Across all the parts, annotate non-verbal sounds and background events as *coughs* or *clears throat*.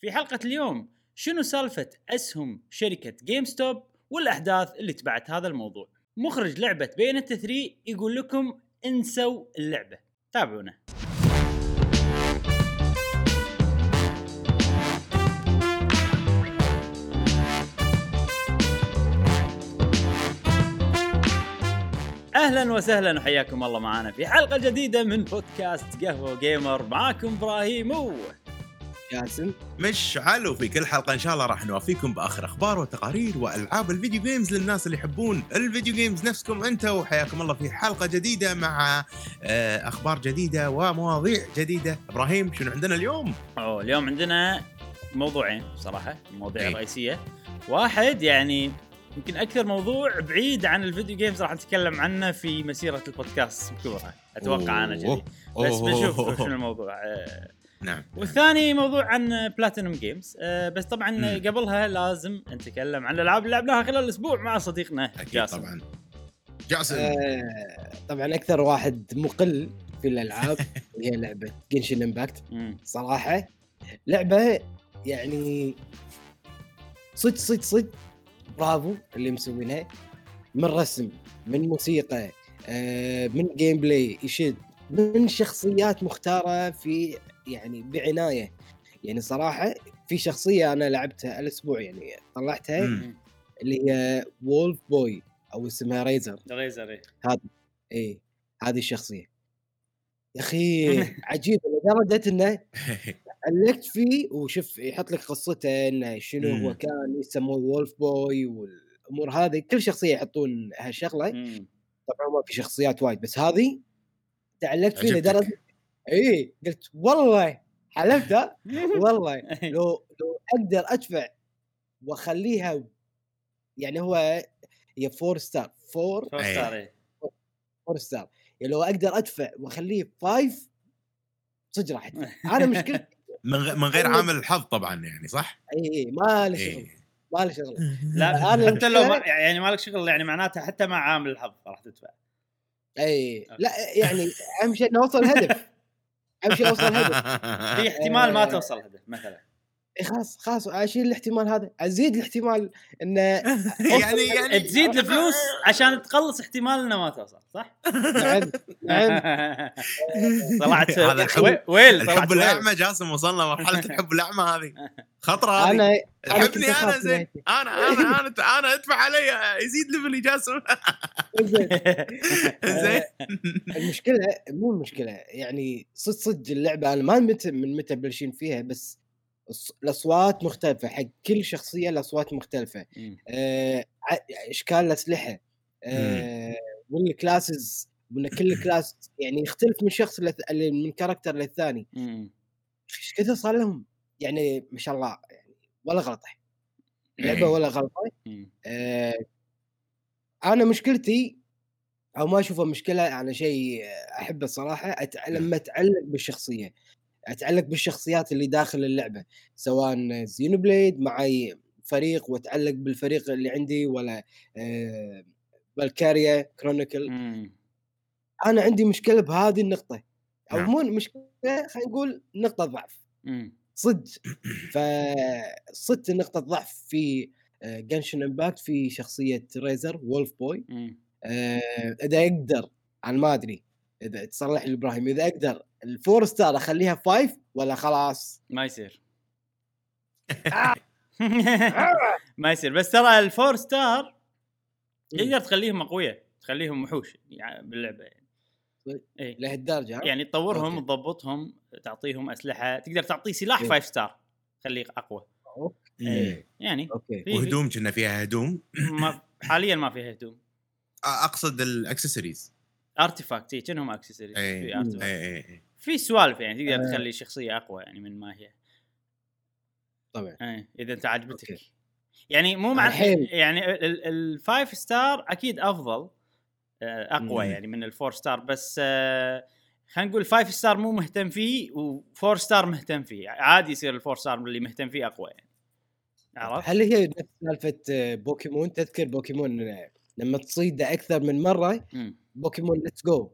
في حلقة اليوم شنو سالفة أسهم شركة GameStop والأحداث اللي تبعت هذا الموضوع؟ مخرج لعبة Bayonetta 3 يقول لكم انسوا اللعبة. تابعونا. أهلا وسهلا وحياكم الله معنا في حلقة جديدة من بودكاست قهوة gamer معاكم إبراهيم و ياسم مش علو في كل حلقة إن شاء الله راح نوافيكم بآخر أخبار وتقارير وألعاب ال video games للناس اللي يحبون ال video games نفسكم أنتم وحياكم الله في حلقة جديدة مع آه، أخبار جديدة ومواضيع جديدة. إبراهيم شنو عندنا اليوم؟ أوه اليوم عندنا موضوعين صراحة المواضيع إيه. الرئيسيه واحد يعني يمكن أكثر موضوع بعيد عن ال video games راح نتكلم عنه في مسيرة البودكاست بكبرها أتوقع أنا. كذي بس. بنشوف شنو الموضوع. آه، نعم والثاني موضوع عن Platinum Games بس طبعا مم. قبلها لازم نتكلم عن الألعاب اللي لعبناها خلال الأسبوع مع صديقنا أكيد جاسم. طبعا. جاسم. آه طبعا أكثر واحد مقل في الألعاب *laughs* هي لعبة Genshin Impact. صراحة لعبة يعني صدق صدق صدق. برافو اللي مسوينها. من رسم من موسيقى آه من gameplay يشد. من شخصيات مختارة في يعني بعناية يعني صراحة في شخصية أنا لعبتها الأسبوع يعني طلعتها مم. اللي هي Wolf Boy أو اسمها Razor Razor إيه. إيه هذه الشخصية يا أخي *laughs* عجيب لدرجة إنه *laughs* علقت فيه وشوف يحط لك قصته إنه شنو هو. كان يسموه Wolf Boy والأمور هذه كل شخصية يحطون هالشغله. طبعا ما في شخصيات وايد بس هذه تعلقت فيه. لدرجة إي قلت والله حلفت ها؟ *laughs* والله لو لو أقدر أدفع وأخليها يعني هو هي four star four. star. four star يعني لو أقدر أدفع وأخليه five صدق راح أنا مشكلتي *laughs* من غير عامل الحظ طبعا يعني صح؟ إي إي ما له شغل. ما له شغل *laughs* لا أنا حتى لو ما المشكلة- يعني مالك شغل يعني معناته حتى مع عامل الحظ راح تدفع إي لا يعني أهم شيء إنه اوصل هدف اهم شيء أوصل هدف *laughs* في احتمال ما. توصل هدف مثلا خلاص خلاص اشيل الاحتمال هذا. أزيد الاحتمال انه *laughs* يعني يعني تزيد *laughs* الفلوس عشان تقلص احتمال انه ما توصل صح؟ نعم نعم. *laughs* طلعت هذا الحب- وي- ويل الحب. الأعمى جاسم وصلنا مرحلة الحب الأعمى هذه. خطرة هذه. أنا حبني أنا زين. أنا أنا أنا أنا أدفع علي يزيد level ي جاسم. زين. زين. المشكلة مو المشكلة يعني صدق صدق اللعبة أنا ما متى من متى بلشين فيها بس الأصوات مختلفة حق كل شخصية الأصوات مختلفة. مم. آه، ع- اشكال الأسلحة؟ آه، وال classes وإن كل *coughs* class يعني يختلف من شخص لث... من character للثاني. مم. إيش كذا صار لهم؟ يعني ما شاء الله يعني ولا غلطة. لعبة ولا غلطة. آه، أنا مشكلتي أو ما اشوفه مشكلة أنا شيء أحبه الصراحه. لما أتعلق بالشخصية. أتعلق بالشخصيات اللي داخل اللعبة سواء زينو بليد معي فريق وأتعلق بالفريق اللي عندي ولا آه فالكاريا كرونيكل. أنا عندي مشكلة بهذه النقطة أو نعم. مو مشكلة خلينا نقول نقطة ضعف. صدق فصدق نقطة ضعف في Genshin Impact في شخصية Razor Wolf Boy. آه، إذا يقدر أنا ما أدري إذا تصلح لي إبراهيم إذا أقدر ال four star أخليها five ولا خلاص ما يصير *laughs* ما يصير بس ترى ال four star تقدر تخليهم أقوياء تخليهم وحوش يعني باللعبة يعني صدق؟ إي لهالدرجه ها؟ يعني تطورهم أوكي. تضبطهم تعطيهم أسلحة تقدر تعطيه سلاح إيه. five star خليه أقوى أوكي. إيه. يعني أوكي وهدوم كنا فيها هدوم ما حاليا ما فيها هدوم أقصد ال accessories artifact اي كأنهم اكسسوارز إيه. في اي اي اي في سوالف يعني تقدر آه. تخلي شخصية أقوى يعني من ما هي طبعا إيه إذا أنت عجبتك أوكي. يعني مو مع الحين. يعني ال- ال- ال five star أكيد أفضل آه، أقوى مم. يعني من ال four star بس آه، خلينا نقول five star مو مهتم فيه و four star مهتم فيه عادي يصير ال four star اللي مهتم فيه أقوى يعني عرفت؟ هل هي نفس سالفة آه، بوكيمون تذكر بوكيمون لما تصيده أكثر من مرة مم. Pokemon Let's Go.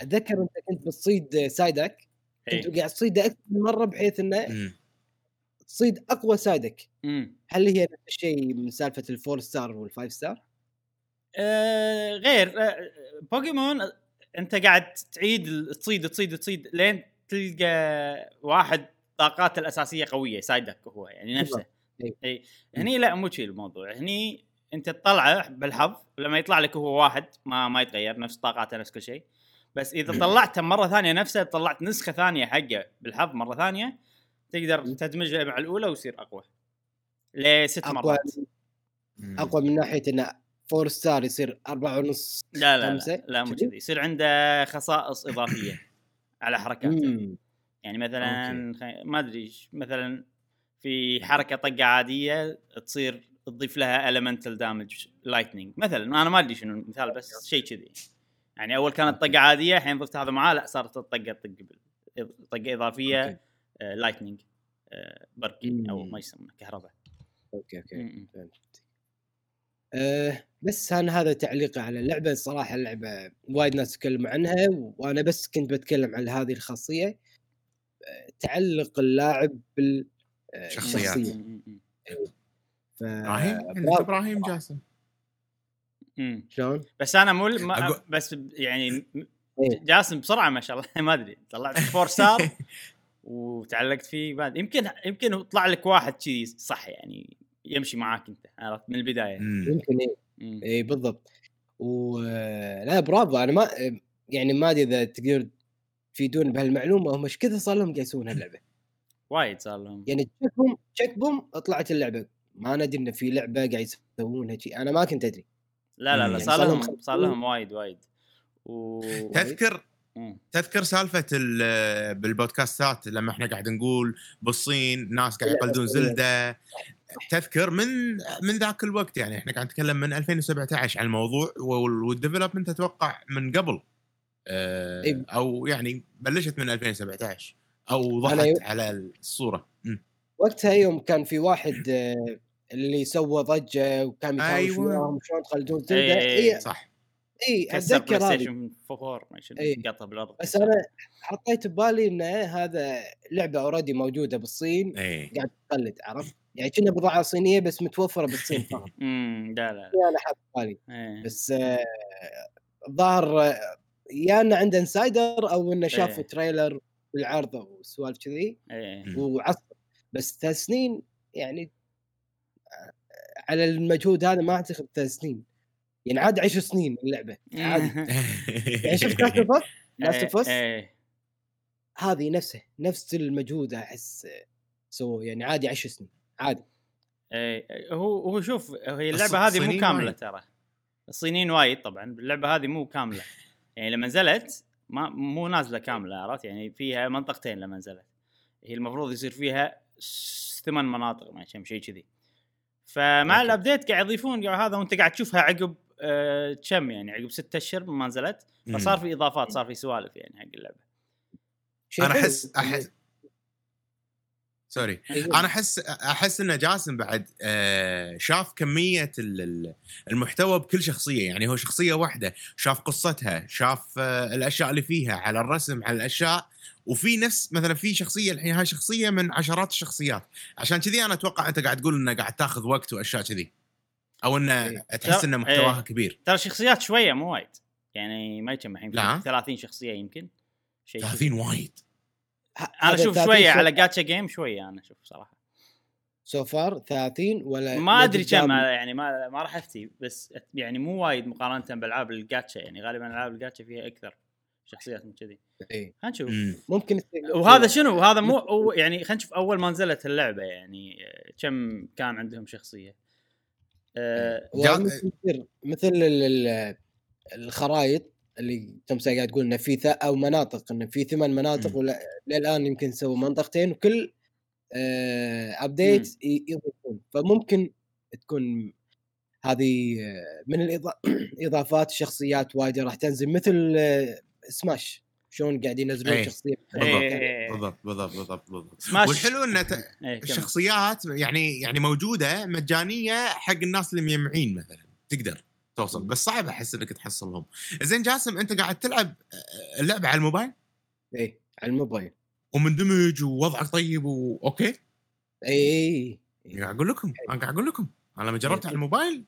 أتذكر أنت كنت بتصيد Psyduck كنت إيه. قاعد تصيده أكثر من مرة بحيث إنه. تصيد أقوى Psyduck هل هي نفس الشيء من سالفة ال four star وال five star؟ آه غير آه بوكيمون أنت قاعد تعيد تصيد تصيد تصيد لين تلقى واحد طاقاته الأساسية قوية Psyduck هو يعني نفسه. اي هني لا مو شي الموضوع هني انت تطلعه بالحظ لما يطلع لك هو واحد ما ما يتغير نفس طاقاته نفس كل شيء بس إذا طلعته مرة ثانية نفسه طلعت نسخة ثانية حقه بالحظ مرة ثانية تقدر. تدمجه مع الأولى ويصير أقوى لست أقوى مرات أقوى من ناحية انه فور ستار يصير أربعة ونص لا لا خمسة؟ لا, لا مو كذي؟ يصير عنده خصائص إضافية على حركاته مم. يعني مثلا خي... ما أدري مثلا في حركة طقة عادية تصير تضيف لها elemental damage lightning. مثلا أنا ما أدري شنو المثال بس شيء كذي. يعني أول كانت طقة عادية الحين ضفت هذا معاه لا صارت الطقة طق طقة إضافية. lightning برقي أو مم. ما يسمونه كهرباء. أوكي أوكي. م. أه بس أنا هذا تعليقي على اللعبة. الصراحه اللعبة وايد ناس تكلموا عنها وأنا بس كنت بتكلم عن هذه الخاصية. أه تعلق اللاعب آه، شخصيات. بالشخصيه م- م- ف... إبراهيم. إبراهيم جاسم. شلون؟ بس أنا مو ما أقول- بس يعني إيه. جاسم بسرعة ما شاء الله *laughs* ما أدري طلعت four star وتعلقت فيه بعد يمكن يمكن طلع لك واحد شيء صح يعني يمشي معاك أنت عرفت من البداية. يمكن إيه. اي بالضبط و لا برافو أنا ما يعني ما أدري إذا تقدر تفيدون بهالمعلومة هم إيش كثر صار لهم يسوون هاللعبة وايد صار لهم يعني تشيك بوم تشيك بوم طلعت اللعبة ما ندري إن في لعبة قاعد يسوونها شيء أنا ما كنت أدري. لا لا لا يعني صار لهم صار لهم وايد وايد. و *laughs* تذكر مم. تذكر سالفة ال- بالبودكاستات لما إحنا قاعد نقول بالصين ناس قاعد يقلدون Zelda. تذكر من من ذاك الوقت يعني إحنا قاعد نتكلم من 2017 عن الموضوع وال- وال development أتوقع من قبل. آه، إيه. أو يعني بلشت من 2017 أو ضحت على الصورة. مم. وقتها يوم كان في واحد آه، اللي سوى ضجة وكان يتهاوش أيوة. وياهم شلون تخلدون إي- زلده إي- اي صح اي كسر بلاي اتذكر هذه ستيشن 4 ما شنو إيه. قطه بالأرض بس أنا حطيت ببالي إن هذا لعبة اوريدي موجودة بالصين إيه قاعد تقلد عرفت؟ يعني كنا بضاعة صينية بس متوفرة بالصين *laughs* فقط امم لا لا أنا حاط بالي إيه. بس آه، الظاهر آه، يا إنه عنده insider أو إنه شاف إيه. trailer بالعرض وسوالف كذي إيه. بس ثلاث سنين يعني آه، على المجهود هذا ما أعتقد ثلاث سنين يعني عاد عشر سنين اللعبة عادي. *laughs* يعني شفت Last of Last of. هذه نفسه نفس المجهود أحس سووه يعني عادي عشر سنين عادي. إيه هو هو شوف هي اللعبة هذه مو كاملة وايد. ترى. الصينيين وايد طبعا اللعبة هذه مو كاملة. يعني لما نزلت ما مو نازلة كاملة عرفت؟ يعني فيها منطقتين لما نزلت. هي المفروض يصير فيها ثمان مناطق ما كم شيء كذي. فمع أوكي. ال update قاعد يضيفون قاعد هذا وانت قاعد تشوفها عقب آه كم يعني؟ عقب ستة أشهر من ما نزلت. فصار في إضافات صار في سوالف يعني حق اللعبة. أنا. احس احس سوري. أيوة. أنا احس أحس إن جاسم بعد آه، شاف كمية ال- ال- المحتوى بكل شخصية. يعني هو شخصية واحدة شاف قصتها شاف آه، الأشياء اللي فيها على الرسم على الأشياء. وفي نفس مثلا في شخصية الحين هاي شخصية من عشرات الشخصيات عشان كذي أنا أتوقع أنت قاعد تقول إنه قاعد تأخذ وقت وأشياء كذي أو إنه إيه. تحس إنه محتواها إيه. كبير ترى شخصيات شوية مو وايد يعني ما يجمع الحين لا. 30 شخصية يمكن شيء كذي. 30 وايد أنا أشوف 30 شوية على جاتشا جيم شوية أنا أشوف صراحة so far 30 ولا ما أدري؟ كم يعني ما ما راح أفتي بس يعني مو وايد مقارنة بألعاب الجاتشا يعني غالبا ألعاب الجاتشا فيها أكثر شخصيات من كذي. إيه. خلينا نشوف. مم. ممكن وهذا شنو؟ هذا مو هو يعني خلينا نشوف أول ما نزلت اللعبة يعني آه، كم كان عندهم شخصية. آه، وممكن يصير مثل ال- ال- الخرائط اللي تمسا قاعد تقول إنه في ث... أو مناطق إنه في ثمان مناطق. ولا للآن يمكن سووا منطقتين وكل آه ابديت ي- يضيفون. فممكن تكون هذه آه، من الاضافات *clears throat* شخصيات وايد راح تنزل مثل آه، سماش شلون قاعد ينزلون إيه. شخصية إيه. بالضبط بالضبط بالضبط بالضبط. سماش والحلو انه ت- إيه،. الشخصيات يعني يعني موجودة مجانية حق الناس اللي مجمعين مثلا. تقدر توصل. بس صعب أحس إنك تحصلهم. زين جاسم أنت قاعد تلعب آه، اللعبه على الموبايل؟ إيه على الموبايل. ومندمج ووضعك طيب و okay اي قاعد أقول لكم أنا قاعد أقول لكم. أنا لما جربت على الموبايل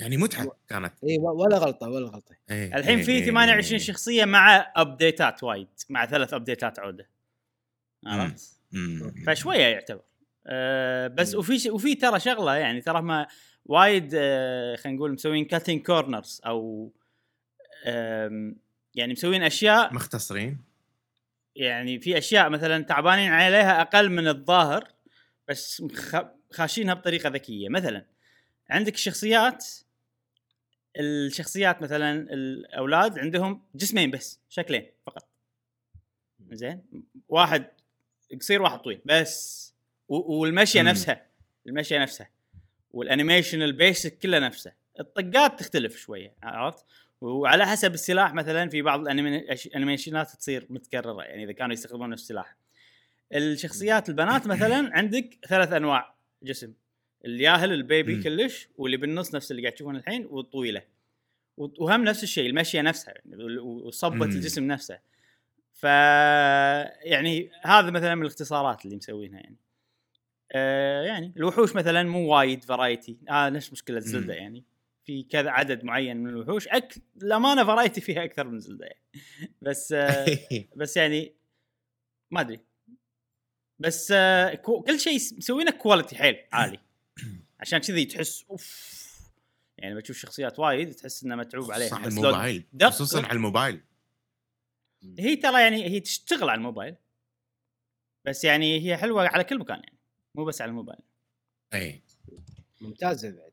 يعني متعة كانت. اي ولا غلطة ولا غلطة. إيه، الحين إيه، في إيه، 28 إيه. شخصية مع updateات وايد مع ثلاث updateات عودة. عرفت؟ فشوية يعتبر. أه بس مم. وفي ش- وفي ترى شغلة يعني ترى ما وايد أه خلينا نقول مسوين كاتين كورنرز أو يعني مسوين أشياء مختصرين. يعني في أشياء مثلا تعبانين عليها أقل من الظاهر بس خاشينها بطريقة ذكية. مثلا عندك الشخصيات الشخصيات مثلا الأولاد عندهم جسمين بس شكلين فقط. زين؟ واحد قصير واحد طويل بس. والمشية. نفسها المشية نفسها. وال animation ال basic كله نفسه. الطقات تختلف شوية عرفت؟ وعلى حسب السلاح مثلا في بعض ال animationات تصير متكررة يعني إذا كانوا يستخدمون نفس السلاح. الشخصيات البنات مثلا عندك ثلاث أنواع جسم. الياهل ال baby مم. كلش واللي بالنص نفس اللي قاعد تشوفونه الحين والطويلة. وهم نفس الشيء المشية نفسها وصبه. الجسم نفسه. ف يعني هذا مثلا من الاختصارات اللي مسوينها يعني. آه يعني الوحوش مثلا مو وايد variety آه نفس مشكلة زلدة. يعني. في كذا عدد معين من الوحوش أك... الامانه variety فيها أكثر من زلدة يعني. بس *laughs* آه بس يعني ما أدري. بس آه كو... كل شيء مسوينه quality حيل عالي. عشان كذي تحس أوف. يعني بتشوف شخصيات وايد تحس انه متعوب عليها لو الموبايل خصوصا على الموبايل. هي ترى يعني هي تشتغل على الموبايل بس يعني هي حلوة على كل مكان يعني مو بس على الموبايل. إي. ممتازة بعد.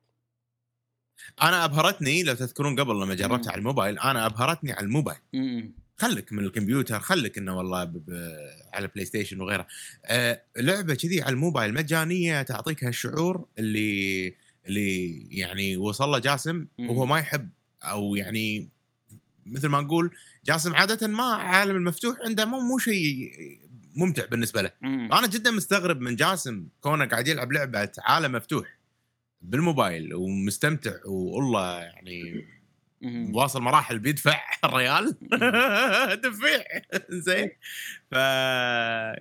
أنا أبهرتني لو تذكرون قبل لما جربتها. على الموبايل أنا أبهرتني على الموبايل. م-م. خلك من الكمبيوتر خلك إنه والله ب... ب... على بلاي ستيشن وغيره آه لعبة كذي على الموبايل مجانية تعطيك هالشعور اللي اللي يعني وصل له جاسم. وهو ما يحب أو يعني مثل ما نقول جاسم عادة ما عالم المفتوح عنده مو مو شيء ممتع بالنسبة له. أنا جدا مستغرب من جاسم كونه قاعد يلعب لعبة عالم مفتوح بالموبايل ومستمتع والله يعني. واصل مراحل بيدفع *laughs* الريال *laughs* دفيع *laughs* زين ف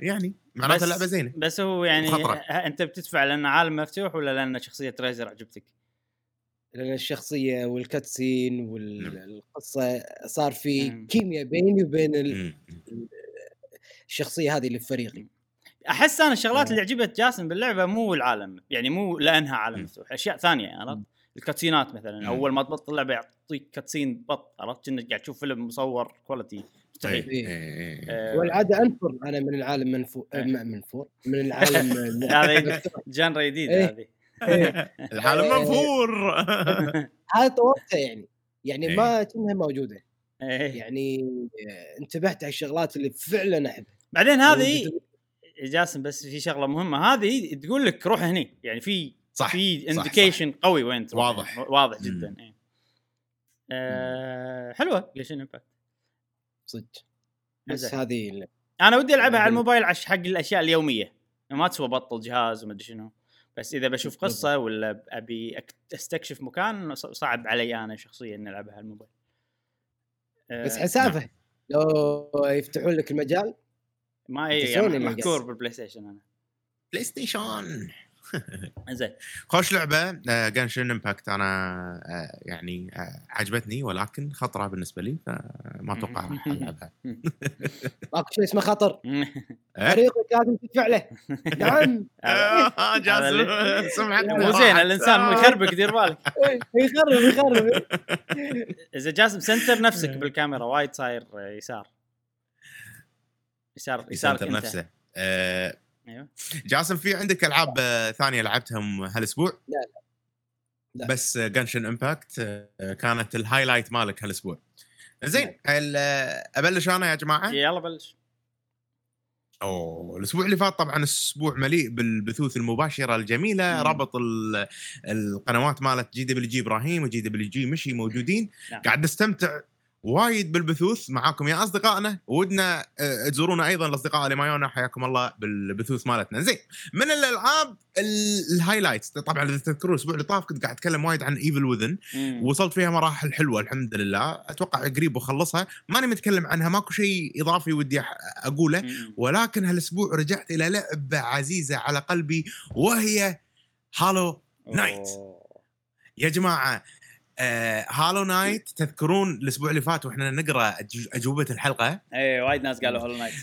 يعني معناته اللعبة زينة بس هو يعني خطرة. ه- انت بتدفع لأن عالم مفتوح ولا لأن شخصية ريزر عجبتك؟ لأن الشخصية وال cutscene نعم. والقصة صار في. كيمياء بيني وبين ال-. الشخصية هذه اللي في فريقي أحس أنا الشغلات. اللي عجبت جاسم باللعبة مو العالم يعني مو لأنها عالم. مفتوح أشياء ثانية عرفت؟ ال cutsceneات مثلا مم. أول ما تبطل اللعبه يعطيك cutscene بط عرفت كأنك قاعد تشوف فيلم مصور quality إيه، مستحيل إيه. إيه، إيه. آه، والعادة أنفر أنا من العالم منفور إيه. منفور من العالم *laughs* هذه جانرا جديدة إيه. هذه إيه. *laughs* العالم إيه. منفور *laughs* هذا طورتها يعني يعني إيه. ما كأنها موجودة إيه. يعني آه، انتبهت على الشغلات اللي فعلا احبها بعدين هذه جاسم بس في شغلة مهمة هذه تقول لك روح هني يعني في صح في انديكيشن قوي وين تروح واضح. يعني واضح مم. جدا إيه. آه حلوة Genshin Impact صدق. بس. هذه أنا ودي ألعبها على الموبايل عش حق الأشياء اليومية. ما تسوى بطل جهاز وما أدري شنو. بس إذا بشوف قصة ولا أبي أستكشف مكان صعب علي أنا شخصيا إني ألعبها على الموبايل. آه، بس حسافة. لو يفتحون لك المجال ما سوني اللي محكور. بالبلاي ستيشن أنا. بلاي ستيشن *laughs* زين. خوش لعبة. Genshin Impact أنا آه، يعني آه، عجبتني ولكن خطرة بالنسبة لي فما أتوقع راح ألعبها. *laughs* ماكو شيء اسمه خطر؟ فريقك لازم تدفع له. نعم. آه، جاسم *laughs* سمعتك مو زين. الإنسان يخربك دير بالك. إيه، يخرب يخرب. إذا جاسم center نفسك إيه. بالكاميرا وايد صاير آه، يسار. يسار أنت. نفسه. آه، أيوه جاسم في عندك ألعاب آه، ثانية لعبتهم هالأسبوع؟ لا، لا. بس Genshin Impact كانت ال highlight مالك هالأسبوع. زين ال- آه، أبلش أنا يا جماعة؟ يلا بلش أوه الأسبوع اللي فات طبعا أسبوع مليء بالبثوث المباشرة الجميلة مم. ربط ال- القنوات مالت GWG إبراهيم و GWG مشي موجودين نعم. قاعد نستمتع وايد بالبثوث معاكم يا أصدقائنا. ودنا آه، تزورونا أيضا الأصدقاء اللي معانا حياكم الله بالبثوث مالتنا. زين من الألعاب ال- ال highlights. طبعا إذا تذكرون الأسبوع اللي طاف كنت قاعد أتكلم وايد عن Evil Within. وصلت فيها مراحل حلوة الحمد لله. أتوقع قريب بخلصها ماني متكلم عنها ماكو شيء إضافي ودي أقوله. مم. ولكن هالأسبوع رجعت إلى لعبة عزيزة على قلبي وهي Hollow Knight. يا جماعة آه Hollow Knight تذكرون الأسبوع اللي فات وإحنا نقرأ أجوبة الحلقة؟ إيه وايد ناس قالوا Hollow Knight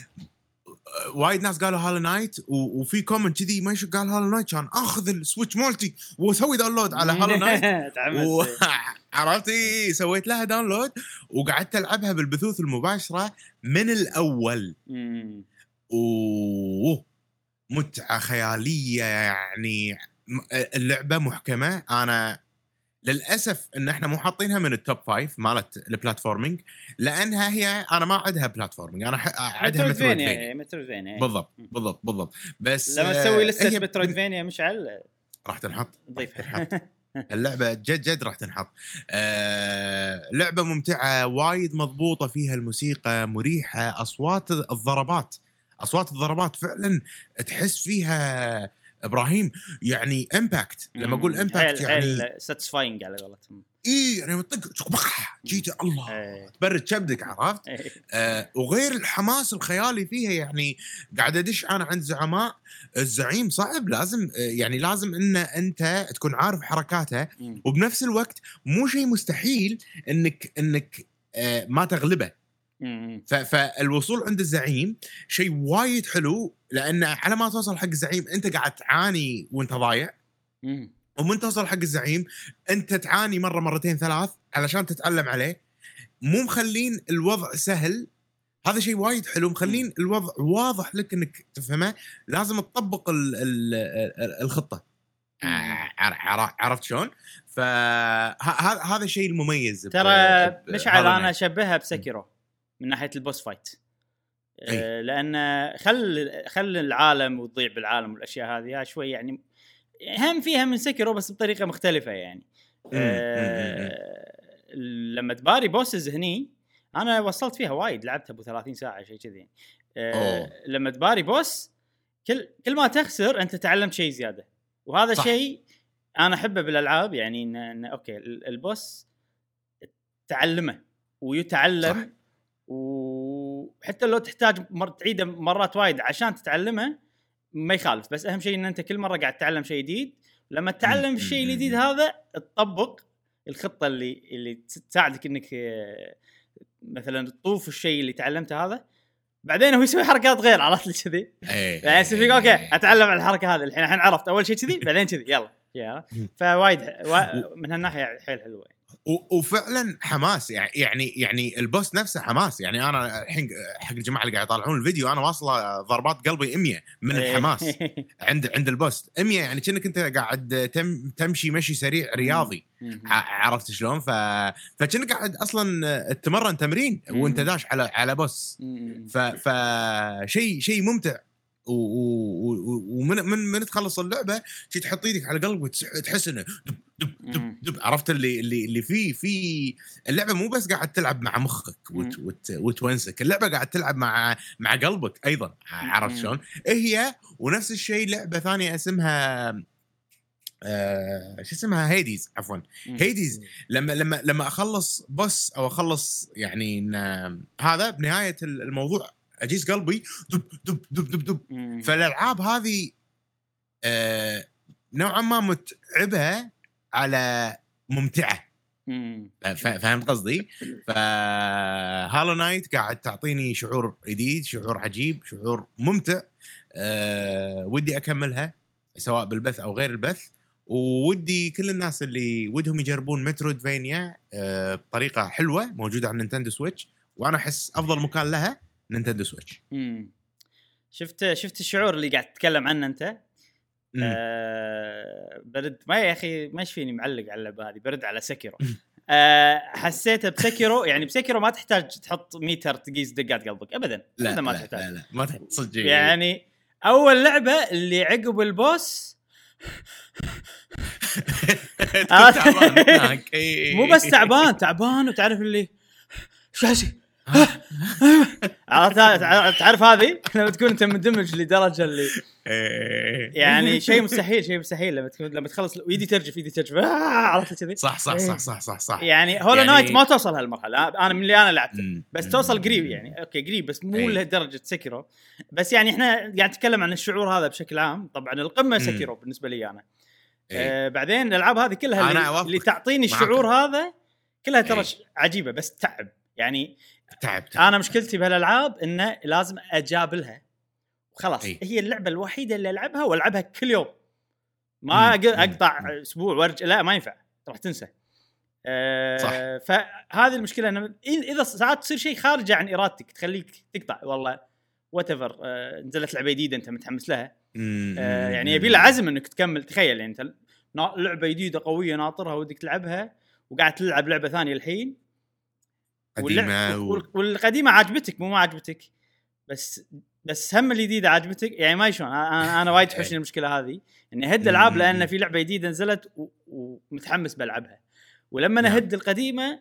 آه، وايد ناس قالوا Hollow Knight وفي comment كذي ما قال Hollow Knight كان آخذ ال Switch مالتي وأسوي download على Hollow Knight *laughs* تعمد. و... *laughs* عرفت؟ إيه، سويت لها download وقعدت ألعبها بالبثوث المباشرة من الأول. أوه متعة خيالية يعني. م- اللعبة محكمة. أنا للأسف إن إحنا مو حاطينها من ال top five مالت ال platforming لأنها هي أنا ما عندها platforming أنا عندها metroidvania metroidvania metroidvania بالضبط بالضبط بالضبط. بس لما تسوي لسته metroidvania مشعل راح تنحط ضيفها. *laughs* اللعبة جد جد راح تنحط. آه لعبة ممتعة وايد مضبوطة فيها الموسيقى مريحة أصوات الضربات أصوات الضربات فعلا تحس فيها إبراهيم يعني impact لما أقول impact يعني satisfying على قولتهم. اي يعني طق جيت الله. إيه. تبرد كبدك عرفت؟ إيه. آه وغير الحماس الخيالي فيها يعني قاعد أدش أنا عند زعماء الزعيم صعب لازم آه، يعني لازم إن أنت تكون عارف حركاته. وبنفس الوقت مو شيء مستحيل انك إنك آه، ما تغلبه. فالوصول عند الزعيم شيء وايد حلو لأن على ما توصل حق الزعيم أنت قاعد تعاني وأنت ضايع. ومن توصل حق الزعيم أنت تعاني مرة مرتين ثلاث علشان تتعلم عليه. مو مخلين الوضع سهل هذا شيء وايد حلو مخلين الوضع واضح لك إنك تفهمه لازم تطبق ال ال ال الخطة. عرفت شلون؟ فهذا هذا الشيء المميز ترى مشعل أنا أشبهها ب Sekiro. من ناحية ال boss fight آه، لأن خل خل العالم وتضيع بالعالم والأشياء هذه شوي يعني هم فيها من Sekiro بس بطريقة مختلفة يعني آه، لما تباري bosses هني أنا وصلت فيها وايد لعبتها أبو 30 ساعة شيء كذي آه،. لما تباري boss كل كل ما تخسر أنت تعلمت شيء زيادة وهذا. شيء أنا أحبه بالألعاب يعني إن, إن okay ال- ال boss تعلمه ويتعلم صح. وحتى لو تحتاج مر... تعيده مرات وايد عشان تتعلمه ما يخالف بس أهم شيء إن أنت كل مرة قاعد تتعلم شيء جديد لما تتعلم. الشيء الجديد هذا تطبق الخطة اللي اللي تساعدك إنك مثلا تطوف الشيء اللي تعلمته هذا بعدين هو يسوي حركات غير عرفت لي كذي؟ إيه. يعني يصير فيك okay أتعلم على الحركة هذه. الحين الحين عرفت أول شيء كذي بعدين كذي يلا. فوايد وا- من هالناحية حيل حلوة. و- وفعلا حماس. يعني يعني ال boss نفسه حماس. يعني أنا الحين حق الجماعة اللي قاعد يطالعون الفيديو أنا واصله ضربات قلبي 100 من إيه. الحماس *laughs* عند عند البوس. 100 يعني كأنك أنت قاعد تم تمشي مشي سريع رياضي. عرفت شلون؟ ف فكأنك قاعد أصلا تتمرن تمرين وأنت. داش على على بوس. ف ف شيء ممتع. ومن من من تخلص اللعبة شي تحط إيدك على قلبك وتحس انه دب دب دب. دب عرفت اللي اللي اللي فيه في اللعبة مو بس قاعد تلعب مع مخك وت. وت وتونسك اللعبة قاعد تلعب مع مع قلبك أيضا عرفت. شلون؟ هي ونفس الشيء لعبة ثانية اسمها آه شو اسمها Hades عفوا Hades لما لما لما أخلص boss أو أخلص يعني هذا بنهاية الموضوع أحس قلبي دب دب دب دب دب. فالألعاب هذه آه نوعا ما متعبة على ممتعة. فهمت قصدي؟ ف Hollow Knight قاعد تعطيني شعور جديد، شعور عجيب، شعور ممتع. أه ودي أكملها سواء بالبث أو غير البث. وودي كل الناس اللي ودهم يجربون metroidvania أه بطريقة حلوة موجودة على Nintendo Switch وأنا أحس أفضل مكان لها. Nintendo Switch. مم. شفت شفت الشعور اللي قاعد تتكلم عنه أنت. آه برد. ما يا أخي ما فيني معلق على اللعبه هذه. برد على Sekiro. آه حسيته ب Sekiro يعني ب Sekiro ما تحتاج تحط ميتر تقيس دقات قلبك. ابدا. لا ابدا ما لا, تحتاج. لا لا. ما تحتاج. صدق. يعني أول لعبة اللي عقب ال boss *laughs* تعبان هناك. *laughs* إي. مو بس تعبان تعبان وتعرف اللي شو هالشيء عرفت تعرف هذه لما تكون أنت مندمج لدرجة اللي إيه. يعني شيء مستحيل شيء مستحيل لما تكون لما تخلص ويدي ترجف يدي ترجف آه، عرفت كذي صح صح صح صح صح صح يعني Hollow يعني- Knight ما توصل هالمرحلة أنا من اللي أنا لعبته. بس. توصل قريب يعني okay قريب بس مو إيه. لدرجة Sekiro بس يعني إحنا قاعد نتكلم عن الشعور هذا بشكل عام طبعا القمة مم. Sekiro بالنسبة لي أنا إيه. آه بعدين الألعاب هذه كلها اللي. اللي تعطيني. الشعور هذا كلها ترى إيه. عجيبة بس تعب يعني تعب تعب أنا مشكلتي بهالألعاب إنه لازم أجابلها وخلاص إيه. هي اللعبة الوحيدة اللي ألعبها وألعبها كل يوم ما مم. أقطع مم. أسبوع وارجع لا ما ينفع راح تنسى أه صح. فهذه المشكلة إنه إذا ساعات تصير شيء خارج عن إرادتك تخليك تقطع والله وات ايفر أه نزلت لعبة جديدة أنت متحمس لها. أه يعني يبي له عزم إنك تكمل تخيل يعني أنت لعبة جديدة قوية ناطرها ودك تلعبها وقاعد تلعب لعبة ثانية الحين قديمة و... وال- والقديمة عاجبتك مو ما عجبتك بس بس هم الجديدة عجبتك يعني ما شلون أنا أنا وايد تحوشني *laughs* المشكلة هذه إني أهد العاب. لأن في لعبة جديدة نزلت و- ومتحمس بلعبها ولما نعم. أهد القديمة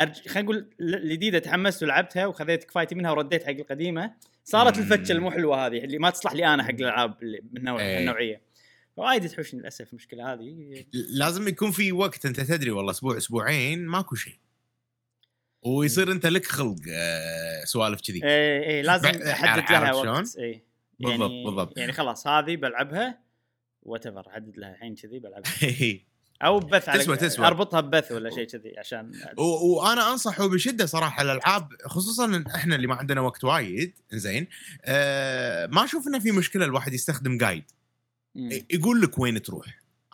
أرج... خلينا نقول الجديدة تحمست ولعبتها وخذيت كفايتي منها ورديت حق القديمة صارت. الفتشة المو حلوة هذه اللي ما تصلح لي أنا حق الألعاب من إيه. النوعيه وايد تحوشني للأسف المشكلة هذه لازم يكون في وقت أنت تدري والله أسبوع أسبوعين ماكو شيء ويصير انت لك خلق آه، سوالف كذي إيه إيه لازم أحدد لها؟ وقت بالضبط، يعني بالضبط. يعني خلاص هذه بلعبها whatever أحدد لها الحين كذي بلعبها *laughs* أو ببث على تسوى- تسوى. أربطها ببث ولا شيء كذي عشان وأنا أنصحه بشدة صراحة الألعاب خصوصا إحنا اللي ما عندنا وقت وايد زين آه ما أشوف إنه في مشكلة الواحد يستخدم guide. يقول لك وين تروح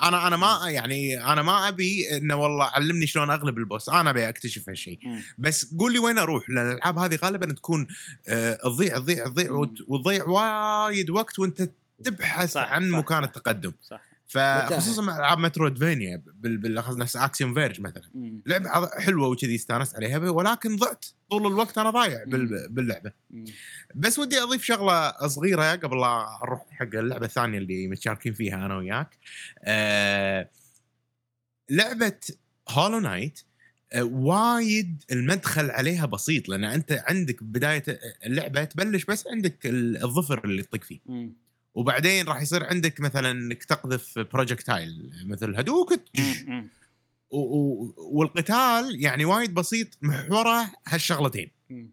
أنا أنا ما يعني أنا ما أبي إنه والله علمني شلون أغلب ال boss أنا أبي أكتشف هالشيء. بس قول لي وين أروح لأن الألعاب هذه غالبا تكون آه تضيع تضيع تضيع وتضيع وايد وقت وأنت تبحث صح، عن صح، مكان. التقدم صح فخصوصا مع ألعاب metroidvania بال- بالاخص نفس Axiom Verge مثلا مم. لعبة حلوة وكذي استانست عليها ولكن ضعت طول الوقت أنا ضايع بال- باللعبة مم. بس ودي أضيف شغلة صغيرة قبل لا أروح حق اللعبة الثانية اللي متشاركين فيها أنا وياك آه لعبة Hollow Knight آه وايد المدخل عليها بسيط لأن أنت عندك بداية اللعبة تبلش بس عندك ال- الظفر اللي تطق فيه مم. وبعدين راح يصير عندك مثلا إنك تقذف projectile مثل هدوك والقتال يعني وايد بسيط محوره هالشغلتين. مم.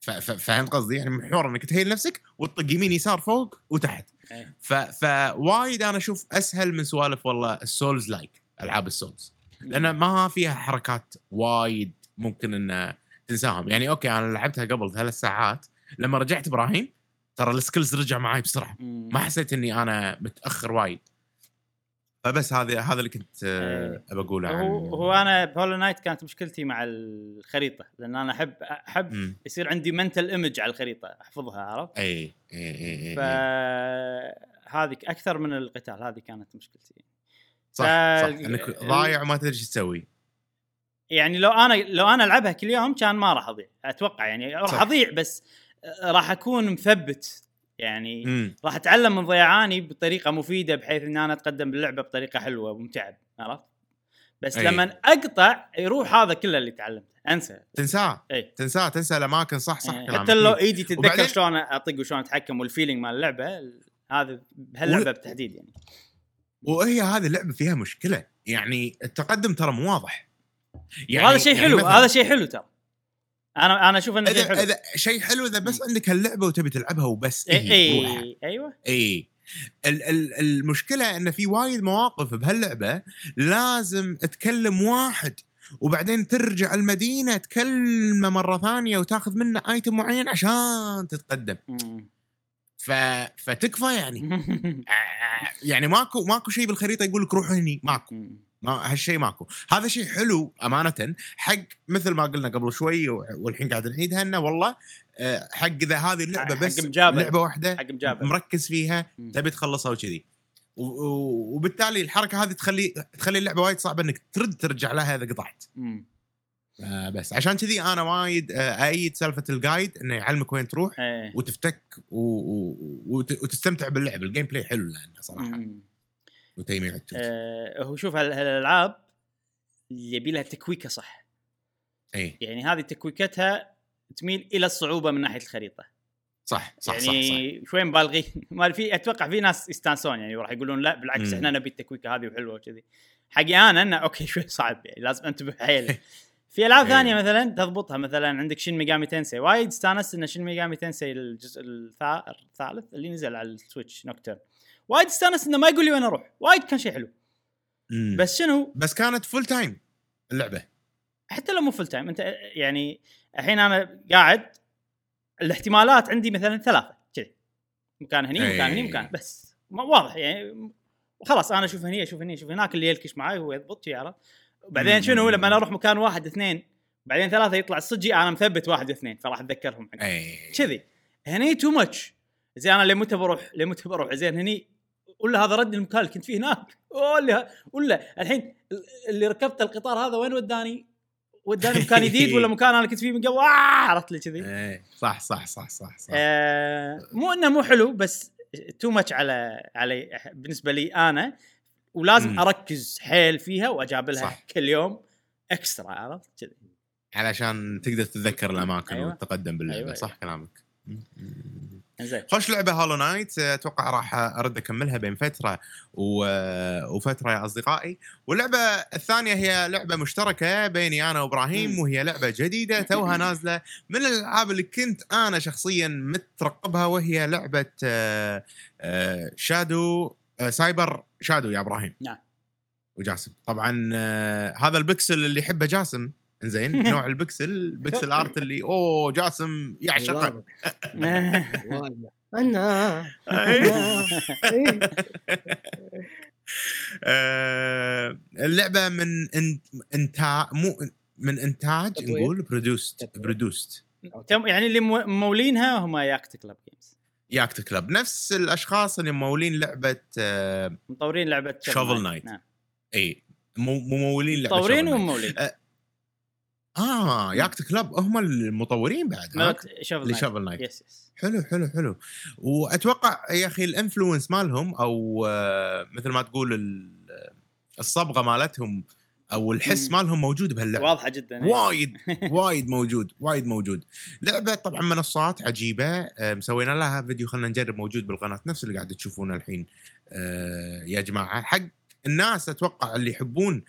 ف- ف- فهمت قصدي؟ يعني محور إنك ت heal نفسك وتطق يمين يسار فوق وتحت. إيه. فوايد أنا أشوف أسهل من سوالف والله ال Souls-like ألعاب ال Souls. لأن ما فيها حركات وايد ممكن ان تنساهم. يعني okay أنا لعبتها قبل ثلاث ساعات. لما رجعت إبراهيم ترى ال skills رجع معي بسرعة. ما حسيت إني أنا متأخر وايد فبس هذا هذا اللي كنت آه، إيه. ابى أقوله عن هو هو أنا بهولو نايت كانت مشكلتي مع الخريطة لأن أنا احب أحب. يصير عندي mental image على الخريطة أحفظها عرفت؟ إي إي إي إي فهذه أكثر من القتال هذه كانت مشكلتي صح ف- صح إنك ضايع وما تدري إيش تسوي يعني لو أنا لو أنا ألعبها كل يوم كان ما راح أضيع أتوقع يعني راح. أضيع بس راح أكون مثبت. يعني امم راح أتعلم من ضياعاني بطريقة مفيدة بحيث إن أنا أتقدم باللعبة بطريقة حلوة وممتعه عرفت؟ بس أي. لما أقطع يروح هذا كله اللي تعلمته. أنسى. تنساه. اي تنساه. تنسى الأماكن. صح صح يعني كلامك. حتى لو ايدي تتذكر وبعدين- شلون أطق وشلون أتحكم والفيلينج مال اللعبة هذا بهاللعبة بالتحديد يعني. وهي هذه اللعبة فيها مشكلة. يعني التقدم ترى مو واضح. يعني وهذا شيء يعني حلو مثلاً هذا شيء حلو ترى. أنا أنا أشوف انه شيء حلو. إذا شيء حلو إذا بس عندك هاللعبة وتبي تلعبها وبس اي. اي أيوه. اي ال- ال- المشكلة إن في وايد مواقف بهاللعبة لازم تكلم واحد وبعدين ترجع المدينة تكلمه مرة ثانية وتاخذ منه ايتم معين عشان تتقدم. ف... فتكفى يعني. *laughs* يعني ماكو ماكو شيء بالخريطة يقول لك روح هني ماكو. ما هالشيء ماكو هذا شيء حلو أمانة حق مثل ما قلنا قبل شوي والحين قاعد نعيدها انه والله آه، حق إذا هذه اللعبة بس. لعبة واحدة حق مجابر مركز فيها. تبي تخلصها وكذي وبالتالي الحركة هذه تخلي تخلي اللعبة وايد صعبة إنك ترد ترجع لها إذا قطعت. آه، بس عشان كذي أنا وايد آه، ايد سالفة ال guide إنه يعلمك وين تروح إيه وتفتك و... و... وت... وتستمتع باللعب ال gameplay حلو لأنه صراحة مم. وتيميع آه، هو شوف هال- هالألعاب اللي يبي لها تكويكة صح. إي. يعني هذه تكويكتها تميل إلى الصعوبة من ناحية الخريطة. صح صح يعني صح, صح. شوي مبالغين. *laughs* ما في أتوقع في ناس يستانسون يعني راح يقولون لا بالعكس. إحنا نبي التكويكة هذه وحلوة وكذي. حقي أنا إنه okay شوي صعب يعني لازم أنتبه حيل *laughs* في ألعاب. ثانية مثلا تضبطها مثلا عندك Shin Megami Tensei وايد استانست إن Shin Megami Tensei الجزء الثا- الثالث اللي نزل على ال Switch Nocturne وايد استانست إنه ما يقول لي وين أروح. وايد كان شيء حلو. مم. بس شنو؟ بس كانت full time اللعبة. حتى لو مو full time أنت يعني الحين أنا قاعد الاحتمالات عندي مثلا ثلاثة كذي. مكان هني مكان هني أي. مكان بس. واضح يعني. خلاص أنا أشوف هني أشوف هني أشوف هناك اللي يلكش معي هو يضبط وبعدين مم. شنو؟ لما أنا أروح مكان واحد اثنين بعدين ثلاثة يطلع الصجي أنا مثبت واحد اثنين فراح أتذكرهم. اي كذي. هني too much زين أنا لمتى بروح؟ لمتى بروح؟ زين هني ولا هذا رد المكان اللي كنت فيه هناك *laughs* ولا ولا الحين اللي ركبت القطار هذا وين وداني؟ وداني مكان جديد ولا *laughs* مكان أنا كنت فيه من قبل آه عرفت لي كذي اي صح صح صح صح, صح. آه مو إنه مو حلو بس too much على علي بالنسبة لي أنا ولازم مم. أركز حيل فيها وأجابلها صح. كل يوم extra عرفت كذي علشان تقدر تتذكر الأماكن أيوة. وتتقدم باللعبة أيوة، صح كلامك زين خوش لعبة Hollow Knight أتوقع راح أرد أكملها بين فترة و... وفترة يا أصدقائي. واللعبة الثانية هي لعبة مشتركة بيني أنا وإبراهيم. وهي لعبة جديدة توها نازلة من الألعاب اللي كنت أنا شخصيا مترقبها وهي لعبة آه، Shadow آه، Cyber Shadow يا إبراهيم. نعم. وجاسم. طبعا آه، هذا البكسل اللي يحبه جاسم. زين *laughs* نوع ال pixel, pixel art اللي أوه جاسم يعشقه. أنا إيه. *laughs* إيه. آه، اللعبة من انتاج مو من إنتاج. نقول produced. produced تم يعني اللي مو- مولينها هم Yacht Club Games Yacht Club نفس الأشخاص اللي ممولين لعبة آه، مطورين لعبة Shovel Knight. نعم اي مو- ممولين لعبة مطورين. ومولين آه Yacht Club هم المطورين بعد؟ Shovel ل Shovel Knight yes yes حلو حلو حلو. وأتوقع يا أخي ال influence مالهم أو آه، مثل ما تقول ال- الصبغة مالتهم أو الحس. مالهم موجود بهاللعبة. واضحة جدا وايد *laughs* وايد موجود وايد موجود. لعبة طبعا منصات عجيبة آه، مسوينا لها فيديو خلينا نجرب موجود بالقناة نفس اللي قاعد تشوفونه الحين آه، يا جماعة. حق الناس أتوقع اللي يحبون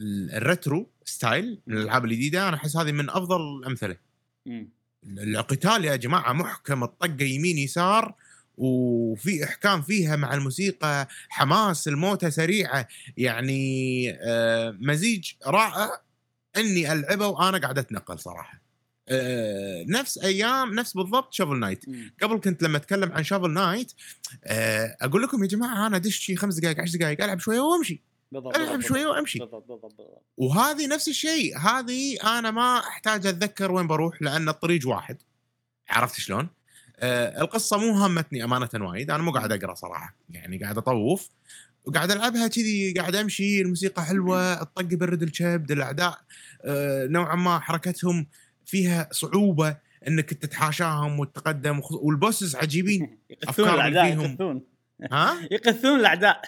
ال retro style من الألعاب الجديدة أنا أحس هذه من أفضل الأمثلة. القتال يا جماعة محكم الطقة يمين يسار وفي إحكام فيها مع الموسيقى حماس الموتة سريعة يعني آه، مزيج رائع إني ألعبه وأنا قاعد أتنقل صراحة. آه، نفس أيام نفس بالضبط Shovel Knight. قبل كنت لما أتكلم عن نايت آه، أقول لكم يا جماعة أنا أدش شي خمس دقائق عشر دقائق ألعب شوية وأمشي. بالضبط ألعب شوية وأمشي. بالضبط بالضبط بالضبط. وهذه نفس الشيء هذه أنا ما أحتاج أتذكر وين بروح لأن الطريق واحد. عرفت شلون؟ آه القصة مو همتني أمانة وايد أنا مو قاعد أقرأ صراحة يعني قاعد أطوف وقاعد ألعبها كذي قاعد أمشي الموسيقى حلوة الطق يبرد الكبد الأعداء آه نوعا ما حركتهم فيها صعوبة إنك تتحاشاهم وتتقدم والبوسز عجيبين *laughs* يقثون الأعداء فيهم. يقثون. ها؟ *laughs* يقثون الأعداء.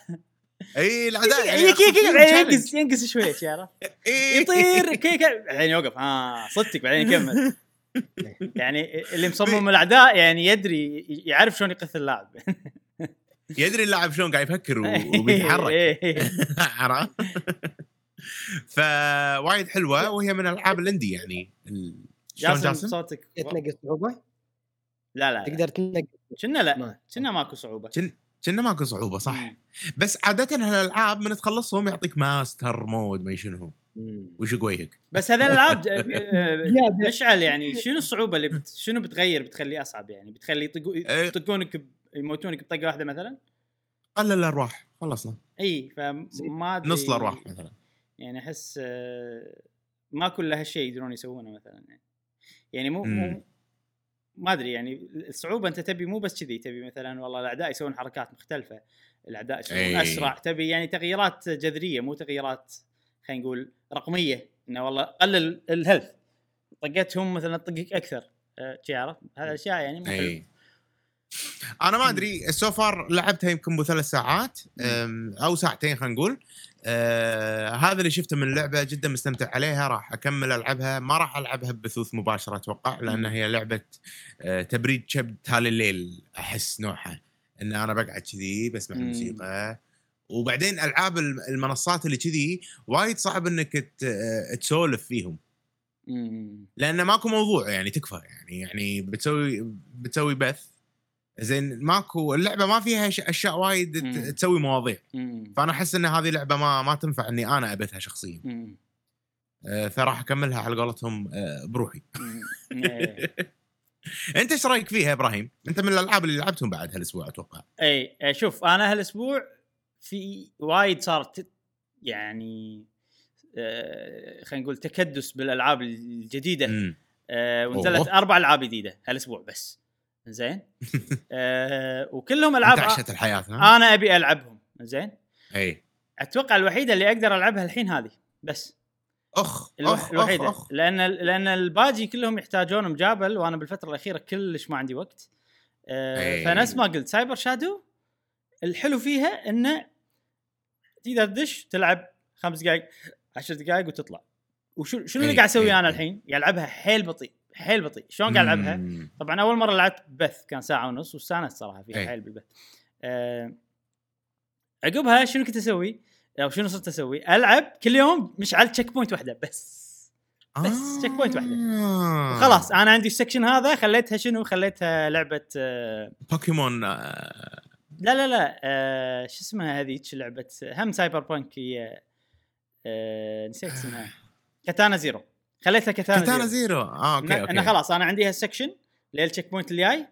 اي الاعداء يعني يك- يك- يك- خفيف بعدين challenge. ينقص ينقص شوي عرفت إيه. يطير كي كي بعدين يوقف ها صدتك بعدين يكمل *laughs* يعني اللي مصمم الأعداء يعني يدري يعرف شلون يقث اللاعب *laughs* يدري اللاعب شلون قاعد يفكر وبيتحرك إيه. *laughs* عرفت؟ فوايد حلوة وهي من العاب ال indie يعني جاسم؟ صوتك تنقص صعوبة لا لا. تقدر تنقص كنا لا. كنا ماكو صعوبة كنا ماكو صعوبة صح مم. بس عاده هالالعاب من تخلصهم يعطيك master mode ما شنو. وش قويك بس هذا الألعاب *laughs* *laughs* آه،. مشعل يعني شنو الصعوبة اللي بت... *laughs* شنو بتغير بتخليه أصعب يعني بتخليه يطقو... إيه. يطقونك ب... يموتونك بطقة واحدة مثلا قلل الأرواح خلصنا إي فما أدري نص الأرواح مثلا يعني أحس آه، ما كل هالشيء يقدرون يسوونه مثلا يعني, يعني مو, مم. مو ما أدري يعني الصعوبة أنت تبي مو بس كذي تبي مثلا والله الأعداء يسوون حركات مختلفة الأعداء يصيرون أي. أسرع تبي يعني تغييرات جذرية مو تغييرات خلينا نقول رقمية إنه والله قلل الهيلث طقتهم مثلا تطقك أكثر. آه، شي عرفت؟ هذا أشياء يعني مو أنا ما أدري. so far لعبتها يمكن بو ثلاث ساعات أو ساعتين خلينا نقول. آه هذا اللي شفته من اللعبه جدا مستمتع عليها راح أكمل ألعبها. ما راح ألعبها ببثوث مباشرة أتوقع لأن هي لعبة آه تبريد شب تالي الليل أحس نوعها إن أنا بقعد كذي بسمع مم. الموسيقى وبعدين ألعاب الم- المنصات اللي كذي وايد صعب إنك آه، تسولف فيهم. مم. لأن ماكو موضوع يعني تكفى يعني. يعني بتسوي بتسوي بث زين ماكو اللعبة ما فيها أشياء وايد مم. تسوي مواضيع مم. فأنا أحس إن هذه لعبه ما ما تنفع إني أنا ابثها شخصيا. آه، فراح أكملها على قولتهم آه، بروحي. إيه. *laughs* أنت إيش رأيك فيها إبراهيم أنت من الألعاب اللي لعبتهم بعد هالأسبوع أتوقع اي إيه، شوف أنا هالأسبوع في وايد صارت يعني آه، خلينا نقول تكدس بالألعاب الجديدة آه، ونزلت. أربع ألعاب جديدة هالأسبوع بس زين *laughs* آه، وكلهم ألعاب انتعشت الحياة ها أنا أبي ألعبهم زين أي أتوقع الوحيدة اللي أقدر ألعبها الحين هذه بس أخ الوح... أخ الوحيدة أخ. لأن لأن الباجي كلهم يحتاجون مجابل وأنا بالفترة الأخيرة كلش ما عندي وقت آه أي. فنفس ما قلت Cyber Shadow الحلو فيها إنه تقدر تدش تلعب خمس دقائق عشر دقائق وتطلع وشو شنو اللي. قاعد أسوي. أنا الحين؟ قاعد ألعبها حيل بطيء حيل بطيء شلون قاعد ألعبها؟ طبعا أول مرة لعبت بث كان ساعة ونص واستانست صراحة فيها أي. حيل بالبث آه عقبها شنو كنت أسوي؟ أو شنو صرت أسوي؟ ألعب كل يوم مشعل check point واحدة بس بس check point واحدة. آه. خلاص أنا عندي ال section هذا خليتها شنو؟ خليتها لعبة آه بوكيمون آه، لا لا لا آه شو اسمها هذيك لعبة هم cyberpunk هي آه نسيت اسمها *sighs* Katana Zero خليتها Katana, Katana Zero, Zero. آه okay أنا okay. أنا خلاص أنا عندي هال section لل check point الجاي.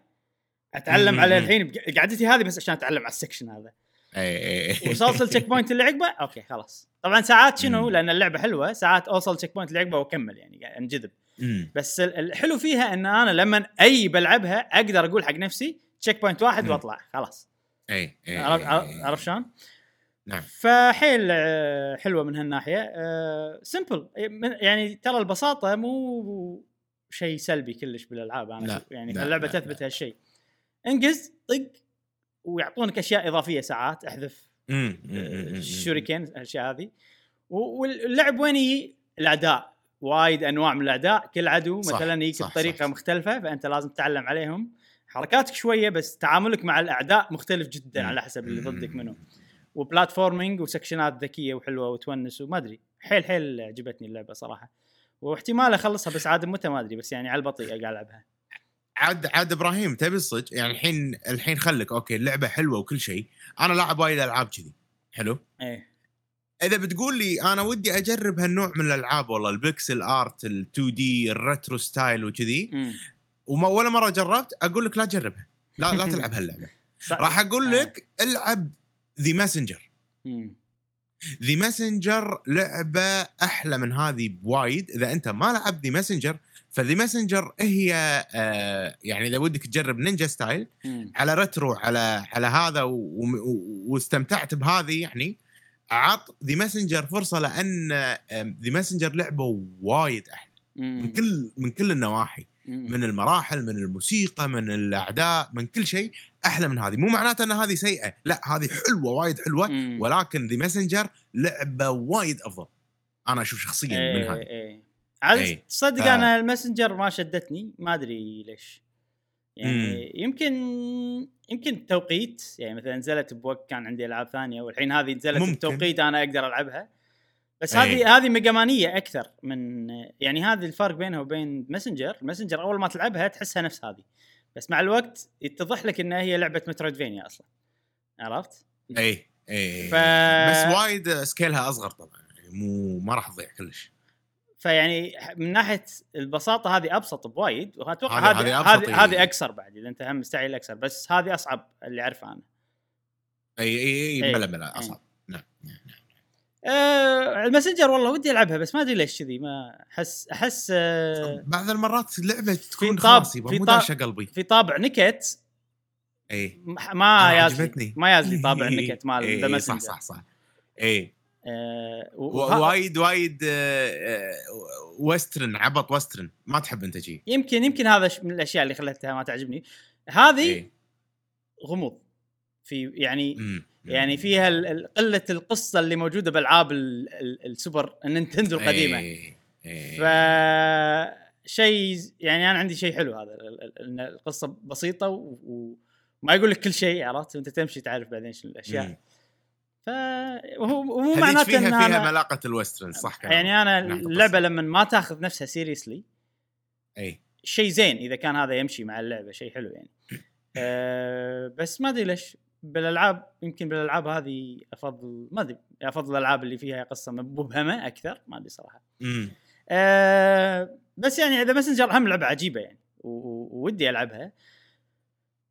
أتعلم مم. عليه الحين قعدتي هذه بس عشان أتعلم على ال section هذا. إي إي وصلت التشيك بوينت اللي عقبه؟ okay خلاص. طبعا ساعات شنو. لأن اللعبة حلوة ساعات أوصل ال check point اللي عقبه وأكمل يعني أنجذب. بس ال- الحلو فيها إن أنا لما أي بلعبها أقدر أقول حق نفسي check point واحد. وأطلع خلاص. إي إي عرفت شلون؟ نعم فحيل آه، حلوة من هالناحية سمبل يعني ترى البساطة مو شيء سلبي كلش بالألعاب أنا لا،. يعني لا، اللعبه لا، تثبت. هالشيء انقز طق ويعطونك أشياء إضافية ساعات أحذف. الشوريكين الاشياء هذه واللعب وين يجي؟ الاعداء وايد أنواع من الاعداء كل عدو مثلا يجيك بطريقة صح. مختلفة فأنت لازم تتعلم عليهم حركاتك شوية بس تعاملك مع الأعداء مختلف جدا. على حسب اللي ضدك مم. منه و platforming و section ات ذكية وحلوة وتونس وما أدري. حيل حيل عجبتني اللعبة صراحة. واحتمال أخلصها بس عاد متى ما أدري بس يعني على البطيء قاعد ألعبها. عاد عاد إبراهيم تبي الصدق؟ يعني الحين الحين خلك. okay اللعبة حلوة وكل شيء. أنا لاعب وايد ألعاب كذي. حلو؟ إيه. إذا بتقول لي أنا ودي أجرب هالنوع من الألعاب والله ال pixel art ال 2D ال retro style وكذي. وما ولا مرة جربت أقول لك لا تجربها. لا لا تلعب *laughs* هاللعبة. ص- راح أقول آه. لك العب The Messenger. The Messenger لعبة أحلى من هذه بوايد إذا أنت ما لعبت The Messenger ف The Messenger هي آه يعني إذا ودك تجرب ninja style مم. على retro على على هذا واستمتعت بهذه يعني عط The Messenger فرصة لأن The Messenger لعبة وايد أحلى من مم. كل من كل النواحي. من المراحل من الموسيقى من الأعداء من كل شيء أحلى من هذه. مو معناته أن هذه سيئة لا هذه حلوة وايد حلوة مم. ولكن The Messenger لعبة وايد أفضل. أنا أشوف شخصيا من إيه هذه. إيه. عاد إيه. تصدق ف- أنا ال Messenger ما شدتني ما أدري ليش. يعني يمكن يمكن توقيت يعني مثلا نزلت بوقت كان عندي ألعاب ثانية والحين هذه نزلت ممكن. بتوقيت أنا أقدر ألعبها. بس إيه. هذه هذه Mega Man ية أكثر من يعني هذه الفرق بينها وبين Messenger Messenger أول ما تلعبها تحسها نفس هذه بس مع الوقت يتضح لك إنها هي لعبة metroidvania أصلا عرفت؟ اي اي ف- بس وايد scale ها أصغر طبعا يعني مو ما راح تضيع كلش فيعني من ناحية البساطة هذه أبسط بوايد واتوقع هذه- هذه هذه إيه. أكثر بعد إذا أنت هم مستعجل أكثر بس هذه أصعب اللي اعرفه أنا. اي اي اي إيه. بلا بلا أصعب نعم نعم أه ال Messenger والله ودي ألعبها بس ما أدري ليش كذي ما أحس أحس أه بعض المرات اللعبة تكون خلاص في مو داشه قلبي في طابع نكت. اي ما- يازلي. ما *laughs* يازلي طابع النكت مال ذا إي، صح صح صح. اي أه وه- وايد وايد آه، آه، و western عبط western. ما تحب أنت شي. يمكن يمكن هذا من الأشياء اللي خلتها ما تعجبني. هذه إي. غموض. في يعني مم. يعني فيها قلة القصة اللي موجودة بالعاب ال- ال- ال Super ال Nintendo القديمة إيه، إيه. ف شيء يعني أنا عندي شيء حلو هذا إن القصة بسيطة وما يقول لك كل شيء عرفت وأنت تمشي تعرف بعدين شو الأشياء. ف ومو هذيك معناته فيها إن فيها أنا ملاقة ال western صح كلامك. يعني أنا اللعبة. لما ما تاخذ نفسها seriously اي شيء زين إذا كان هذا يمشي مع اللعبة شيء حلو يعني *laughs* أه بس ما أدري ليش بالألعاب يمكن بالألعاب هذه أفضل ما أدري أفضل الألعاب اللي فيها قصة مبهمة أكثر ما أدري صراحة. مم. أه بس يعني The Messenger هم لعبة عجيبة يعني و- و- ودي ألعبها.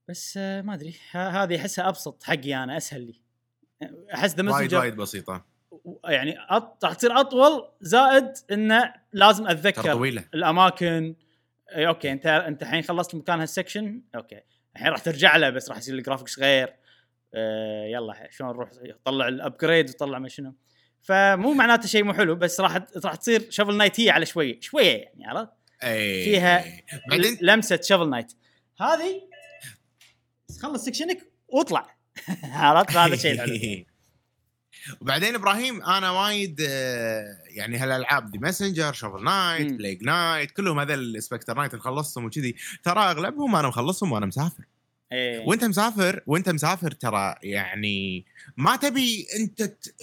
بس أه ما أدري هذه أحسها أبسط حقي أنا أسهل لي. أحس The Messenger وايد بسيطة. يعني أط... راح تصير أطول زائد إنه لازم أتذكر طويله الأماكن. okay أنت أنت الحين خلصت مكان هال section okay. الحين راح ترجع له بس راح يصير ال graphics غير. آه يلا شلون نروح؟ طلع ال upgrade وطلع ما شنو. فمو معناته شيء مو حلو بس راح راح تصير Shovel Knight هي على شوية شوية يعني عرفت؟ اي فيها بعدين؟ لمسة Shovel Knight هذه خلص سكشنك واطلع. *laughs* عرفت؟ هذا الشيء الحلو. *laughs* وبعدين إبراهيم أنا وايد آه، يعني هالألعاب The Messenger Shovel Knight مم. Plague Knight كلهم هذول ال Specter Knight اللي خلصتهم وكذي ترى أغلبهم أنا مخلصهم وأنا مسافر. إيه. وانت مسافر وانت مسافر ترى يعني ما تبي انت ت-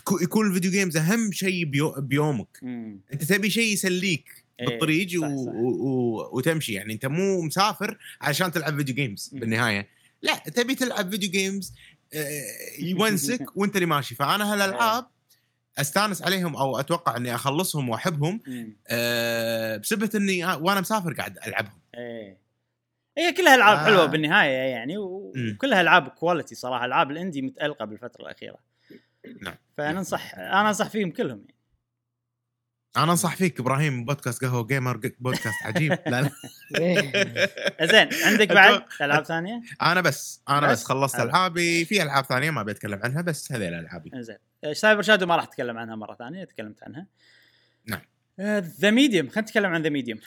تكو- يكون ال video games أهم شيء بيو بيومك مم. انت تبي شيء يسليك إيه، بالطريق صح، و... صح. و... و... وتمشي يعني انت مو مسافر عشان تلعب video games مم. بالنهاية لا تبي تلعب video games آه، يونسك *laughs* وانت اللي ماشي فأنا هالألعاب أستانس عليهم أو أتوقع إني أخلصهم وأحبهم. أه بسبه إني وأنا مسافر قاعد ألعبهم هي كلها ألعاب آه. آه. حلوة بالنهاية يعني. وكلها ألعاب quality صراحة ألعاب ال indie متألقة بالفترة الأخيرة نعم. فننصح أنا أنصح فيهم كلهم يعني. أنا أنصح فيك إبراهيم بودكاست قهوة جيمر بودكاست عجيب *laughs* لا لا *laughs* زين عندك بعد ألعاب ثانية؟ أنا بس أنا بس, بس؟ خلصت. ألعابي في ألعاب ثانية ما بتكلم عنها بس هذيل ألعابي زين Cyber Shadow ما راح أتكلم عنها مرة ثانية تكلمت عنها نعم. The Medium خلينا نتكلم عن The Medium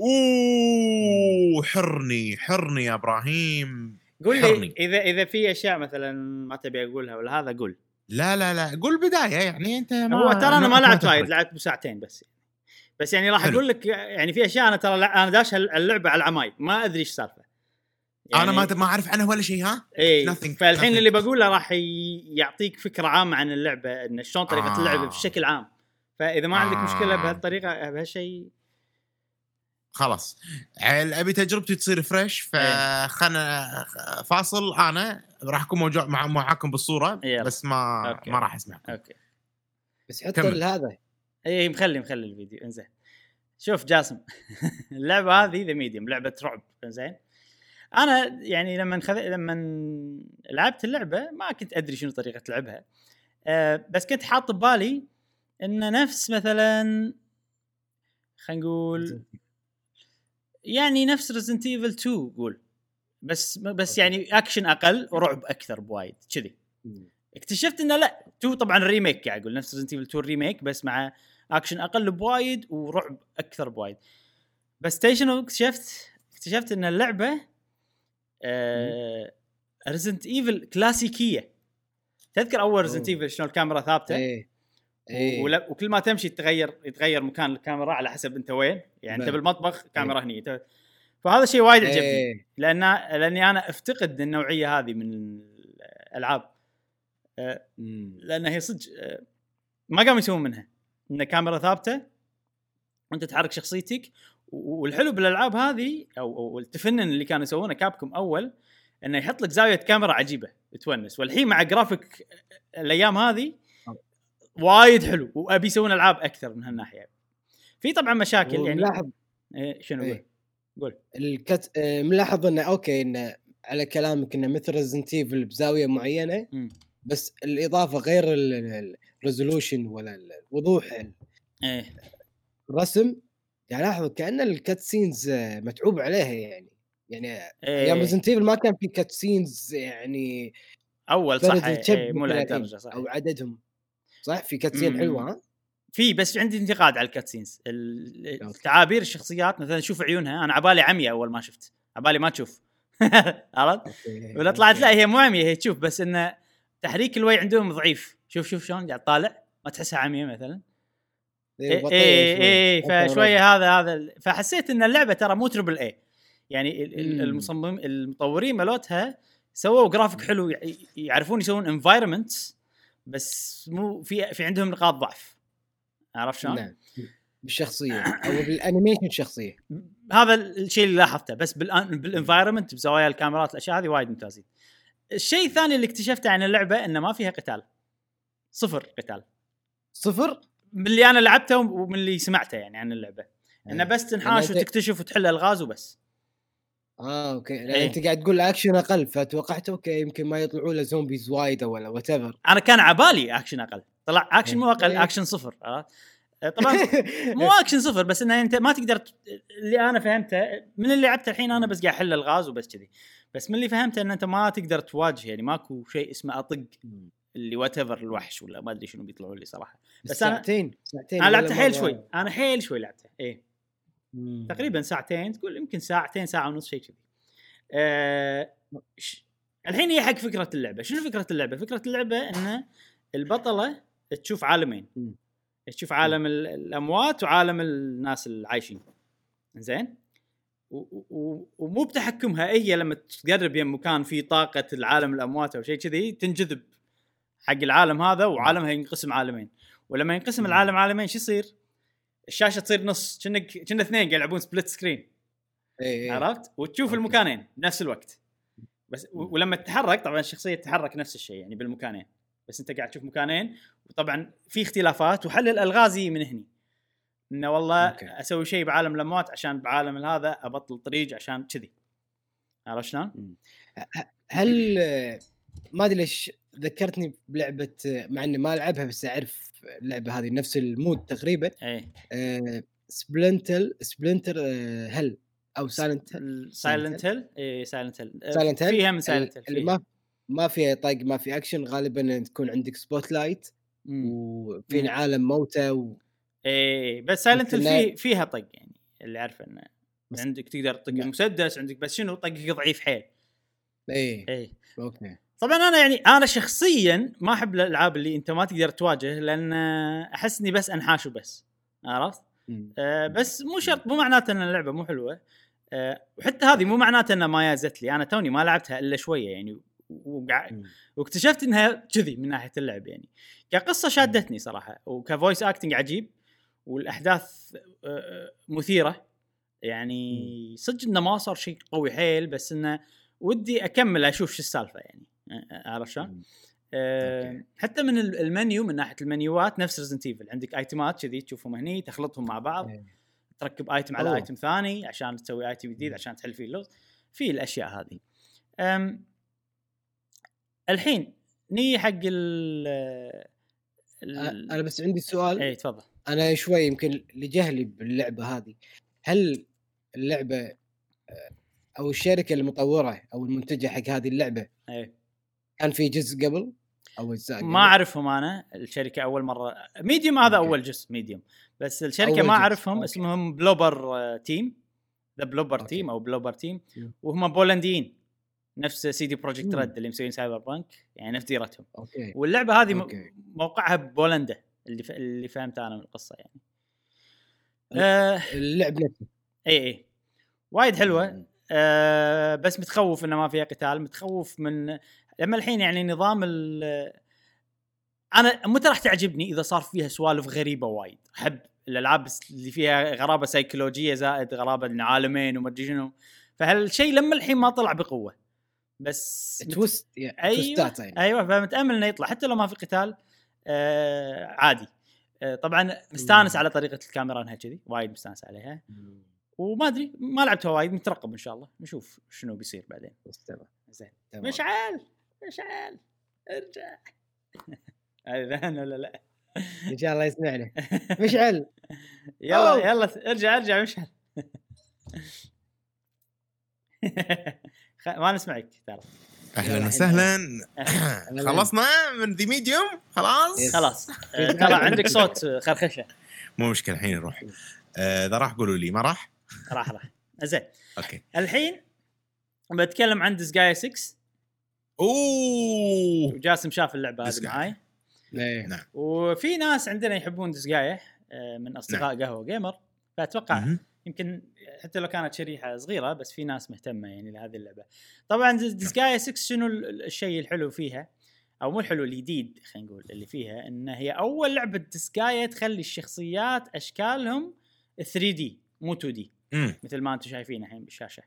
أوه حرني حرني يا إبراهيم قول. لي إذا إذا في أشياء مثلا ما تبي أقولها ولا هذا قول لا لا لا قول بداية يعني أنت ما هو ترى أنا ما لعبت. وايد لعبت بساعتين بس بس يعني راح. أقول لك يعني في أشياء أنا ترى أنا داش اللعبة على العمى ما أدري إيش السالفه أنا ما ما أعرف عنها ولا شيء ها إي فالحين nothing. اللي بقوله راح يعطيك فكرة عامة عن اللعبة إن شلون طريقة آه. آه. اللعب بشكل عام فإذا ما عندك آه. مشكله بهالطريقة بهالشيء خلاص. عيل أبي تجربتي تصير fresh إيه. فخلنا فاصل أنا راح أكون موجود مع معاكم بالصورة يلا. بس ما okay. ما راح أسمعكم. okay. بس حط كمل. هذا. اي مخلي مخلي الفيديو. إنزين. شوف جاسم. *laughs* اللعبة هذه The Medium لعبة رعب. إنزين. أنا يعني لما خذ... لما لعبت اللعبة ما كنت أدري شنو طريقة لعبها. أه بس كنت حاط ببالي انه نفس مثلا خلينا نقول يعني نفس Resident Evil 2 قول. بس بس يعني اكشن أقل ورعب أكثر بوايد كذي. اكتشفت إنه لا 2 طبعا remake قاعد أقول نفس Resident Evil 2 remake بس مع اكشن أقل بوايد ورعب أكثر بوايد. بس شنو اكتشفت؟ اكتشفت إن اللعبة آه Resident Evil كلاسيكيه تذكر أول Resident. Evil شلون الكاميرا ثابتة؟ إيه. ولا- وكل ما تمشي يتغير يتغير مكان الكاميرا على حسب انت وين. يعني انت بلى. بالمطبخ كاميرا هني. أنت- فهذا شيء وايد عجبني. إيه. لأن لأني أنا أفتقد النوعية هذه من الألعاب. لأن هي صدق ما قاموا يسوون منها. إن كاميرا ثابتة وانت تحرك شخصيتك. والحلو بالألعاب هذه أو أو التفنن اللي كانوا يسوونه Capcom أول إنه يحط لك زاوية كاميرا عجيبة تونس. والحين مع جرافيك الأيام هذه وايد حلو وأبي يسوون ألعاب أكثر من هالناحية. في طبعا مشاكل يعني. ملاحظ إيه شنو إيه. قول. ال cut... آه، ملاحظ إنه okay إنه على كلامك إنه مثل Resident Evil بزاوية معينة مم. بس الإضافة غير ال resolution ولا الوضوح إيه. الرسم يعني لاحظ كأن ال cut scenes آه، متعوب عليها يعني. يعني أيام إيه. Resident Evil ما كان في cut scenes يعني أول صح إيه، إيه، مو لهالدرجة صح. أو عددهم. صح؟ في cut scene مم. حلوة ها؟ في بس عندي انتقاد على ال cut scenes. تعابير الشخصيات مثلا شوف عيونها. أنا عبالي عمية أول ما شفت. عبالي ما تشوف. *laughs* عرفت؟ ولا طلعت لا. هي مو عمية هي تشوف بس انه تحريك الويه عندهم ضعيف. شوف شوف شلون قاعد طالع. ما تحسها عمية مثلا. إيه، اي بطيء اي شوي. اي فشوية هذا هذا فحسيت إن اللعبة ترى مو triple A يعني ال- ال- مم. المصمم المطورين مالتها سووا جرافيك حلو. يع- يعرفون يسوون environments بس مو في في عندهم نقاط ضعف عرفت شلون؟ نعم بالشخصية أو بال animation الشخصيه هذا الشيء اللي لاحظته بس بال en- بال environment بزوايا الكاميرات الأشياء هذه وايد ممتازين. الشيء الثاني اللي اكتشفته عن اللعبة إنه ما فيها قتال. صفر قتال. صفر من اللي أنا لعبته ومن اللي سمعته يعني عن اللعبة. إنه بس تنحاش يعني وتكتشف وتحل ألغاز وبس. آه okay. يعني إيه. أنت قاعد تقول اكشن أقل فتوقعت okay يمكن ما يطلعوا له zombies وايد ولا what أنا كان عبالي اكشن أقل. طلع اكشن مو أقل إيه. اكشن صفر عرفت؟ طبعا *laughs* مو اكشن صفر بس انه أنت ما تقدر اللي أنا فهمته من اللي لعبته الحين أنا بس قاعد أحل الغاز وبس كذي. بس من اللي فهمته إن أنت ما تقدر تواجه يعني ماكو شيء اسمه أطق اللي whatever الوحش ولا ما أدري شنو بيطلعوا لي صراحة. بس بس أنا- ساعتين ساعتين أنا ولا لعبته حيل. شوي. أنا حيل شوي لعبته إيه. مم. تقريبا ساعتين تقول يمكن ساعتين ساعة ونص شيء كذي أه ش- الحين هي حق فكرة اللعبة شنو فكرة اللعبة فكرة اللعبة إن البطلة تشوف عالمين مم. تشوف عالم ال- الأموات وعالم الناس العايشين زين و- و- ومو بتحكمها هي لما تقرب يم مكان فيه طاقة العالم الأموات أو شيء كذي تنجذب حق العالم هذا وعالمها ينقسم عالمين ولما ينقسم مم. العالم عالمين شو يصير؟ الشاشه تصير نص كأنك كنا اثنين قاعد يلعبون split screen إيه، إيه. عرفت؟ وتشوف okay. المكانين بنفس الوقت بس ولما تتحرك طبعا الشخصية تتحرك نفس الشيء يعني بالمكانين بس أنت قاعد تشوف مكانين وطبعا في اختلافات وحل الالغاز من هني إنه والله okay. أسوي شيء بعالم الأموات عشان بعالم هذا أبطل طريق عشان كذي عرفت شلون؟ هل ما أدري ليش ذكرتني بلعبة مع إني ما ألعبها بس أعرف اللعبة هذه نفس ال mood تقريبا. إيه splinter splinter هل أو سايلنت سايلنت هيل إي سايلنت هيل Silent Hill؟ فيها من Silent Hill ما ما فيها طق ما في اكشن غالبا تكون عندك spotlight وفي. عالم موتى و... إيه بس Silent فيه فيها طق يعني اللي عارفه إنه. عندك تقدر تطق. المسدس عندك بس شنو طقك ضعيف حيل. إيه إيه okay. طبعا أنا يعني أنا شخصيا ما أحب الألعاب اللي أنت ما تقدر تواجه لأن أحس إني بس أنحاش وبس عرفت؟ أه بس مو شرط مو معناته إن اللعبة مو حلوة. أه وحتى هذه مو معناته إنها ما يازت لي أنا توني ما لعبتها إلا شوية يعني. واكتشفت إنها كذي من ناحية اللعب يعني. كقصة شادتني صراحة وكفويس اكتنج عجيب والأحداث أه، مثيرة. يعني صدق إنه ما صار شيء قوي حيل بس إنه ودي أكمل أشوف شو السالفة يعني. عرفت شلون؟ أه. حتى من ال- المنيو من ناحية المنيوات نفس Resident Evil عندك item ات كذي تشوفهم هني تخلطهم مع بعض إيه. تركب item على. item ثاني عشان تسوي item جديد. عشان تحل فيه اللغز في الأشياء هذه الحين نيجي حق ال أنا بس عندي سؤال اي تفضل أنا شوي يمكن لجهلي باللعبة هذه هل اللعبة أو الشركة المطورة أو المنتجة حق هذه اللعبة اي كان في جزء قبل أو أجزاء قبل؟ ما أعرفهم أنا الشركة أول مرة Medium هذا okay. أول جزء Medium بس الشركة ما أعرفهم. اسمهم Bloober Team The Bloober. Team أو Bloober Team. وهم بولنديين نفس CD Projekt. Red اللي مسوين Cyberpunk يعني نفس ديرتهم okay واللعبة هذه okay. موقعها ببولندا اللي ف... اللي فهمت أنا من القصة يعني آه اللعب نفسه إي إي وايد حلوة مم. آه بس متخوف إنه ما فيها قتال متخوف من لما الحين يعني نظام ال أنا متى راح تعجبني إذا صار فيها سوالف غريبة وايد. أحب الألعاب اللي فيها غرابة سيكولوجية زائد غرابة إن عالمين وما أدري شنو. فهالشيء لما الحين ما طلع بقوة. بس مت- تويست يعني أيوه يعني. أيوه فمتأمل إنه يطلع. حتى لو ما في قتال آه عادي. آه طبعا مستانس. على طريقة الكاميرا إنها كذي وايد مستانس عليها. وما أدري ما لعبتها وايد مترقب إن شاء الله. نشوف شنو بيصير بعدين. بس تمام. زين. مشعل! مشعل ارجع. *laughs* هذا أنا ولا لا؟ إن شاء الله يسمعنا *laughs* مشعل. يلا أوه. يلا ارجع ارجع مشعل. *laughs* خ- ما نسمعك ترى. أهلا وسهلا. *clears throat* خلصنا من The Medium خلاص. خلاص. آه، ترى عندك صوت خرخشة. مو مشكلة الحين نروح. آه، إذا راح قولوا لي ما راح؟ راح راح. زين. okay. الحين بتكلم عن Disgaea 6 أوه وجاسم شاف اللعبة هذه. معاي إيه. نعم وفي ناس عندنا يحبون Disgaea آه، من أصدقاء قهوة Gamer فأتوقع مهم. يمكن حتى لو كانت شريحة صغيرة بس في ناس مهتمة يعني لهذه اللعبة. طبعا ديسجايا 6 شنو ال- الشيء الحلو فيها؟ أو مو الحلو الجديد خلينا نقول اللي فيها إن هي أول لعبة ديسجايا تخلي الشخصيات أشكالهم 3 دي مو 2 دي مم. مثل ما أنتم شايفين الحين بالشاشة.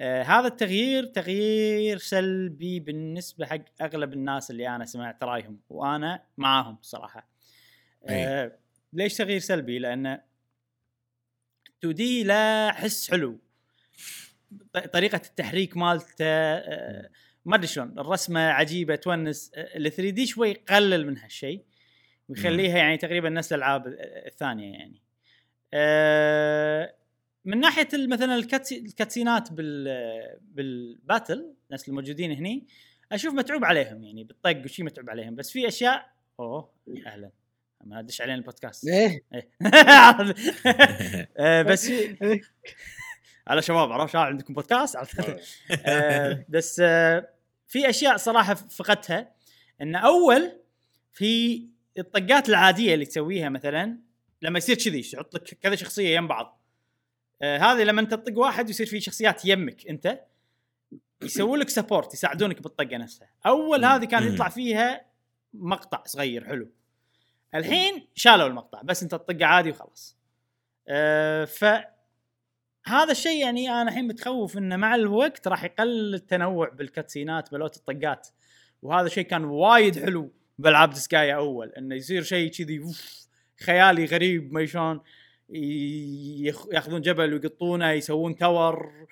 آه هذا التغيير تغيير سلبي بالنسبة حق أغلب الناس اللي أنا سمعت رأيهم وأنا معاهم صراحة. آه ليش تغيير سلبي؟ لأن 2 دي لا حس حلو طريقة التحريك مالته آه، ما أدري شلون الرسمة عجيبة تونس ال 3 دي شوي يقلل من هالشيء ويخليها يعني تقريبا نفس الألعاب ال- الثانية يعني من ناحية مثلا الكاتسي- الكاتسينات بال بالباتل الناس الموجودين هني أشوف متعوب عليهم يعني بالطق وشي متعوب عليهم. بس في أشياء أوه أهلا. ما أدش علينا البودكاست. إيه إيه. *laughs* *laughs* آه، بس *laughs* على شباب عرفت شباب عندكم بودكاست؟ عرفت؟ آه، بس آه، في أشياء صراحة فقدتها. إن أول في الطقات العادية اللي تسويها مثلا لما يصير كذي يحط لك كذا شخصية يم بعض. آه هذه لما انت تطق واحد يصير في شخصيات يمك انت يسوون لك support يساعدونك بالطقة نفسها. أول هذه كان. يطلع فيها مقطع صغير حلو. الحين شالوا المقطع بس انت تطقه عادي وخلاص. آه ف هذا الشيء يعني أنا الحين متخوف إنه مع الوقت راح يقلل التنوع بال cutscene ات بلوت الطقات. وهذا شيء كان وايد حلو بالعاب Disgaea أول إنه يصير شيء كذي خيالي غريب ما شلون. ياخذون جبل ويقطونه يسوون تور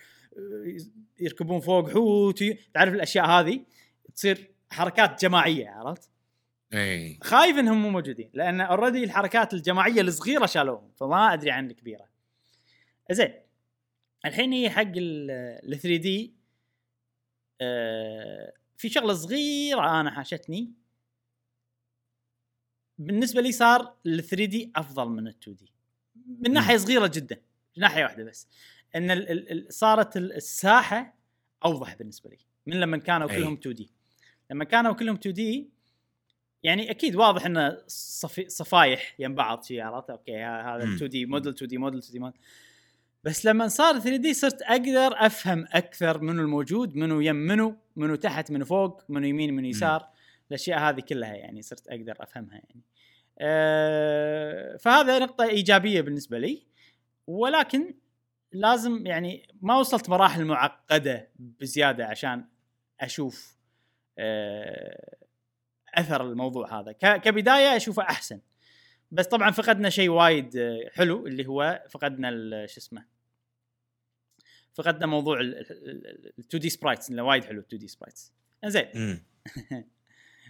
يركبون فوق حوت تعرف الأشياء هذه تصير حركات جماعية عرفت؟ اي خايف إنهم مو موجودين لأن اوريدي الحركات الجماعية الصغيرة شالوهم فما أدري عن الكبيرة. زين الحين هي حق ال 3 دي في شغلة صغيرة أنا حاشتني بالنسبة لي صار ال 3 دي أفضل من ال 2 دي من ناحية صغيرة جدا ناحية واحدة بس إن ال ال ال صارت ال- الساحة أوضح بالنسبة لي من لما كانوا. كلهم 2D. لما كانوا كلهم 2D يعني أكيد واضح انه صفي صفايح يم بعض شي عرفت؟ okay هذا مم. 2D model 2D model 2D model. بس لما صار 3D صرت أقدر أفهم أكثر منو الموجود منو يم منو منو تحت منو فوق منو يمين منو يسار الأشياء هذه كلها يعني صرت أقدر أفهمها يعني. أه فهذا نقطة إيجابية بالنسبة لي. ولكن لازم يعني ما وصلت مراحل معقدة بزيادة عشان أشوف أه أثر الموضوع هذا. كبداية أشوفه أحسن. بس طبعا فقدنا شيء وايد آه، حلو اللي هو فقدنا شو اسمه فقدنا موضوع ال 2D sprites اللي وايد حلو 2D sprites زين مم. *laughs*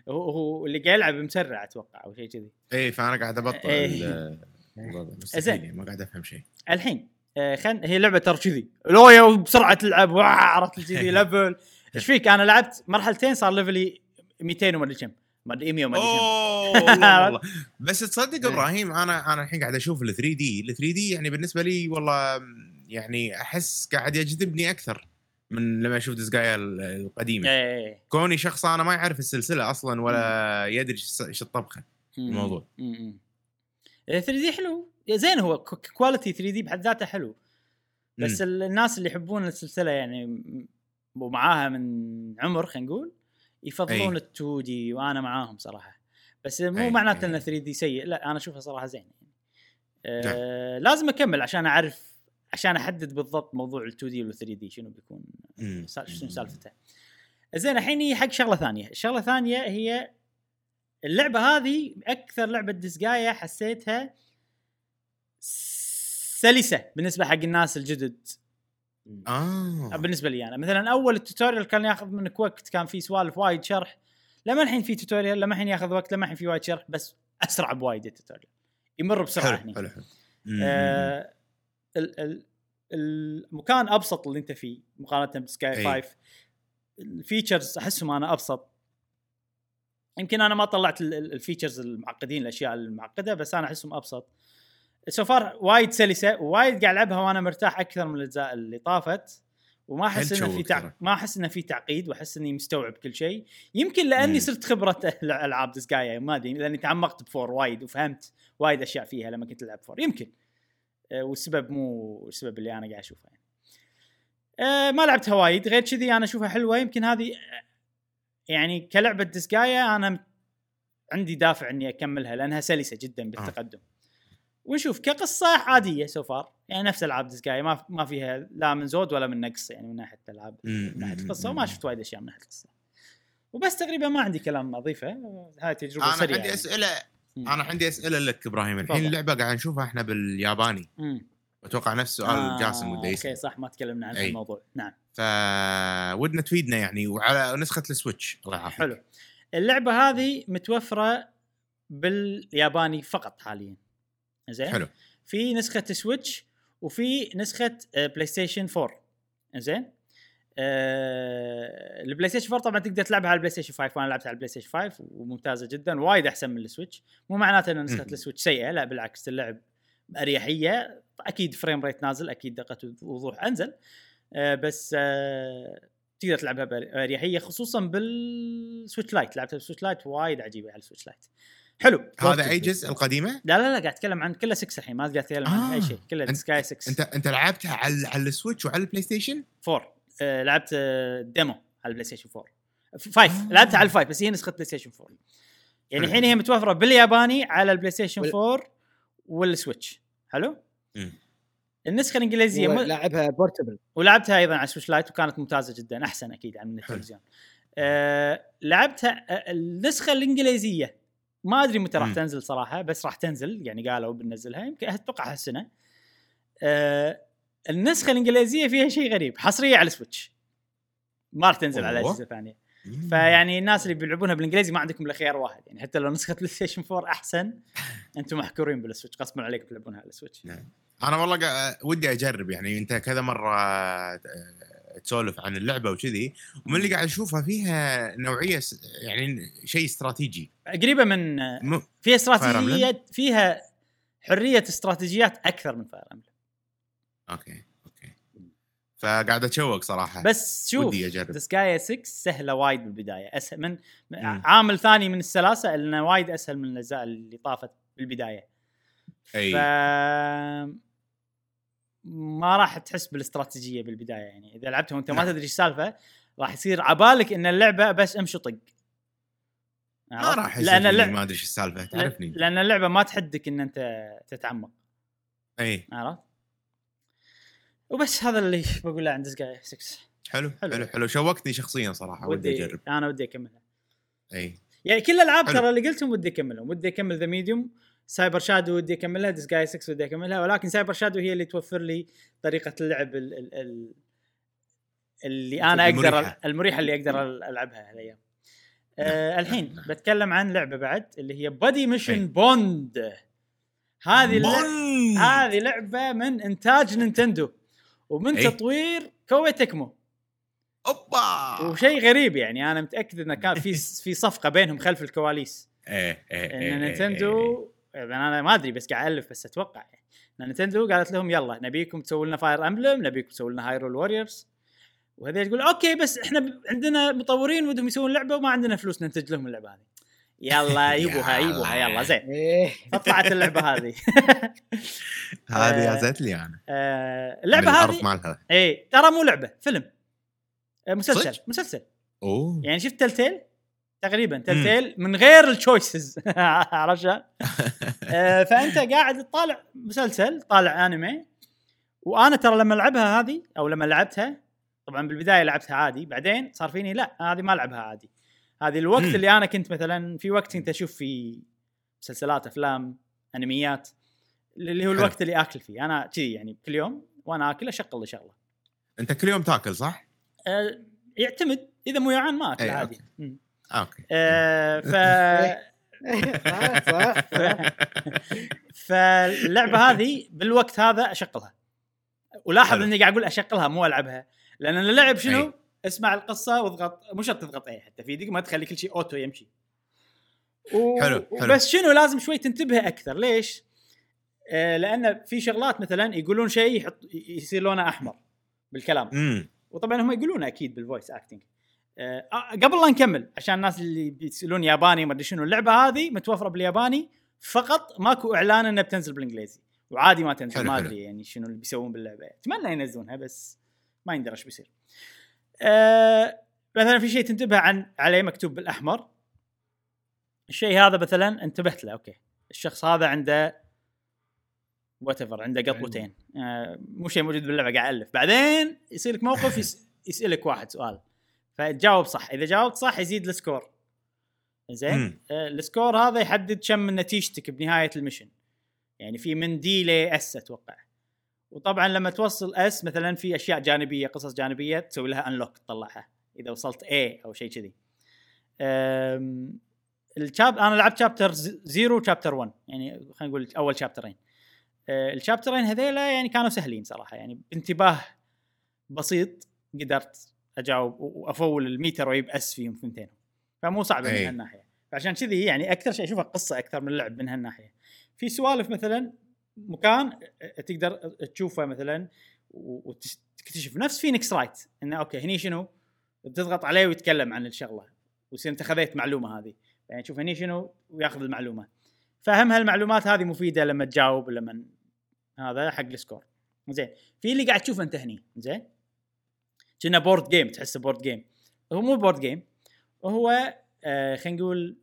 هو هو اللي قاعد يلعب مسرع أتوقع أو شيء كذي. اي فأنا قاعد أبطل إيه. *laughs* زين. يعني، ما قاعد أفهم شيء. الحين آه خن هي لعبة ترى كذي. لويا وبسرعه تلعب واه، عرفت كذي *laughs* level إيش فيك؟ أنا لعبت مرحلتين صار level ي 200 وما أدري كم. ما أدري 100 وما أدري كم. *laughs* بس تصدق إبراهيم أنا أنا الحين قاعد أشوف ال 3D ال 3D يعني بالنسبة لي والله يعني أحس قاعد يجذبني أكثر. من لما أشوف ديسجايا القديمه إيه كوني شخص أنا ما يعرف السلسلة أصلا ولا يدري إيش الطبخة الموضوع. 3 دي حلو زين هو كواليتي 3 دي بحد ذاته حلو بس مم. ال- الناس اللي يحبون السلسلة يعني ومعاها من عمر خلينا نقول يفضلون. ال 2 دي وأنا معاهم صراحة بس مو معناته. ان 3 دي سيء لا أنا أشوفها صراحة زين يعني. آه لازم أكمل عشان أعرف عشان أحدد بالضبط موضوع ال 2D وال 3D شنو بيكون شنو سالفته. زين الحين هي حق شغلة ثانية. الشغلة الثانية هي اللعبة هذه أكثر لعبة Disgaea حسيتها سلسة بالنسبة حق الناس الجدد. آه. بالنسبة لي أنا. مثلا أول ال tutorial كان ياخذ منك وقت كان في سوالف وايد شرح. لما الحين في tutorial لما الحين ياخذ وقت لما الحين في وايد شرح بس أسرع بوايد ال tutorial يمر بسرعة حلو هني حلو حلو. آه ال- ال- المكان أبسط اللي أنت فيه مقارنة ب Disgaea. 5 ال features أحسهم أنا أبسط. يمكن أنا ما طلعت ال- ال- features المعقدين الأشياء المعقدة بس أنا أحسهم أبسط. so far وايد سلسة ووايد قاعد ألعبها وأنا مرتاح أكثر من الأجزاء اللي طافت. وما أحس إنه في تع... ما أحس إنه في تعقيد وأحس إني مستوعب كل شيء. يمكن لأني مم. صرت خبرة *laughs* الألعاب Disgaea ما أدري لأني تعمقت ب four وايد وفهمت وايد أشياء فيها لما كنت ألعب four يمكن. والسبب مو السبب اللي أنا قاعد أشوفه يعني. آه، ما لعبتها وايد غير كذي أنا أشوفها حلوة يمكن هذه آه، يعني كلعبة Disgaea أنا عندي دافع إني أكملها لأنها سلسة جدا بالتقدم ونشوف كقصة عادية so far يعني نفس ألعاب Disgaea ما ما فيها لا من زود ولا من نقص يعني من ناحية الالعاب من ناحية القصة. وما شفت وايد أشياء من ناحية القصة وبس تقريبا ما عندي كلام أضيفه هاي تجربة أنا سريعة عندي يعني. أسئلة. أنا عندي أسئلة لك إبراهيم. الحين. اللعبه قاعد نشوفها إحنا بالياباني. مم. أتوقع نفس سؤال آه، جاسم أوكي صح ما تكلمنا عن أي. الموضوع نعم. فودنا تفيدنا يعني وعلى نسخة ال Switch. الله يعافيك. حلو. اللعبة هذه متوفرة بالياباني فقط حاليا. زين؟ حلو. في نسخة Switch وفي نسخة PlayStation 4 زين؟ آه ال PlayStation 4 طبعا تقدر تلعبها على ال PlayStation 5 وأنا لعبتها على ال PlayStation 5 وممتازة جدا وايد أحسن من ال Switch. مو معناته ان نسخة. ال Switch سيئة لا بالعكس اللعب باريحيه أكيد frame rate نازل أكيد دقة وضوح أنزل. آه بس آه تقدر تلعبها باريحيه خصوصا بال Switch Lite. لعبتها بال Switch Lite وايد عجيبة على ال Switch Lite. حلو. هذا أي جزء؟ القديمة؟ لا لا لا قاعد أتكلم عن كلها 6 الحين ما قاعد أتكلم عن آه. اي شيء أنت- Disgaea 6 أنت أنت لعبتها على على ال Switch وعلى ال PlayStation؟ 4 آه لعبت آه demo على ال PlayStation 4 5 لعبتها على ال five بس هي نسخة PlayStation 4 يعني. الحين هي متوفرة بالياباني على ال PlayStation وال- 4 وال Switch حلو. النسخة الإنجليزية م... لعبها portable ولعبتها أيضا على Switch Lite وكانت ممتازة جدا أحسن أكيد عن التلفزيون. آه لعبتها آه النسخة الإنجليزية ما أدري متى راح. تنزل صراحة بس راح تنزل يعني قالوا بننزلها يمكن أتوقع هالسنة. آه النسخة الإنجليزية فيها شيء غريب حصرية على ال Switch. ما راح تنزل على. أجهزة ثانية. فيعني الناس اللي بيلعبونها بالإنجليزي ما عندكم إلا خيار واحد يعني حتى لو نسخة PlayStation 4 أحسن *laughs* أنتم محكورين بال Switch غصبا عليكم تلعبونها على ال Switch. أنا والله قا... ودي أجرب يعني أنت كذا مرة آه، تسولف عن اللعبة وكذي ومن اللي قاعد أشوفها فيها نوعية. يعني شيء استراتيجي. قريبة من. فيها Fire استراتيجيات فيها حرية استراتيجيات أكثر من Fire Emblem أوكي أوكي فقاعد أتشوق صراحة بس شوف ودي. Disgaea 6 سهلة وايد بالبدايه أسهل من مم. عامل ثاني من السلاسة انه وايد أسهل من الأجزاء اللي طافت بالبداية أي ف ما راح تحس بالاستراتيجية بالبداية يعني إذا لعبتها وأنت ما. *laughs* تدري إيش السالفه راح يصير عبالك إن اللعبة بس أمشي طق ما؟ راح لأن يصير اللعبه ما أدري إيش السالفة تعرفني لأن اللعبة ما تحدك إن أنت تتعمق أي عرفت؟ وبس هذا اللي بقوله عن Disgaea 6 حلو حلو. حلو حلو. شوقتني شخصيا صراحة ودي ودي. أجرب. أنا ودي أكملها. أي. يعني كل الألعاب. ترى اللي قلتهم ودي أكملهم. ودي أكمل The Medium Cyber Shadow ودي أكملها Disgaea 6 ودي أكملها ولكن Cyber Shadow هي اللي توفر لي طريقة اللعب ال ال ال اللي أنا أقدر المريحة. المريحة اللي أقدر ألعبها هالأيام. آه الحين بتكلم عن لعبة بعد اللي هي Buddy. Mission Bond هذه. هذه لعبة من إنتاج Nintendo. ومن أي. تطوير Koei Tecmo. أوبا! وشيء غريب يعني أنا متأكد إنه كان في *laughs* في صفقة بينهم خلف الكواليس. إيه إيه إن إيه، إيه، نينتندو يعني أنا ما أدري بس قاعد ألف بس أتوقع يعني. إن Nintendo قالت لهم يلا نبيكم تسووا لنا Fire Emblem نبيكم تسووا لنا Hyrule Warriors وهذول تقول أوكي بس إحنا عندنا مطورين ودهم يسوون لعبة وما عندنا فلوس ننتج لهم اللعبة هذه. يلا *laughs* يبوها يبوها يلا زين. *laughs* فطلعت اللعبة هذه. *laughs* هذه آه، يازت لي أنا. آه، اللعبة هذه مالها. اي ترى مو لعبة فيلم. آه، مسلسل؟ مسلسل. أوه. يعني شفت تلتيل تقريبا تلتيل من غير التشويسز عرفت شلون؟ آه، فأنت قاعد تطالع مسلسل طالع انمي وأنا ترى لما ألعبها هذه أو لما لعبتها طبعا بالبداية لعبتها عادي بعدين صار فيني لا هذه ما ألعبها عادي. هذه الوقت. اللي أنا كنت مثلا في وقت كنت أشوف فيه مسلسلات أفلام أنميات اللي هو. الوقت اللي آكل فيه أنا كذي يعني كل يوم وأنا آكل أشغل لي شغلة أنت كل يوم تاكل صح؟ أه يعتمد إذا مو جوعان ما أكل أي، عادي أوكي. أوكي أه *laughs* ف. فاللعبة هذه بالوقت هذا أشغلها ولاحظ. إني قاعد أقول أشغلها مو ألعبها لأن اللعب شنو؟ اسمع القصة واضغط مو شرط تضغط اي حتى في دقيقة ما تخلي كل شيء auto يمشي. و... حلو، حلو. بس شنو لازم شوي تنتبه أكثر ليش؟ آه لأن في شغلات مثلا يقولون شيء يحط يصير لونه أحمر بالكلام. امم وطبعا هم يقولون أكيد بال voice acting آه قبل لا نكمل عشان الناس اللي بيسالون ياباني ما أدري شنو اللعبة هذه متوفرة بالياباني فقط ماكو إعلان إنها بتنزل بالإنجليزي. وعادي ما تنزل ما. أدري يعني شنو اللي بيسوون باللعبة. أتمنى ينزلونها بس ما يندرى إيش بيصير. آه مثلا في شيء تنتبه عن عليه مكتوب بالأحمر. الشيء هذا مثلا انتبهت له أوكي. الشخص هذا عنده وات عنده قطوتين. آه مو شيء موجود باللعبة قاعد ألف. بعدين يصير لك موقف يس يسألك واحد سؤال. فتجاوب صح. إذا جاوبت صح يزيد ال score. زين. آه ال score هذا يحدد كم من نتيجتك بنهاية ال mission. يعني في من D ل S أتوقع. وطبعا لما توصل S مثلا في أشياء جانبية قصص جانبية تسوي لها unlock تطلعها إذا وصلت A أو شيء كذي. ال chap أنا لعبت chapter zero و chapter 1 يعني خلينا نقول أول chapterين أه، ال chapterين هذيلا يعني كانوا سهلين صراحة يعني بانتباه بسيط قدرت أجاوب وأفول الميتر واجيب S فيهم ثنتين فمو صعبة من أي. هالناحية. فعشان كذي يعني أكثر شيء اشوفها قصة أكثر من اللعب من هالناحية. في سوالف مثلا مكان تقدر تشوفه مثلا وتكتشف نفس Phoenix Wright إنه okay هني شنو؟ تضغط عليه ويتكلم عن الشغلة ويصير أنت خذيت معلومة هذه. يعني تشوف هني شنو؟ وياخذ المعلومة. فهم هالمعلومات هذه مفيدة لما تجاوب لما هذا حق ال score. زين. في اللي قاعد تشوفه أنت هني. زين. كنا board game تحسه board game هو مو board game هو آه خلينا نقول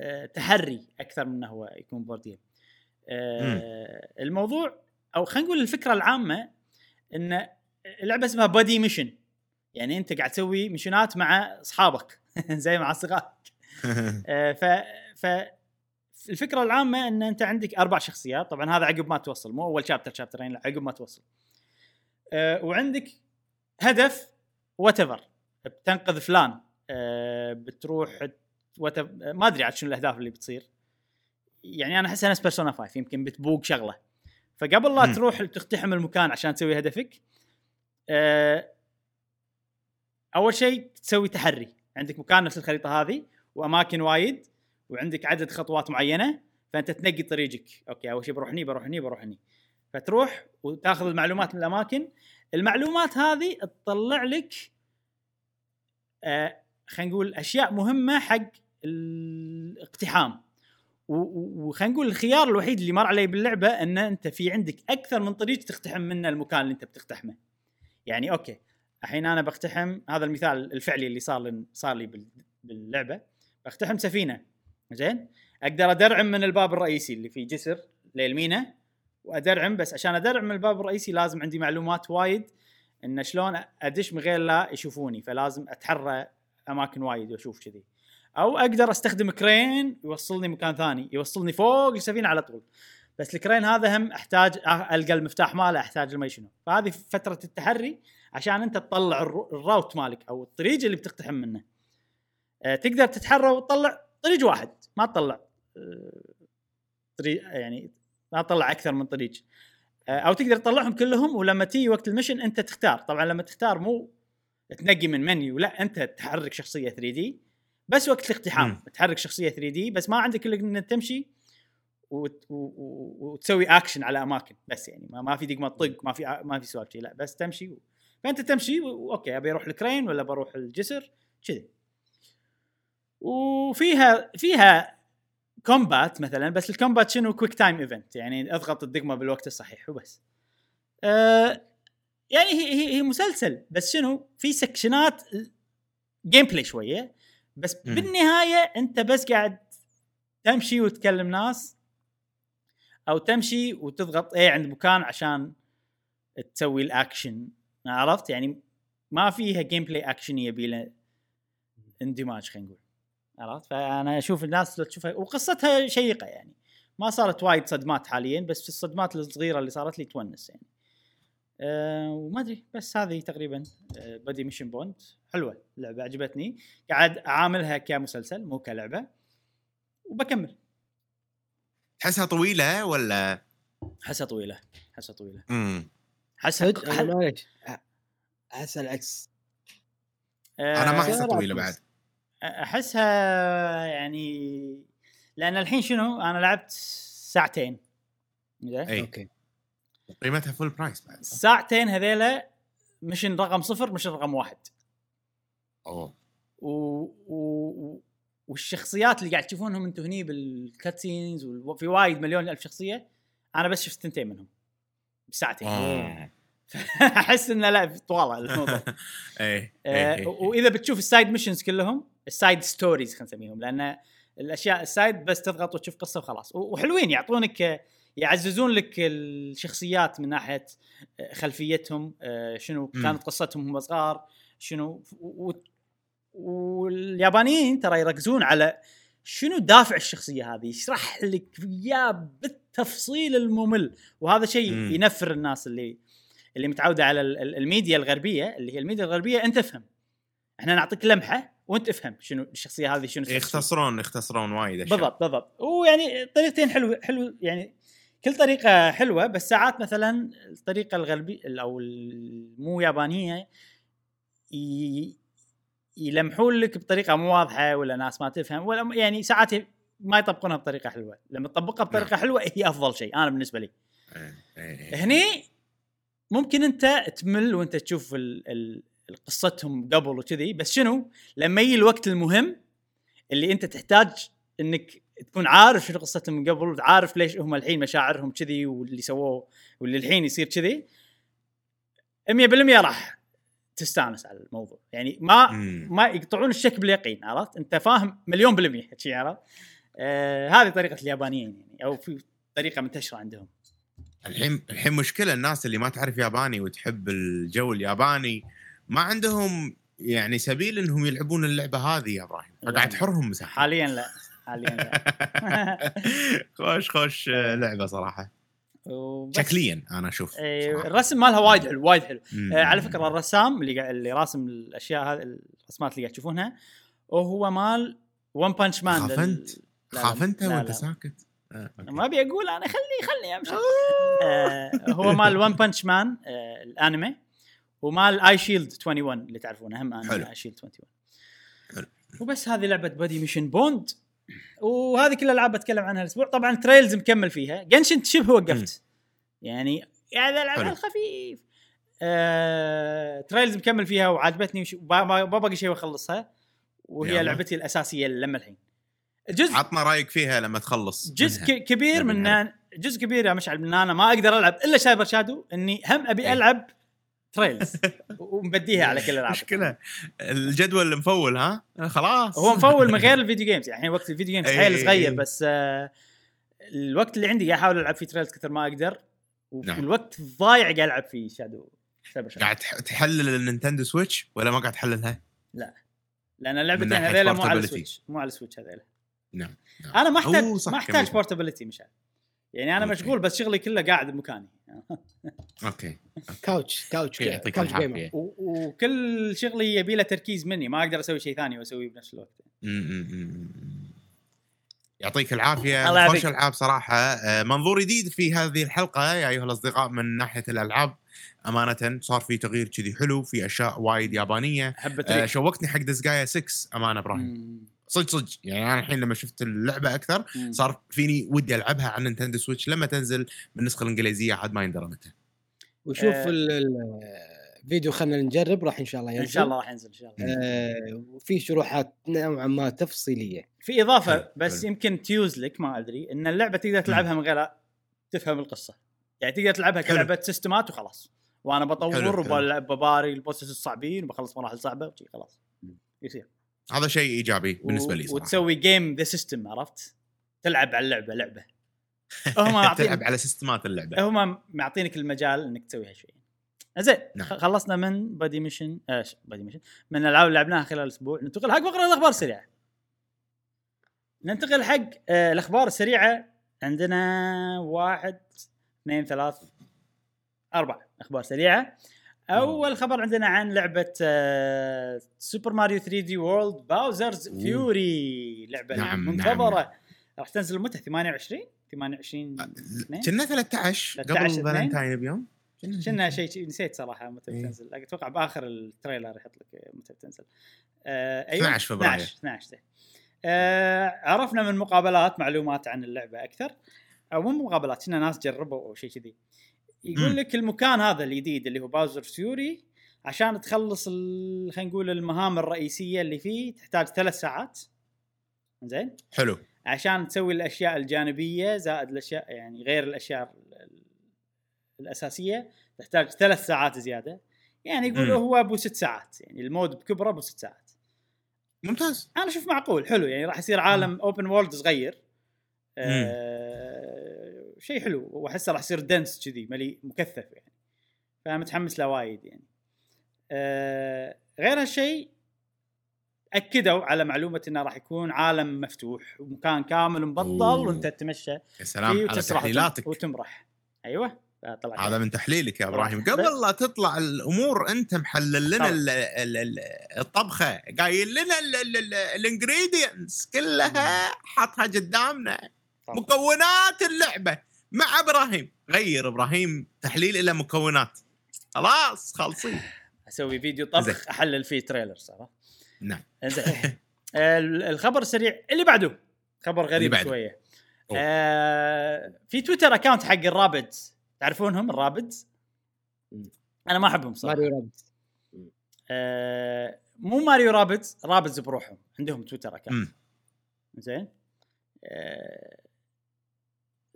آه تحري أكثر من هو يكون board game آه الموضوع أو خلينا نقول الفكرة العامة إن اللعبه اسمها Buddy Mission يعني أنت قاعد تسوي مشنات مع أصحابك. *laughs* زي مع أصدقائك. *laughs* آه، ف ف الفكرة العامة إن أنت عندك أربع شخصيات. طبعا هذا عقب ما توصل. مو أول شابتر شابترين لا عقب ما توصل. أه وعندك هدف وات بتنقذ فلان. أه بتروح ما أدري عاد شنو الأهداف اللي بتصير. يعني أنا احسها نفس بيرسونا 5 يمكن بتبوق شغلة. فقبل لا. تروح تقتحم المكان عشان تسوي هدفك أه أول شيء تسوي تحري. عندك مكان نفس الخريطة هذه وأماكن وايد وعندك عدد خطوات معينة فأنت تنقي طريقك. أوكي أول شيء بروح هني بروح هني بروح هني. فتروح وتاخذ المعلومات من الأماكن. المعلومات هذه تطلع لك آه خلينا نقول أشياء مهمة حق الاقتحام. وخلينا نقول الخيار الوحيد اللي مر علي باللعبة أن أنت في عندك أكثر من طريق تقتحم منه المكان اللي أنت بتقتحمه. يعني okay الحين أنا بقتحم هذا المثال الفعلي اللي صار صار لي بال- باللعبة. بقتحم سفينة زين؟ أقدر أدرعم من الباب الرئيسي اللي فيه جسر للمينا وأدرعم بس عشان أدرعم من الباب الرئيسي لازم عندي معلومات وايد إن شلون أدش من غير لا يشوفوني فلازم أتحرى أماكن وايد وأشوف كذي. أو أقدر أستخدم crane يوصلني مكان ثاني يوصلني فوق السفينه على طول. بس ال crane هذا هم أحتاج ألقى المفتاح ماله أحتاج المي شنو. فهذه فترة التحري عشان أنت تطلع ال route مالك أو الطريق اللي بتقتحم منه. آه، تقدر تتحرى وتطلع طريق واحد ما تطلع آه، طريق يعني ما تطلع أكثر من طريق. آه، أو تقدر تطلعهم كلهم ولما تيجي وقت ال mission أنت تختار. طبعا لما تختار مو تنقي من منيو لا أنت تحرك شخصية 3D. بس وقت الاقتحام. مم. تحرك شخصية 3D بس ما عندك إلا إنك تمشي وت- و- و- وتسوي اكشن على أماكن. بس يعني ما, ما في دق ما تطق ما في ما في سوالف لا بس تمشي و... فأنت تمشي و- okay أبي أروح ال crane ولا بروح الجسر؟ كذي. وفيها فيها combat مثلا بس ال combat شنو؟ quick time event يعني أضغط الدقمة بالوقت الصحيح وبس. أه يعني هي هي هي مسلسل بس شنو؟ في سكشنات gameplay شوية. بس مم. بالنهاية أنت بس قاعد تمشي وتكلم ناس أو تمشي وتضغط إيه عند مكان عشان تسوي الأكشن. عرفت؟ يعني ما فيها gameplay action يبي له اندماج خلينا نقول. عرفت؟ فأنا أشوف الناس لو تشوفها. وقصتها شيقة يعني. ما صارت وايد صدمات حاليا بس في الصدمات الصغيرة اللي صارت لي تونس يعني. أه وما أدري بس هذه تقريبا أه Buddy Mission Bond حلوة اللعبة عجبتني. قاعد أعاملها كمسلسل مو كلعبة. وبكمل. تحسها طويلة ولا؟ حسها طويلة حسها طويلة. امم حسها صدق؟ أنا معليش أ- احس العكس. أنا ما أحسها طويلة. بعد. أحسها يعني لأن الحين شنو؟ أنا لعبت ساعتين. okay. قيمتها full price بعد الساعتين هذيلا mission رقم صفر mission رقم واحد. أوه. و... و... والشخصيات اللي قاعد تشوفونهم أنتم هني بال cutscenes وفي وايد مليون الف شخصية أنا بس شفت ثنتين منهم. بساعتين. آه. *laughs* أحس إنه لا طواله الموضوع. *laughs* إيه آه، إيه. وإذا بتشوف ال side missions كلهم ال side stories خلينا نسميهم لأن الأشياء ال side بس تضغط وتشوف قصة وخلاص. وحلوين يعطونك آه، يعززون لك الشخصيات من ناحية آه، خلفيتهم آه، شنو. كانت قصتهم هم صغار شنو واليابانيين ترى يركزون على شنو دافع الشخصية هذه يشرح لك اياه بالتفصيل الممل. وهذا شيء. ينفر الناس اللي اللي متعودة على ال- ال- الميديا الغربية اللي هي الميديا الغربية انت افهم. إحنا نعطيك لمحة وانت افهم شنو الشخصية هذه شنو يختصرون يختصرون وايد بالضبط بالضبط. ويعني طريقتين حلوة حلو يعني كل طريقة حلوة بس ساعات مثلا الطريقة الغربيه أو المو يابانية يلمحون لك بطريقة مو واضحة ولا ناس ما تفهم ولا يعني ساعات ما يطبقونها بطريقة حلوة لما تطبقها بطريقة نعم. حلوة هي أفضل شيء أنا بالنسبة لي إيه، إيه. هني ممكن أنت تمل وأنت تشوف ال ال قصتهم قبل وكذي بس شنو لما يجي الوقت المهم اللي أنت تحتاج إنك تكون عارف شنو قصتهم من قبل وعارف ليش هم الحين مشاعرهم كذي واللي سووه واللي الحين يصير كذي. 100% راح تستانس على الموضوع. يعني ما مم. ما يقطعون الشك باليقين عرفت؟ انت فاهم مليون بالمية شي عرفت؟ آه هذه طريقة اليابانيين يعني أو في طريقة منتشرة عندهم. الحين الحين مشكلة الناس اللي ما تعرف ياباني وتحب الجو الياباني ما عندهم يعني سبيل إنهم يلعبون اللعبة هذه يا إبراهيم. فقاعد تحرهم مساحة. حاليا لا. حاليا لا *laughs* خوش خوش آه، لعبة صراحة. شكليا أنا أشوف إيه، صراحة. الرسم مالها وايد حلو وايد حلو. آه، على فكرة الرسام اللي قاعد اللي راسم الأشياء هذه الرسمات اللي قاعد تشوفونها وهو مال ون بانش مان خاف أنت؟ لا، خاف أنت لا، وأنت. ساكت آه،. ما أبي أقول أنا خلي خلي أمشي آه هو مال One Punch Man آه الأنمي ومال Eyeshield 21 اللي تعرفونه هم. أنمي Eyeshield 21 حلو. وبس هذه لعبة Buddy Mission Bond وهذه كل الألعاب بتكلم عنها الأسبوع طبعا Trails مكمل فيها Genshin شبه وقفت يعني هذا حلو. الخفيف آه، Trails مكمل فيها وعجبتني ما باقي شيء وأخلصها وهي يلا. لعبتي الأساسية لما الحين جزء عطنا رأيك فيها لما تخلص جزء منها. كبير من. جزء كبير يا مشعل من أنا ما أقدر ألعب إلا سايبر شادو إني هم أبي إيه. ألعب تريلز *laughs* ومبديها على كل الألعاب مشكلة الجدول مفول ها خلاص هو مفول من غير الفيديو جيمز يعني الحين وقت الفيديو جيمز إيه، حيل إيه، صغير إيه. بس آه الوقت اللي عندي قاعد أحاول ألعب فيه تريلز كثر ما أقدر نعم. والوقت ضايع قاعد ألعب فيه شادو قاعد تح- تحلل النينتندو سويتش ولا ما قاعد تحللها؟ لأن اللعبتين ناحية هذيلا مو على. ال Switch مو على ال Switch هذيلا نعم نعم. أنا ما أحتاج ما أحتاج. portability مشعل يعني أنا. مشغول بس شغلي كله قاعد بمكاني. okay. couch couch يعطيك couch gamer. وكل شغلي يبي له تركيز مني ما أقدر أسوي شيء ثاني وأسويه بنفس الوقت. يعطيك العافية. الله خوش يعافيك. ألعاب صراحة. آه، منظور جديد في هذه الحلقة يا أيها الأصدقاء من ناحية الألعاب. أمانة صار في تغيير كذي حلو في أشياء وايد يابانية. آه، شوقتني حق Disgaea 6 أمانة إبراهيم. صدق صدق. يعني أنا الحين لما شفت اللعبة أكثر. صار فيني ودي ألعبها على Nintendo Switch لما تنزل بالنسخة الإنجليزية عاد ما يندرى متى. وشوف آه. ال- ال- الفيديو خلينا نجرب راح إن شاء الله ينزل. ان شاء الله راح ينزل إن شاء الله. آه وفي شروحات نوعا ما تفصيلية. في إضافة حلو، بس حلو. يمكن تيوز لك ما أدري إن اللعبة تقدر تلعبها من غير تفهم القصة. يعني تقدر تلعبها. كلعبة system ات وخلاص. وأنا بطور. وبباري ال bosses الصعبين وبخلص مراحل صعبه وشي خلاص. يصير. هذا شيء إيجابي بالنسبة لي صراحة. وتسوي game the system عرفت؟ تلعب على اللعبة لعبة. هم *laughs* تلعب على system ات اللعبة. هم معطينك المجال إنك تسوي هالشيء. زين نعم. خلصنا من Buddy Mission إيش Buddy Mission من الألعاب اللي لعبناها خلال الأسبوع ننتقل حق فقره الأخبار السريعة. ننتقل حق آه، الأخبار السريعة. عندنا واحد اثنين ثلاث أربع أخبار سريعة. أول خبر عندنا عن لعبة Super Mario 3D World Bowser's. Fury لعبة نعم، منتظرة نعم. راح تنزل متى 28 28 اثنين؟ كنا 13 13 قبل. فالنتاين بيوم كنا شيء نسيت صراحة متى إيه. بتنزل أتوقع بآخر ال trailer يحط لك متى بتنزل آه أيوه 12 فبراير. 12 12 زين. آه عرفنا من مقابلات معلومات عن اللعبة أكثر أو مو مقابلات كنا ناس جربوا أو شيء كذي يقول. لك المكان هذا الجديد اللي هو باوزر فيوري عشان تخلص خلينا نقول المهام الرئيسية اللي فيه تحتاج ثلاث ساعات. زين؟ حلو. عشان تسوي الأشياء الجانبية زائد الأشياء يعني غير الأشياء ال- ال- الأساسية تحتاج ثلاث ساعات زيادة. يعني يقولوا. هو أبو ست ساعات. يعني ال mode بكبره أبو ست ساعات. ممتاز. أنا أشوف معقول حلو. يعني راح يصير عالم open world صغير. آه شيء حلو وأحسه راح يصير dense كذي مليء مكثف يعني. فمتحمس له وايد يعني. آه غير هالشيء أكدوا على معلومة إنه راح يكون عالم مفتوح ومكان كامل مبطل أوه. وأنت تتمشى يا سلام على تحليلاتك. وتمرح. أيوه طلع هذا من تحليلك يا إبراهيم. قبل لا تطلع الأمور أنت محلل لنا طبعا. ال- ال- ال- الطبخة. قايل لنا ال ingredients كلها حطها قدامنا. مكونات اللعبة. مع إبراهيم. غير إبراهيم تحليل إلى مكونات. خلاص خالصين. أسوي فيديو طبخ. أحلل فيه trailer صراحة نعم. زين *laughs* ال- الخبر السريع اللي بعده. خبر غريب بعده. شوية. أوه. آه في Twitter account حق ال Rabbids تعرفونهم ال Rabbids مم. أنا ما أحبهم صراحة. ماريو Rabbids آه مو ماريو Rabbids Rabbids بروحهم. عندهم Twitter account. زين آه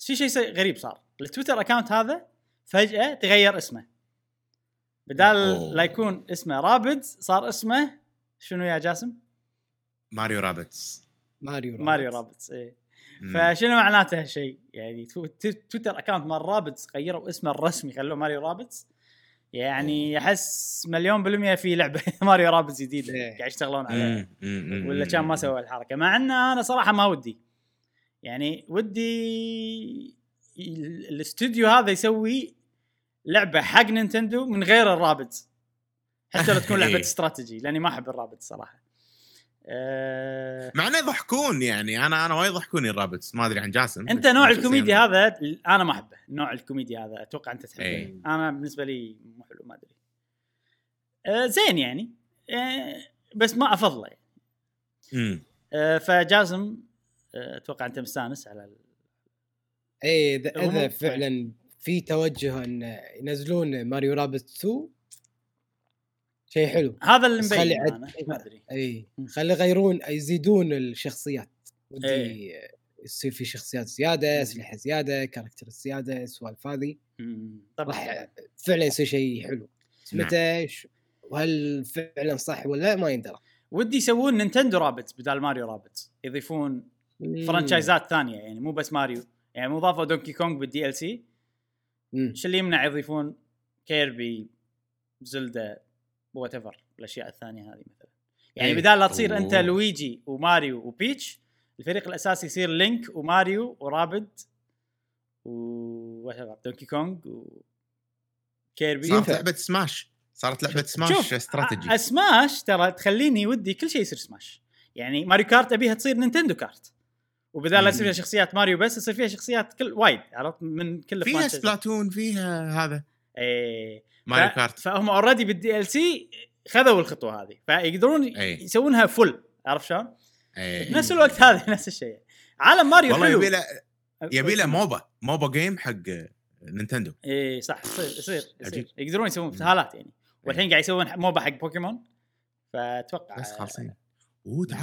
في شيء غريب صار. ال Twitter account هذا فجأة تغير اسمه. بدال أوه. لا يكون اسمه Rabbids صار اسمه شنو يا جاسم؟ ماريو Rabbids ماريو Rabbids ماريو Rabbids إيه. مم. فشنو معناته هالشيء؟ يعني تو- تو- Twitter account مال Rabbids غيروا اسمه الرسمي خلوه ماريو Rabbids. يعني أحس مليون بالمية في لعبة *laughs* ماريو Rabbids جديدة إيه. قاعد يشتغلون عليها. ولا كان ما سوى الحركة. مع إن أنا صراحة ما ودي. يعني ودي ال- الاستوديو هذا يسوي لعبة حق نينتندو من غير ال Rabbids حتى لو تكون لعبة *laughs* إيه. استراتيجي لأني ما أحب الرابدز صراحة. أه مع إنه يضحكون يعني أنا أنا وايد يضحكوني الرابتس ما أدري عن جاسم. أنت نوع الكوميديا هذا أنا ما أحبه نوع الكوميديا هذا أتوقع أنت تحبه. إيه. أنا بالنسبة لي مو حلو ما أدري. أه زين يعني. أه بس ما أفضله. يعني. أه فجازم أه أتوقع أنت مستانس على ال... اي إذا هم- إذا فعلا في توجه إن ينزلون ماريو Rabbids 2 شيء حلو. هذا اللي بس خلي مبين عد- أنا ما أدري. اي. خلي يغيرون يزيدون الشخصيات. ودي إيه. يصير في شخصيات زيادة أسلحة زيادة character زيادة السوالف هذه. راح فعلا يصير شيء حلو. نعم. متى وهل فعلا صح ولا لا؟ ما يندرى. ودي يسوون Nintendo Rabbids بدال ماريو Rabbids يضيفون franchise ات ثانية يعني مو بس ماريو. يعني مو ضافوا Donkey Kong بال DLC. إيش اللي يمنع يضيفون كيربي زلدا whatever الأشياء الثانية هذه مثلا. يعني إيه. بدال لا تصير أنت. لويجي وماريو وبيتش الفريق الأساسي يصير لينك وماريو و Rabbid و Donkey Kong وكيربي صارت. لعبة سماش صارت لعبة سماش شوف strategy Smash ترى تخليني ودي كل شيء يصير سماش يعني Mario Kart أبيها تصير Nintendo Kart وبدال لا يصير فيها شخصيات ماريو بس يصير فيها شخصيات كل وايد عرفت؟ من كل فيها. Splatoon فيها هذا. إيه. ماريو ف- Kart. فهم already بال DLC خذوا الخطوة هذه فيقدرون إيه. يسوونها full عرفت شلون؟ إيه. بنفس الوقت هذا *laughs* نفس الشيء. عالم ماريو والله حلو. يبي له يبي له MOBA MOBA game حق نينتندو. إيه صح يصير يصير يصير. يقدرون يسوون ابتهالات يعني. والحين قاعد يسوون MOBA حق بوكيمون فأتوقع بس خالصين.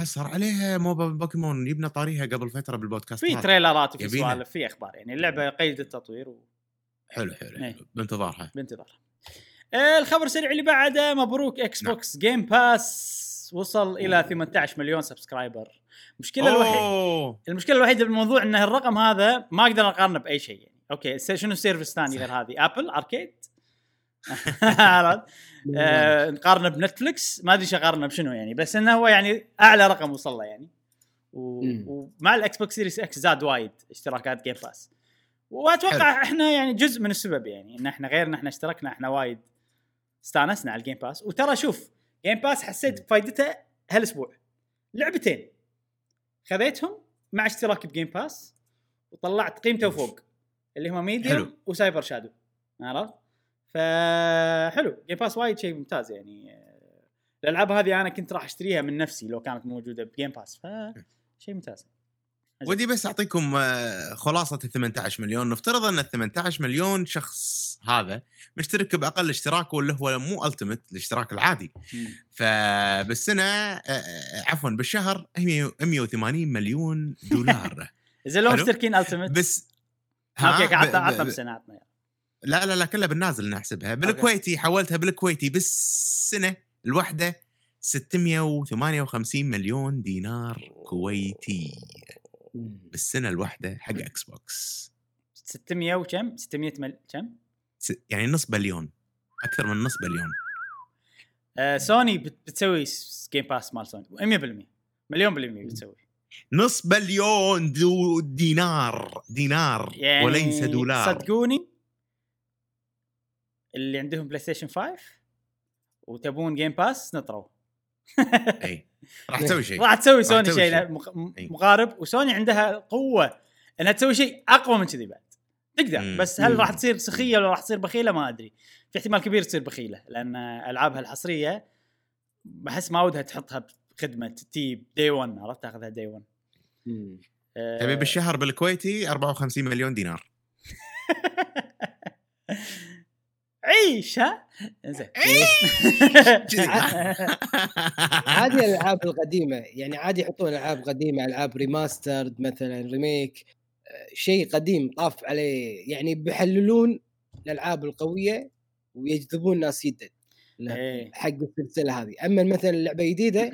صار عليها MOBA بوكيمون جبنا طاريها قبل فترة بالبودكاست. في. trailer ات وفي. سوالف في أخبار يعني اللعبة قيد التطوير حلو حلو. حلو. بانتظارها. وبانتظار آه، الخبر السريع اللي بعده مبروك X نعم. box Game Pass وصل إلى 18 مليون subscriber المشكلة الوحيدة المشكلة الوحيدة بالموضوع إن الرقم هذا ما أقدر أقارنه بأي شيء يعني. أوكي شنو service ثاني غير هذه؟ Apple Arcade *laughs* عرفت؟ *laughs* آه، نقارنه ب Netflix ما ادري إيش اقارنه بشنو يعني بس انه هو يعني اعلى رقم وصل له يعني. و... ومع ال Xbox Series X زاد وايد اشتراكات Game Pass واتوقع إحنا يعني جزء من السبب يعني إن إحنا غير ان إحنا اشتركنا إحنا وايد استانسنا على ال Game Pass وترى شوف Game Pass حسيت بفائدته هالأسبوع. لعبتين. خذيتهم مع اشتراكي ب Game Pass وطلعت قيمته فوق اللي هم Medium حلو. و Cyber Shadow عرفت؟ فحلو. Game Pass وايد شيء ممتاز يعني. الألعاب هذه أنا كنت راح أشتريها من نفسي لو كانت موجودة ب Game Pass ف شيء ممتاز. ودي بس أعطيكم آه، خلاصة ال 18 مليون. نفترض أن ال 18 مليون شخص هذا مشترك بأقل اشتراك واللي هو مو Ultimate الاشتراك العادي. فبالسنه آه، آه، عفوا بالشهر 100 180 مليون دولار. *laughs* إذا لو. مشتركين Ultimate بس okay عطنا عطنا ب- بالسنه عطنا لا لا لا كلها بالنازل نحسبها بالكويتي حولتها بالكويتي بالسنة الواحده 658 مليون دينار كويتي. بالسنة الواحده حق إكس بوكس 600 وكم؟ 600 مل... كم؟ يعني نص بليون. أكثر من نص بليون. آه سوني بت- بتسوي Game Pass مال سوني. 100% مليون بالمية بتسوي. نص بليون دو دينار. دينار. يعني وليس دولار. صدقوني اللي عندهم بلاي ستيشن 5 وتبون Game Pass نطروا. إي. *laughs* راح تسوي شيء. راح تسوي سوني شيء. مقارب وسوني عندها قوة إنها تسوي شيء أقوى من كذي بعد. تقدر مم. بس هل. راح تصير سخية ولا راح تصير بخيلة؟ ما أدري. في احتمال كبير تصير بخيلة لأن ألعابها الحصرية بحس ما ودها تحطها بخدمة تي دي 1 عرفت؟ تاخذها دي 1 آه، تبي بالشهر بالكويتي 54 مليون دينار. *laughs* عيش ها؟ زين *laughs* عادي الألعاب القديمة يعني عادي يحطون ألعاب قديمة ألعاب remastered مثلا remake آه، شيء قديم طاف عليه. يعني بيحللون الألعاب القوية ويجذبون ناس جدد إيه. حق السلسلة هذه. أما مثلا اللعبه جديدة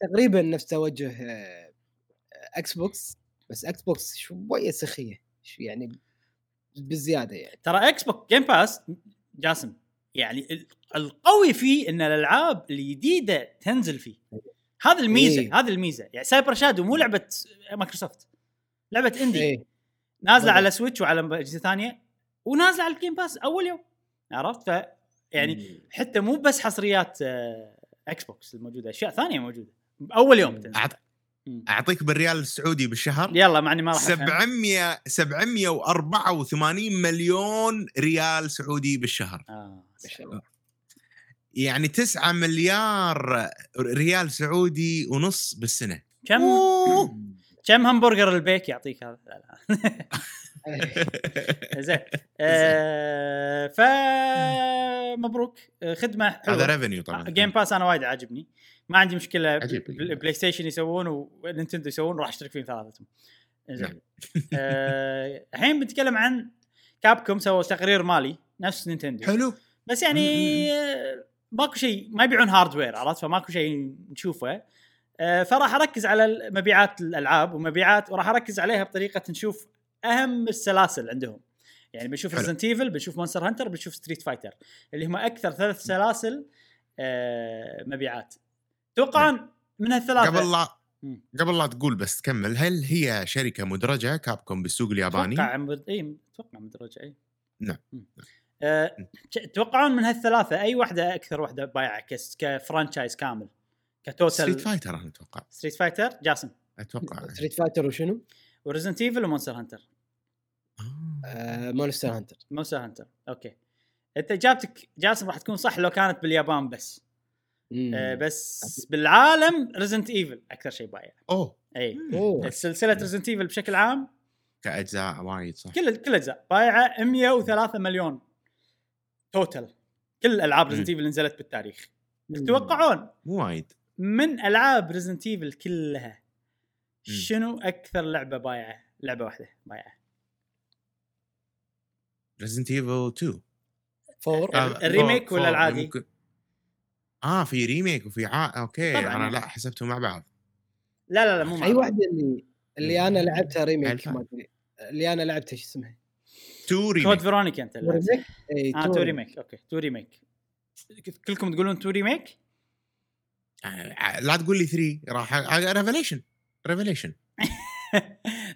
تقريبا نفس توجه آه، إكس بوكس بس إكس بوكس شوية سخية شو يعني بزيادة يعني. ترى إكس بوك جيم باس جاسم يعني ال- القوي فيه إن الألعاب الجديدة تنزل فيه. هذا الميزة إيه. هذه الميزة. يعني سايبر شادو مو لعبة مايكروسوفت لعبة indie إيه. نازلة. على سويتش وعلى اجهزه ثانية ونازلة على ال Game Pass أول يوم. عرفت؟ ف يعني حتى مو بس حصريات آه، إكس بوكس الموجودة أشياء ثانية موجودة. أول يوم تنزل. مم. أعطيك بالريال السعودي بالشهر. يلا مع إني ما راح أفهم. 700 784 مليون ريال سعودي بالشهر. آه. شاء الله. يعني 9 مليار ريال سعودي ونص بالسنة. كم؟ كم همبرجر البيك يعطيك هذا؟ لا لا. *laughs* زين. آه فمبروك. آه، خدمة هذا حلوة revenue طبعا Game Pass أنا وايد عاجبني. ما عندي مشكلة عجيب. بل- بلاي ستيشن يسوون ونينتندو يسوون راح أشترك فيهم ثلاثتهم. زين نعم. *laughs* آه، الحين بنتكلم عن كابكوم سووا تقرير مالي نفس نينتندو. حلو. بس يعني آه، ماكو شيء ما يبيعون hardware عرفت؟ فماكو شيء نشوفه. آه، فراح أركز على مبيعات الألعاب ومبيعات وراح أركز عليها بطريقة نشوف أهم السلاسل عندهم. يعني بنشوف. ريزنت ايفل بنشوف مونستر هانتر بنشوف ستريت فايتر اللي هم أكثر ثلاث سلاسل آه، مبيعات. توقعون من هالثلاثه قبل لا. قبل لا تقول بس تكمل هل هي شركة مدرجة كابكوم بالسوق الياباني؟ أتوقع مد... اي أتوقع مدرجة اي نعم. أه... ش- تتوقعون من هالثلاثة أي واحدة أكثر واحدة بايعه كس... ك franchise كامل ك total ستريت فايتر أنا أتوقع. ستريت فايتر؟ جاسم. أتوقع. *laughs* ستريت فايتر وشنو؟ وريزنت إيفل ومونستر هانتر. آه. آه مونستر هانتر. مونستر هانتر okay. أنت اجابتك جاسم راح تكون صح لو كانت باليابان بس. أه بس بالعالم ريزنت ايفل أكثر شيء بايع. أوه. اي أوه. سلسلة ريزنت ايفل بشكل عام كأجزاء وايد صح. كل كل الاجزاء بايعة 103 مليون total كل الالعاب مم. ريزنت ايفل نزلت بالتاريخ. تتوقعون مو وايد. من ألعاب ريزنت ايفل كلها. شنو أكثر لعبة بايعة؟ لعبة واحدة بايعة. ريزنت ايفل 2 فور آه. ال remake ولا العادي؟ آه في remake وفي عا... okay طبعاً أنا يعني. لا حسبتهم مع بعض لا لا لا مو أي مع- واحدة اللي اللي أنا لعبتها remake. ما أدري اللي أنا لعبتها شو اسمها؟ 2 كود ريميك فيرونيكا أنت اللي ريميك؟ اي آه تو ريميك أوكي تو ريميك كلكم تقولون تو ريميك؟ آه، لا تقول لي 3 راح ريفليشن ريفليشن *laughs*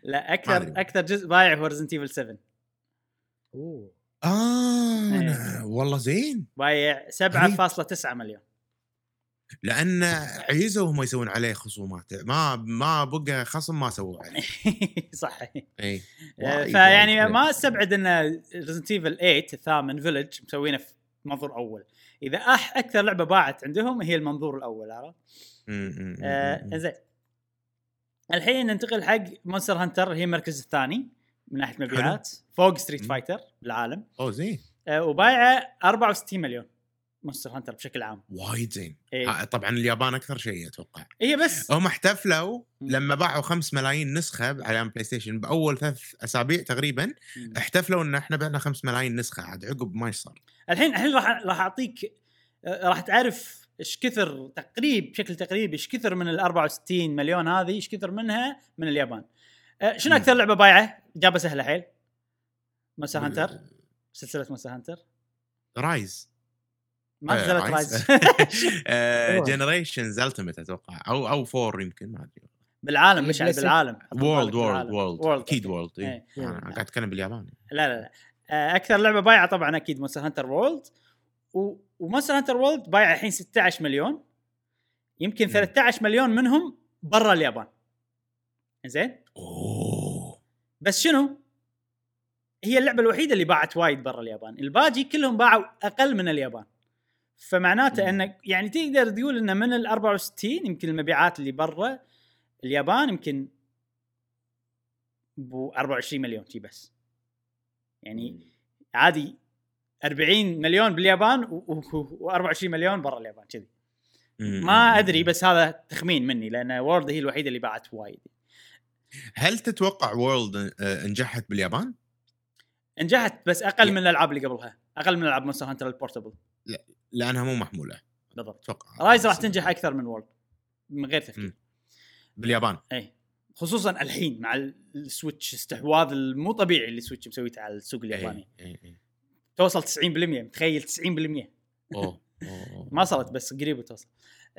لا ما أكثر. أكثر جزء بايع هو ريزنت ايفل 7 أوه آه إيه. والله زين بايع 7.9 مليون لأن عيزوا هم يسوون عليه خصومات ما ما بقى خصم ما سووا عليه. *laughs* صح إي آه، فيعني. ما أستبعد إن ريزنت ايفل 8 الثامن فيلج مسوينه في منظور أول. إذا أح أكثر لعبة باعت عندهم هي المنظور الأول عرفت؟ آه. زين الحين ننتقل حق مونستر هانتر هي المركز الثاني من ناحية مبيعات. فوق ستريت. فايتر بالعالم. أوه زين. آه، وبايعه 64 مليون. مونستر هانتر بشكل عام. وايد زين. إيه. طبعا اليابان أكثر شيء أتوقع. هي بس. هم احتفلوا. لما باعوا 5 ملايين نسخة على بلاي ستيشن بأول ثلاث أسابيع تقريبا احتفلوا إن إحنا بعنا 5 ملايين نسخة. عاد عقب ما يصير. الحين الحين راح راح أعطيك آه، راح تعرف إيش كثر تقريب بشكل تقريبي إيش كثر من ال 64 مليون هذه إيش كثر منها من اليابان. آه، شنو. أكثر لعبة بايعة؟ اجابه سهلة حيل. مونستر هانتر. سلسلة مونستر هانتر. Rise. ما *laughs* آه، نزلت Rise. Generations Ultimate أتوقع. أو أو four يمكن ما أدري. بالعالم مش بالعالم World World World أكيد World World إيه. أنا قاعد أتكلم بالياباني. لا لا لا. آه، أكثر لعبة بايعة طبعا أكيد Monster Hunter World و Monster Hunter World بايعه الحين 16 مليون. يمكن مم. 13 مليون منهم برا اليابان. زين أوه. بس شنو؟ هي اللعبة الوحيدة اللي باعت وايد برا اليابان، الباقي كلهم باعوا أقل من اليابان. فمعناته. انك يعني تقدر تقول ان من ال 64 يمكن المبيعات اللي برا اليابان يمكن ب 24 مليون شي بس. يعني عادي 40 مليون باليابان و24 مليون برا اليابان كذي. ما أدري بس هذا تخمين مني لأن وورد هي الوحيدة اللي باعت وايد. هل تتوقع World نجحت باليابان؟ نجحت بس أقل من الألعاب اللي قبلها، أقل من ألعاب Monster Hunter ال portable لأنها مو محمولة. بالضبط. أتوقع. Rise راح تنجح أكثر من World من غير تفكير. باليابان. إي. خصوصا الحين مع ال- ال Switch استحواذ المو طبيعي اللي Switch مسويته على السوق الياباني. إيه، إيه، إيه. توصل 90% متخيل 90% أوه *laughs* أوه، أوه. ما صارت بس قريب توصل.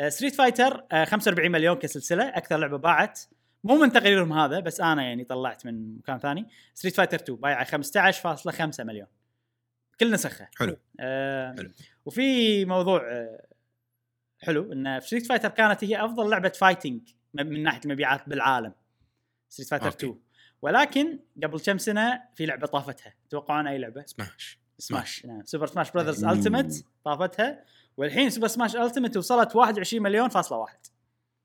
Street Fighter 45 مليون كسلسلة أكثر لعبة باعت. مو من تقريرهم هذا بس أنا يعني طلعت من مكان ثاني. Street Fighter 2 بايعة 15.5 مليون. كل نسخه حلو. آه حلو. وفي موضوع آه حلو إن في Street Fighter كانت هي أفضل لعبة fighting من ناحية المبيعات بالعالم Street Fighter okay. 2 ولكن قبل كم سنة في لعبة طافتها. توقعون أي لعبة؟ Smash Smash نعم. Super Smash Brothers. Ultimate طافتها والحين Super Smash Ultimate وصلت 21 مليون فاصلة واحد.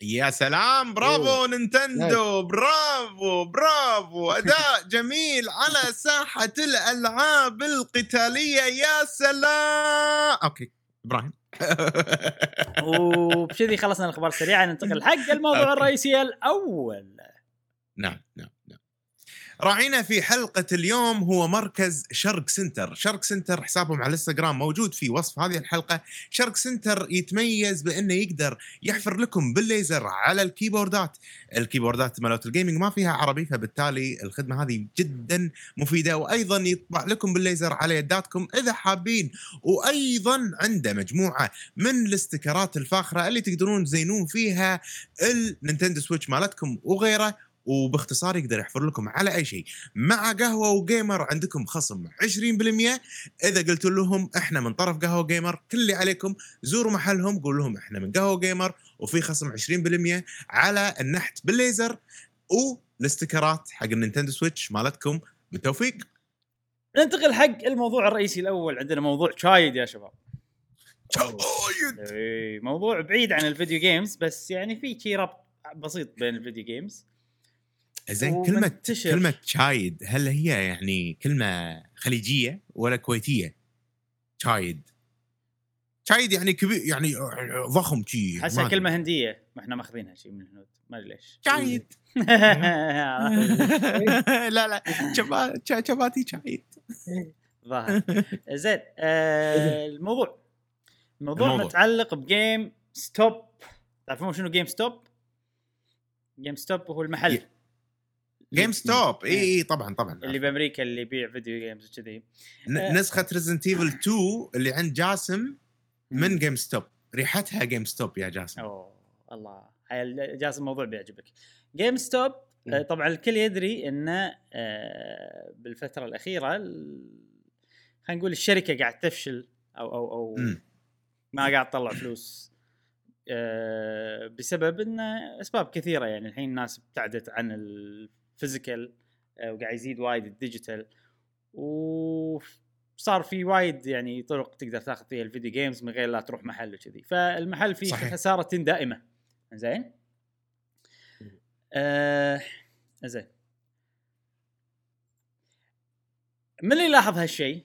يا سلام برافو أوه. Nintendo برافو برافو. *laughs* أداء جميل على ساحة الألعاب القتالية يا سلام. okay إبراهيم. *laughs* وبكذي خلصنا الأخبار السريعة ننتقل حق الموضوع okay. الرئيسي الأول. نعم نعم نعم. راعينا في حلقة اليوم هو مركز شرق center. شرق center حسابهم على الإنستغرام موجود في وصف هذه الحلقة. شرق center يتميز بأنه يقدر يحفر لكم بالليزر على الكيبوردات. الكيبوردات مالت ال gaming ما فيها عربي فبالتالي الخدمة هذه جدا مفيدة وأيضا يطبع لكم بالليزر على يداتكم إذا حابين. وأيضا عنده مجموعة من ال stickerات الفاخرة اللي تقدرون تزينون فيها ال Nintendo Switch مالتكم وغيره. وباختصار يقدر يحفر لكم على أي شيء. مع قهوة وgamer عندكم خصم 20% إذا قلت لهم إحنا من طرف قهوة gamer كل اللي عليكم زوروا محلهم قول لهم إحنا من قهوة gamer وفي خصم 20% على النحت بالليزر وال stickerات حق ال Nintendo Switch مالتكم. بالتوفيق. ننتقل حق الموضوع الرئيسي الأول. عندنا موضوع شايد يا شباب. شايد. اي موضوع بعيد عن ال video games بس يعني في شي ربط بسيط بين الفيديو جيمز زين ومنتشر. كلمه شايد هل هي يعني كلمة خليجية ولا كويتية؟ شايد. شايد يعني كبير يعني ضخم شي احسها ما كلمة هندية ما إحنا ماخذينها شيء من الهنود ما أدري ليش. شايد. *laughs* لا لا شباتي شايد. ظاهر. زين آه الموضوع. الموضوع الموضوع. متعلق ب GameStop. تعرفون شنو GameStop؟ GameStop هو المحل. GameStop اي اي طبعا طبعا. اللي بأمريكا اللي يبيع video games وكذي. ن- نسخة Resident Evil 2 اللي عند جاسم من GameStop ريحتها GameStop يا جاسم. أوه الله. جالس الموضوع بيعجبك. GameStop. آه، طبعا الكل يدري انه آه، بالفترة الأخيرة ال- خلينا نقول الشركة قاعد تفشل أو أو أو. ما قاعد تطلع فلوس. آه، بسبب إن أسباب كثيرة يعني الحين الناس ابتعدت عن ال physical آه، وقاعد يزيد وايد ال digital. وصار في وايد يعني طرق تقدر تاخذ فيها ال video games من غير لا تروح محل وكذي. فالمحل فيه. خسارة دائمة. زين آه زين من اللي لاحظ هالشيء.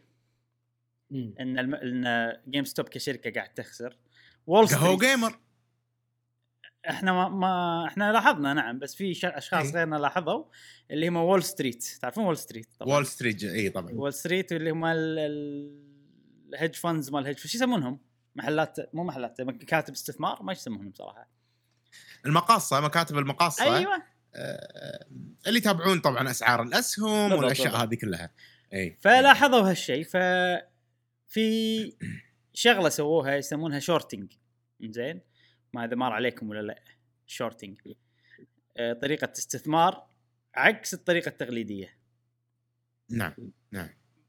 إن الم... إن GameStop كشركة قاعد تخسر. Wall Street gamer إحنا ما, ما إحنا لاحظنا نعم بس في. أشخاص إي. غيرنا لاحظوا اللي هم Wall Street تعرفون Wall Street طبعا. Wall Street اي طبعا. Wall Street اللي هم ال- ال- ال hedge funds مال ال hedge شو يسمونهم؟ محلات مو محلات مكاتب استثمار ما يسمونهم صراحة. المقاصة مكاتب المقاصة. أيوه. آه، اللي يتابعون طبعا أسعار الأسهم بالضبط، والأشياء بالضبط. هذه كلها. اي فلاحظوا هالشيء ف في شغلة سووها يسمونها shorting زين ما اذا مر عليكم ولا لا. shorting آه، طريقة استثمار عكس الطريقة التقليدية. نعم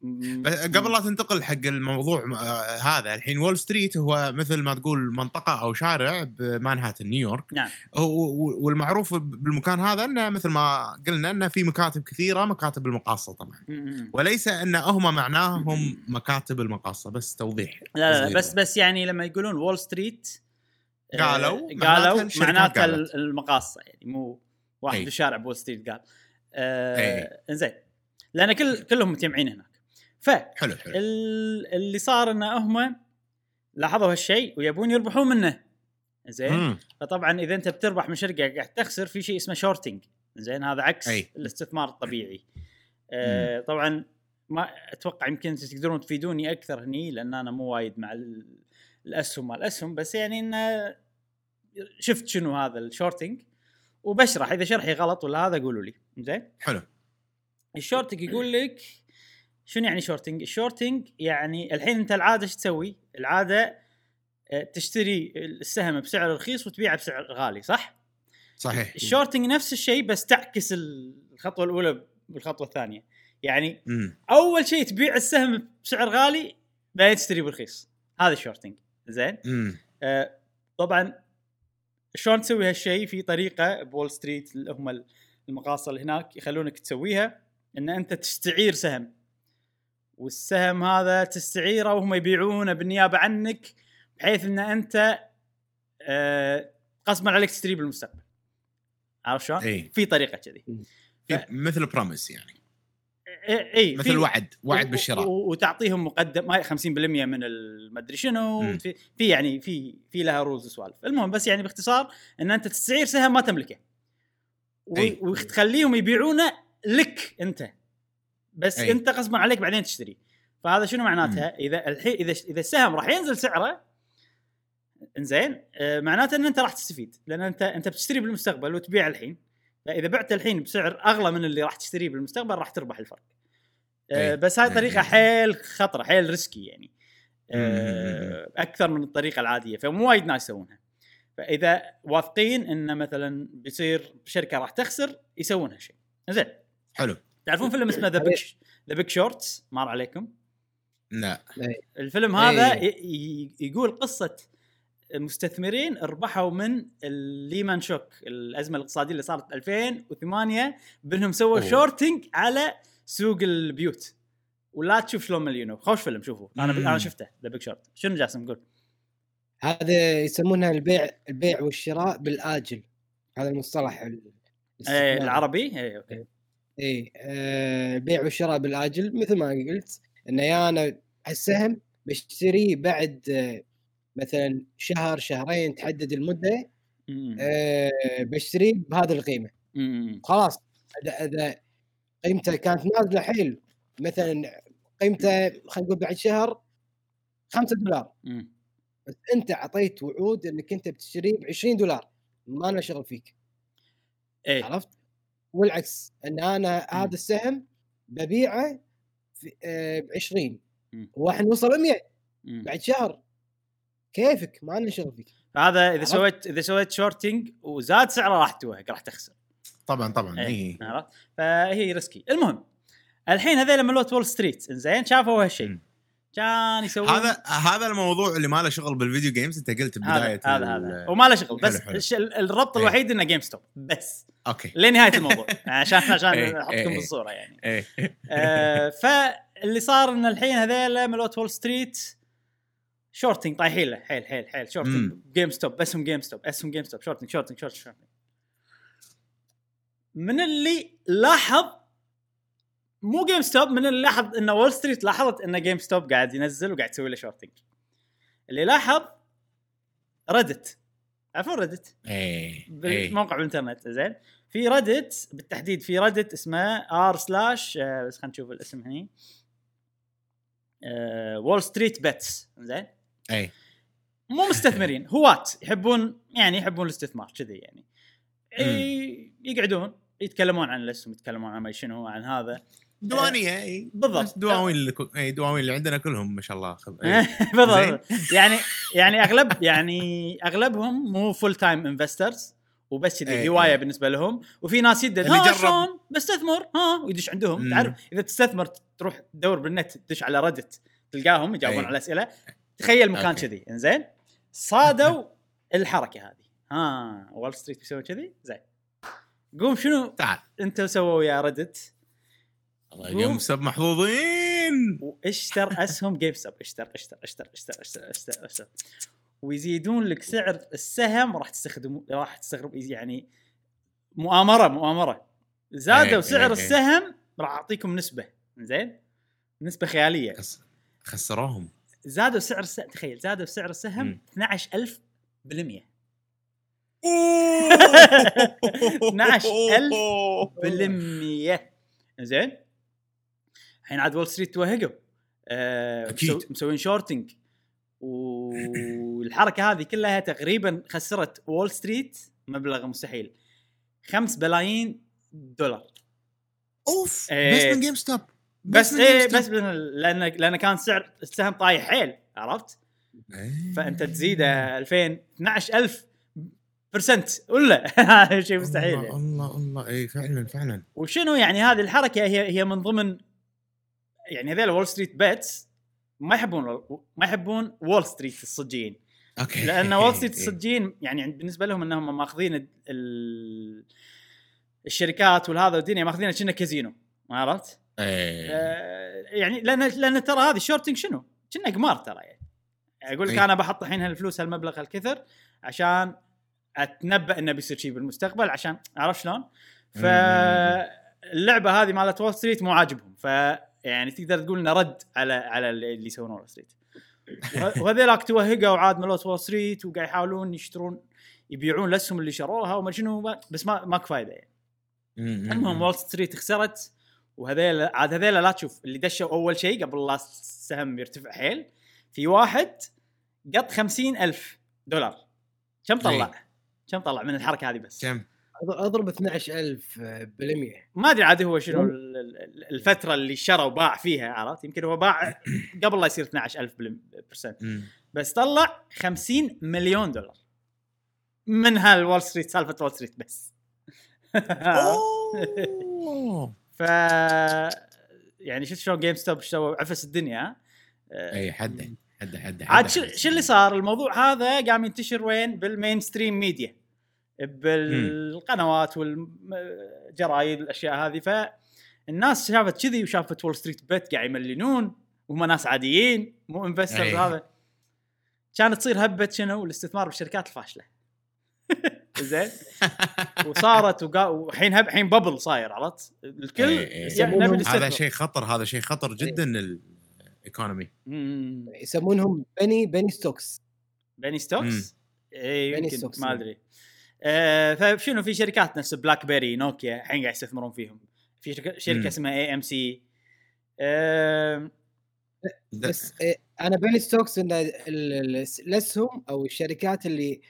م- بس قبل لا تنتقل حق الموضوع آه، هذا الحين Wall Street هو مثل ما تقول منطقة أو شارع بمانهاتن نيويورك. نعم. والمعروف بالمكان هذا إنه مثل ما قلنا إنه في مكاتب كثيرة مكاتب المقاصة طبعا. وليس إن هم معناهم مكاتب المقاصة بس توضيح. لا لا. لا بس بس يعني لما يقولون Wall Street قالوا، قالوا الشركات معناتها قالت. المقاصة يعني مو واحد أي. بالشارع ب Wall Street قال آه. إنزين لأن كل كلهم متجمعين هناك ف حلو حلو ال- اللي صار إن هم لاحظوا هالشيء ويبون يربحون منه زين. فطبعا إذا أنت بتربح من شركة قاعد تخسر في شيء اسمه shorting زين هذا عكس أي. الاستثمار الطبيعي آه طبعا ما أتوقع يمكن تقدرون تفيدوني أكثر هني لأن أنا مو وايد مع ال- الأسهم الاسهم بس يعني انه شفت شنو هذا ال shorting وبشرح إذا شرحي غلط ولا هذا قولوا لي زين حلو ال shorting يقول لك شنو يعني shorting؟ ال shorting يعني الحين أنت العادة إيش تسوي؟ العادة آه، تشتري السهم بسعر رخيص وتبيعه بسعر غالي صح؟ صحيح ال shorting نفس الشيء بس تعكس الخطوة الأولى بالخطوة الثانية يعني مم. أول شيء تبيع السهم بسعر غالي بعدين تشتريه برخيص هذا ال shorting زين؟ آه، طبعا شلون تسوي هالشيء في طريقة وول ستريت اللي هم المقاصه اللي هناك يخلونك تسويها إن أنت تستعير سهم. والسهم هذا تستعيره وهم يبيعونه بالنيابة عنك بحيث إن أنت آه، غصبا عليك تشتريه بالمستقبل. عارف شلون؟ في طريقة كذي. مثل promise يعني. اي اي مثل وعد وعد بالشراء. وتعطيهم مقدم هاي 50% من المدري شنو. في, في يعني في في لها rules وسوالف. المهم بس يعني باختصار إن أنت تستعير سهم ما تملكه. وتخليهم يبيعونه لك أنت. بس أي. أي. أنت غصبا عليك بعدين تشتري. فهذا شنو معناتها؟ إذا الحين إذا إذا السهم راح ينزل سعره إنزين آه معناته إن أنت راح تستفيد. لأن انت أنت بتشتري بالمستقبل وتبيع الحين. فإذا بعت الحين بسعر أغلى من اللي راح تشتريه بالمستقبل راح تربح الفرق. آه أي. بس هاي. طريقة حيل خطرة حيل ريسكي يعني. آه أكثر من الطريقة العادية فمو وايد ناس يسوونها. فإذا واثقين إن مثلا بيصير شركة راح تخسر يسوون هالشيء زين. حلو. تعرفون فيلم اسمه The Big The Big Short مر عليكم. لا. الفيلم هذا إيه. ي- ي- يقول قصة مستثمرين ربحوا من ال Lehman shock الأزمة الاقتصادية اللي صارت 2008 بأنهم سووا. shorting على سوق البيوت. ولا تشوف شلون مليونوا خوش فيلم شوفوه. أنا ب... أنا شفته The Big Short شنو جاسم؟ قول. هذا يسمونها البيع البيع والشراء بالآجل. هذا المصطلح ال- إيه. العربي؟ إيه أوكي. إيه آه، البيع والشراء بالآجل. مثل ما قلت ان يا أنا السهم بشتريه بعد آه، مثلا شهر شهرين تحدد المدة مم. آه، بشتريه بهذه القيمة مم. خلاص إذا إذا قيمته كانت نازلة حيل مثلا قيمته خلينا نقول بعد شهر 5 دولار مم. بس أنت أعطيت وعود إنك أنت بتشتريه ب 20 دولار ما له شغل فيك إيه عرفت؟ والعكس إن أنا مم. هذا السهم ببيعه ب 20 مم. واحد وصل 100 مم. بعد شهر كيفك؟ ما لنا شغل فيك. فهذا إذا؟ سويت إذا سويت shorting وزاد سعره راح توهق راح تخسر. طبعا طبعا اي عرفت؟ فهي risky المهم الحين هذول ملوت وول ستريت زين شافوا هالشيء. كان يسوون هذا هذا الموضوع اللي ما له شغل بال video games أنت قلت هذا بداية هذا هذا. وما له شغل بس حلو، حلو. الربط إيه. الوحيد إنه GameStop بس. أوكي. لنهاية الموضوع. *laughs* عشان عشان إيه، أحطكم إيه. بالصورة يعني. إيه. آه، فاللي صار إن الحين هذيلا ملوت وول ستريت shorting طايحين له حيل حيل حيل shorting. GameStop اسهم GameStop اسهم GameStop shorting shorting shorting shorting. من اللي لاحظ مو GameStop من اللي لاحظ إن وول ستريت لاحظت إن GameStop قاعد ينزل وقاعد يسوي له shorting. اللي لاحظ Reddit عارفون Reddit إيه إيه. بالموقع بالإنترنت زين. في Reddit بالتحديد في Reddit اسمه r slash بس خلينا نشوف الاسم هني. WallStreetBets زين. إيه مو مستثمرين هواة يحبون يعني يحبون الاستثمار كذي يعني. يقعدون يتكلمون عن الاسم يتكلمون عن ما شنو عن هذا. دوانية إي. بالضبط. دواوين اللي إي دواوين اللي عندنا كلهم ما شاء الله. *laughs* بالضبط. يعني يعني أغلب يعني أغلبهم مو full time investors وبس كذي هواية إيه. بالنسبة لهم. وفي ناس يدد اللي ها بجرب. شلون؟ بستثمر. ها ويدش عندهم. تعرف إذا تستثمر تروح تدور بالنت تدش على Reddit تلقاهم يجاوبون. على الاسئله تخيل مكان. كذي. إنزين؟ صادوا *laughs* الحركة هذه. ها وول ستريت بيسوي كذي؟ زين. قوم شنو تعال. أنتم سووا يا ردت الله يقوم سب محظوظين. واشتر *laughs* أسهم جيم ستوب اشتر اشتر اشتر اشتر اشتر اشتر اشتر. ويزيدون لك سعر السهم راح تستخدم راح تستغرب يعني مؤامرة مؤامرة. زادوا إيه، سعر إيه، إيه. السهم راح أعطيكم نسبة. زين نسبة خيالية. خس... خسروهم. زادوا سعر السهم تخيل زادوا سعر السهم مم. 12000 بالمية. 12,000 *laughs* بالمية. زين الحين عاد وول ستريت توهقوا. آه مسوين shorting. والحركة هذه كلها تقريبا خسرت وول ستريت مبلغ مستحيل. 5 بلايين دولار. أوف. بس من جيم ستوب بس إيه. بس لأن لأن كان سعر السهم طايح حيل عرفت؟ إيه. فأنت تزيده 2000 12000 percent ولا *laughs* شيء مستحيل الله يعني. الله الله اي فعلا فعلا وشنو يعني هذه الحركة هي هي من ضمن يعني هذول WallStreetBets ما يحبون ما يحبون وول ستريت الصجيين أوكي لأن وول ستريت. *laughs* الصجيين يعني بالنسبة لهم إنهم ماخذين ال- ال- الشركات والهذا والدنيا ماخذينها كأنه كازينو عرفت؟ إيه. آه يعني لأن لأن ترى هذه ال shorting شنو؟ كأنه قمار ترى يعني أقول لك إيه. أنا بحط الحين هالفلوس هالمبلغ هالكثر عشان أتنبأ إنه بيصير شيء بالمستقبل عشان عرفت شلون؟ فاللعبه هذه مالت وول ستريت مو عاجبهم ف يعني تقدر تقول إنه رد على على اللي يسوون وول ستريت وه- وهذيلاك توهقوا عاد ملوت وول ستريت وقاعد يحاولون يشترون يبيعون الاسهم اللي شروها وما شنو بس ما ماكو فايدة يعني. المهم Wall Street خسرت وهذيل عاد هذيلا لا تشوف. اللي دشوا أول شيء قبل لا السهم يرتفع حيل في واحد قط خمسين ألف دولار. كم طلع؟ كم طلع من الحركة هذه بس؟ كم؟ أضرب 12000 بالمية. ما أدري عاد هو شنو ال- ال- الفترة اللي شرى وباع فيها عرفت؟ يمكن هو باع قبل لا يصير 12000 percent مم. بس طلع 50 مليون دولار. من هال Wall Street سالفة Wall Street بس. *laughs* أوه. ف يعني شفت شلون GameStop سووا عفس الدنيا؟ آه، اي حده حده حده عاد شو اللي صار؟ الموضوع هذا قام ينتشر وين؟ بال mainstream media بالقنوات والجرايد الأشياء هذه. فالناس شافت كذي وشافت Wall Street Bets قاعد يملينون وهم ناس عاديين مو investors أي. هذا. كانت تصير هبة شنو؟ الاستثمار بالشركات الفاشلة. *laughs* زين؟ وصارت والحين هبة الحين bubble صاير عرفت؟ الكل. يا- نبي هذا شيء خطر هذا شيء خطر جدا ال economy. يسمونهم penny penny stocks. penny stocks؟ اي penny يمكن stocks، ما إيه. أدري. آه فشنو في شركات نفس بلاك بيري نوكيا الحين قاعد يستثمرون فيهم. في شركه, شركة. اسمها AMC بس إيه، أنا penny stocks إن ال- ال- الاسهم أو الشركات اللي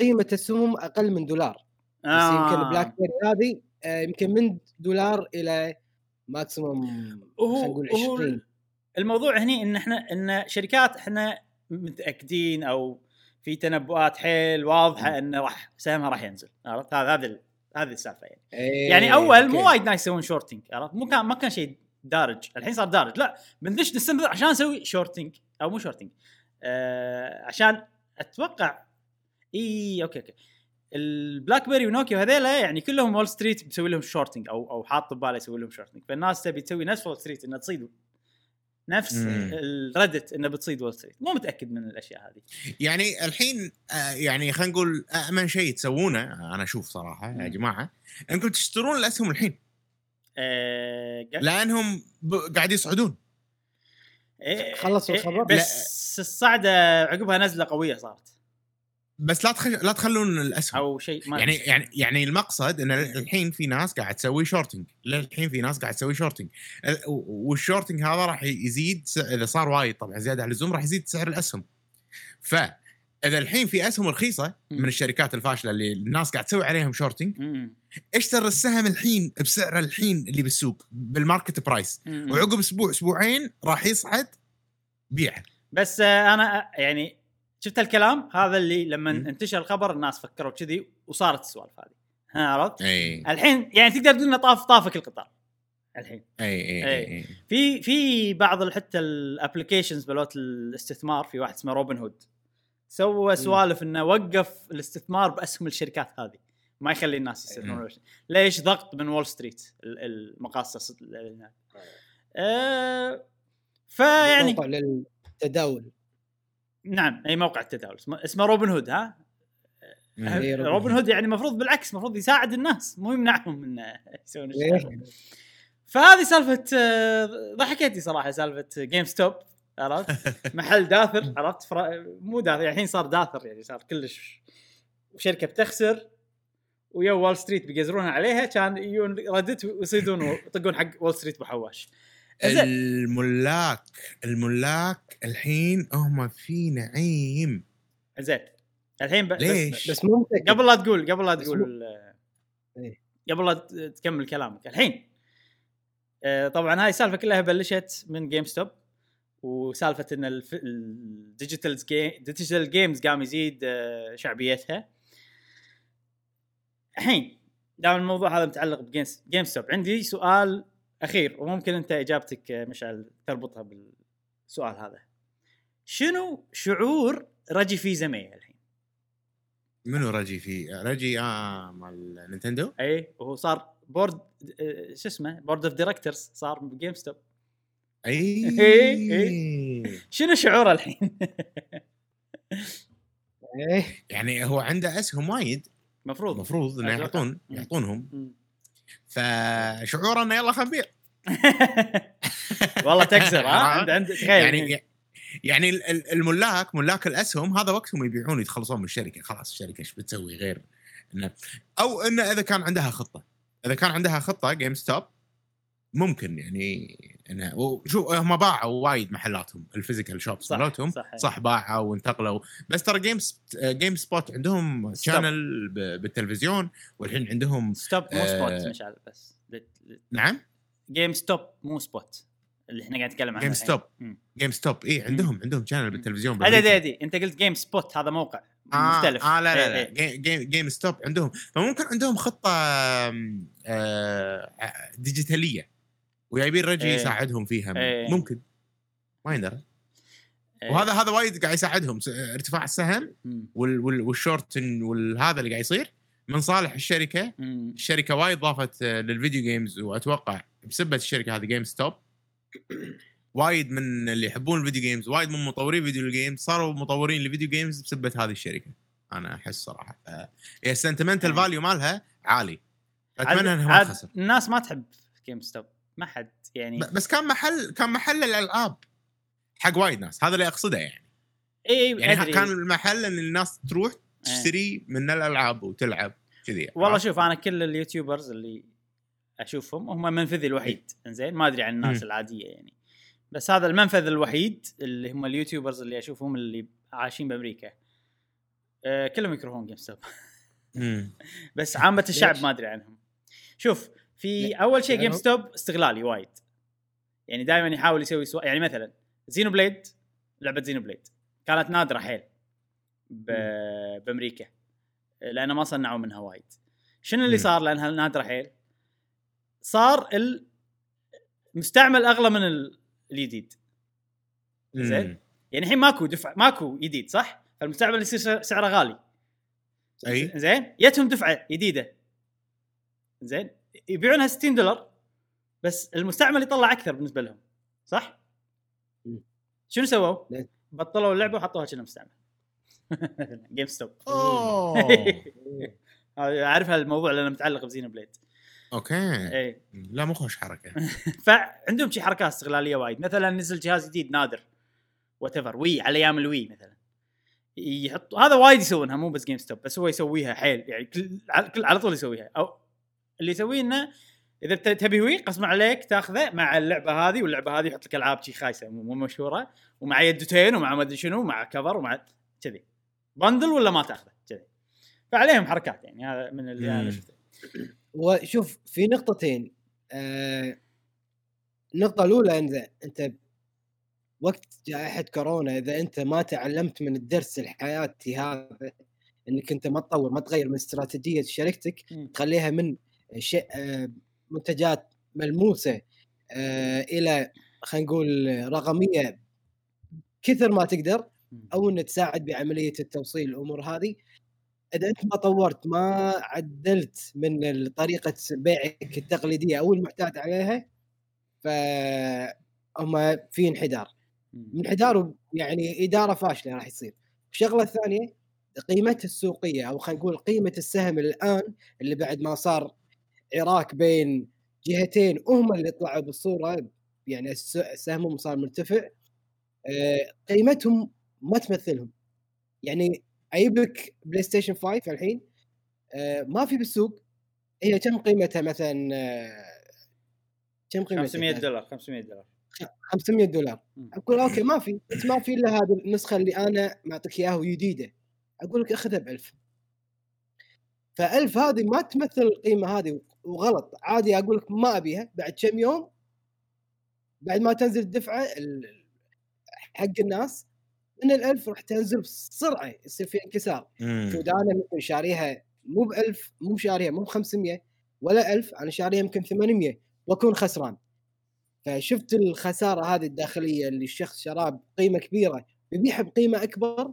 قيمة اسهمهم أقل من دولار. بس يمكن بلاك بيري هذه آه، يمكن من دولار إلى maximum خلينا نقول وهو 20 الموضوع هني إن إحنا إن شركات إحنا متأكدين أو في تنبؤات حيل واضحة انه راح سهمها راح ينزل عرفت؟ هذا هذا ال- هذه السالفة يعني. إيه، يعني أول مو. وايد ناس يسوون shorting عرفت؟ مو كان ما كان شيء دارج الحين صار دارج. لا بندش نستمر عشان نسوي shorting أو مو shorting آه عشان أتوقع اي okay okay. البلاك بيري ونوكيا وهذيلا يعني كلهم Wall Street مسوي لهم shorting أو أو حاط بباله يسوي لهم shorting فالناس تبي تسوي نفس Wall Street إنها تصيد نفس. ال Reddit انه بتصيد Wall Street. مو متأكد من الأشياء هذه. يعني الحين آه، يعني خلينا نقول امن شيء تسوونه أنا أشوف صراحة يا. جماعة إنكم تشترون الاسهم الحين. آه لأنهم قاعد يصعدون. إيه، خلصوا إيه، الخبر؟ بس الصعدة عقبها نزلة قوية صارت. بس لا تخش... لا تخلون الأسهم أو شيء ما يعني. يعني يعني المقصد إن الحين في ناس قاعد تسوي shorting للحين في ناس قاعد تسوي shorting وال shorting هذا راح يزيد إذا صار وايد طبعا زيادة على اللزوم راح يزيد سعر الأسهم ف إذا الحين في أسهم رخيصة. من الشركات الفاشلة اللي الناس قاعد تسوي عليهم shorting. اشتر السهم الحين بسعر الحين اللي بالسوق بال market price. وعقب أسبوع أسبوعين راح يصعد بيعه بس آه، أنا آه، يعني شفت الكلام؟ هذا اللي لما. انتشر الخبر الناس فكروا كذي وصارت السوالف هذه. عرفت؟ إي. الحين يعني تقدر تقول إنه طاف طافك القطار. الحين. إي إي, إي. أي. في في بعض حتى ال applications بلوت الاستثمار في واحد اسمه روبن هود. سوى سوالف إنه وقف الاستثمار بأسهم الشركات هذه. ما يخلي الناس يستثمرون ليش ضغط من Wall Street ال- المقاصة اللي هناك أه فيعني للتداول. نعم أي موقع التداول اسمه, روبن هود ها مم. إي، روبن هود. يعني المفروض بالعكس المفروض يساعد الناس مو يمنعهم من يسوون. إيه. فهذه سالفة آه، ضحكتني صراحة سالفة GameStop عرفت *laughs* محل داثر عرفت فرا... مو داثر يعني الحين صار داثر يعني صار كلش شركة بتخسر ويو وول ستريت بيقزرونها عليها كان يجون ردت ويصيدون ويطقون حق وول ستريت بحواش الملاك الملاك الحين هم في نعيم. زين. الحين ب... بس- ليش؟ بس متأكد. قبل لا تقول قبل لا بس تقول إيه. قبل لا ت- تكمل كلامك. الحين آه، طبعا هاي السالفه كلها بلشت من GameStop وسالفة إن ال digital game digital games قام يزيد آه، شعبيتها. الحين دام الموضوع هذا متعلق ب games GameStop عندي سؤال أخير وممكن أنت إجابتك آه، مشعل تربطها بالسؤال هذا. شنو شعور Reggie Fils-Aimé الحين؟ منو Reggie في Reggie آه مال Nintendo؟ اي وهو صار board آه، شو اسمه board of directors صار ب GameStop. اي *laughs* إي، شنو شعوره الحين؟ *laughs* يعني هو عنده أسهم وايد. المفروض المفروض إنه أتوقع. يعطون مم. يعطونهم مم. فشعوره إنه يلا خلينا نبيع والله تكسر ها؟ *laughs* عند عند تخيل يعني يعني. ال- الملاك ملاك الأسهم هذا وقتهم يبيعون يتخلصون من الشركة. خلاص الشركة إيش بتسوي غير إنه أو إنه إذا كان عندها خطة. إذا كان عندها خطة GameStop ممكن يعني إنه وشو هم باعوا وايد محلاتهم ال physical shops مالتهم صح. صح باعوا وانتقلوا بس ترى Game GameSpot عندهم. channel بالتلفزيون والحين عندهم Stop مو آه، Spot مشعل بس نعم GameStop مو Spot اللي إحنا قاعد نتكلم عنه جيم. ستوب. جيم ستوب اي عندهم عندهم channel بالتلفزيون ادي. ادي ادي أنت قلت GameSpot هذا موقع آه مختلف آه لا لا إيه، لا. جيم جيم, GameStop عندهم فممكن عندهم خطة آم، آه digital ية وجايبين رجل إيه. يساعدهم فيها إيه. ممكن ما يندرى إيه. وهذا هذا وايد قاعد يساعدهم ارتفاع السهم. وال وال والشورت والهذا اللي قاعد يصير من صالح الشركة مم. الشركة وايد ضافت آه، لل video games وأتوقع بسبه الشركة هذه GameStop وايد من اللي يحبون ال video games وايد من مطورين video games صاروا مطورين ل video games بسبه هذه الشركة أنا أحس صراحة هي ال sentimental مم. value مالها عالي أتمنى إنها ما تخسر الناس ما تحب GameStop ما حد يعني بس كان محل كان محل الالعاب حق وايد ناس هذا اللي أقصده يعني إي يعني أدري. كان المحل إن الناس تروح تشتري من الألعاب وتلعب كذي. والله؟ شوف أنا كل ال YouTubers اللي أشوفهم هم منفذي الوحيد إنزين ما أدري عن الناس مم. العادية يعني بس هذا المنفذ الوحيد اللي هم ال YouTubers اللي أشوفهم اللي عايشين بأمريكا أه كلهم يكرهون GameStop. *laughs* بس عامة الشعب؟ ما أدري عنهم شوف في أول شيء جيم لأنه- ستوب استغلالي وايد. يعني دائما يحاول يسوي سوا... يعني مثلا Xenoblade لعبة Xenoblade كانت نادرة حيل ب... بأمريكا لأنه ما صنعوا منها وايد. شنو اللي. صار لأنها نادرة حيل؟ صار المستعمل أغلى من ال- الجديد زين. يعني الحين ماكو دفع ماكو جديد صح؟ فالمستعمل يصير سعره غالي. أي. زين؟ جتهم دفعة جديده زين؟ يبيعونها 60 دولار بس المستعمل يطلع أكثر بالنسبة لهم صح؟ شنو سووا؟ بطلوا اللعبة وحطوها كأنها مستعمل. *laughs* GameStop أوه. *laughs* أعرف الموضوع لأنه متعلق ب Xenoblade. okay. اي لا مو خوش حركة. *laughs* فعندهم شي حركات استغلالية وايد. مثلا نزل جهاز جديد نادر. وات Wii على أيام ال Wii مثلا. يحط هذا وايد يسوونها مو بس GameStop بس هو يسويها حيل يعني كل على, كل... على طول يسويها. أو اللي يسويه إنه إذا تبي Wii قسم عليك تاخذه مع اللعبة هذه واللعبة هذه يحط لك ألعاب شي خايسة مو مشهورة ومع يدتين ومع ما أدري شنو ومع كفر ومع كذي بندل ولا ما تاخذه كذي فعليهم حركات يعني هذا من اللي أنا. شفته وشوف في نقطتين آه النقطة الأولى إذا أنت وقت جائحة كورونا إذا أنت ما تعلمت من الدرس الحياتي هذا إنك أنت ما تطور ما تغير من استراتيجية شركتك. تخليها من شيء آه منتجات ملموسة آه إلى خلينا نقول رقمية كثر ما تقدر. أو انه تساعد بعملية التوصيل الأمور هذه إذا أنت ما طورت ما عدلت من طريقة بيعك التقليدية أو المعتاد عليها فهم في انحدار. انحدار يعني إدارة فاشلة راح يصير الشغلة الثانية قيمته السوقية أو خلينا نقول قيمة السهم الآن اللي بعد ما صار عراك بين جهتين هم اللي طلعوا بالصورة يعني سهمهم صار مرتفع آه، قيمتهم ما تمثلهم. يعني أجيب لك PlayStation 5 الحين آه، ما في بالسوق هي كم قيمتها مثلا آه، كم قيمتها؟ 500 دولار 500 دولار. 500 دولار. أقول okay ما في بس ما في إلا هذه النسخة اللي أنا معطيك إياها جديده أقول لك أخذها ب 1000 ف 1000 هذه ما تمثل القيمة هذه وغلط. عادي أقول لك ما أبيها بعد كم يوم بعد ما تنزل الدفعة ال- حق الناس من ال 1000 راح تنزل بسرعة يصير في انكسار. مم. شوف أنا ممكن شاريها مو ب 1000 مو شاريها مو ب 500 ولا 1000 أنا شاريها يمكن 800 وأكون خسران. فشفت الخسارة هذه الداخلية اللي الشخص شراه بقيمة كبيرة يبيعها بقيمة أكبر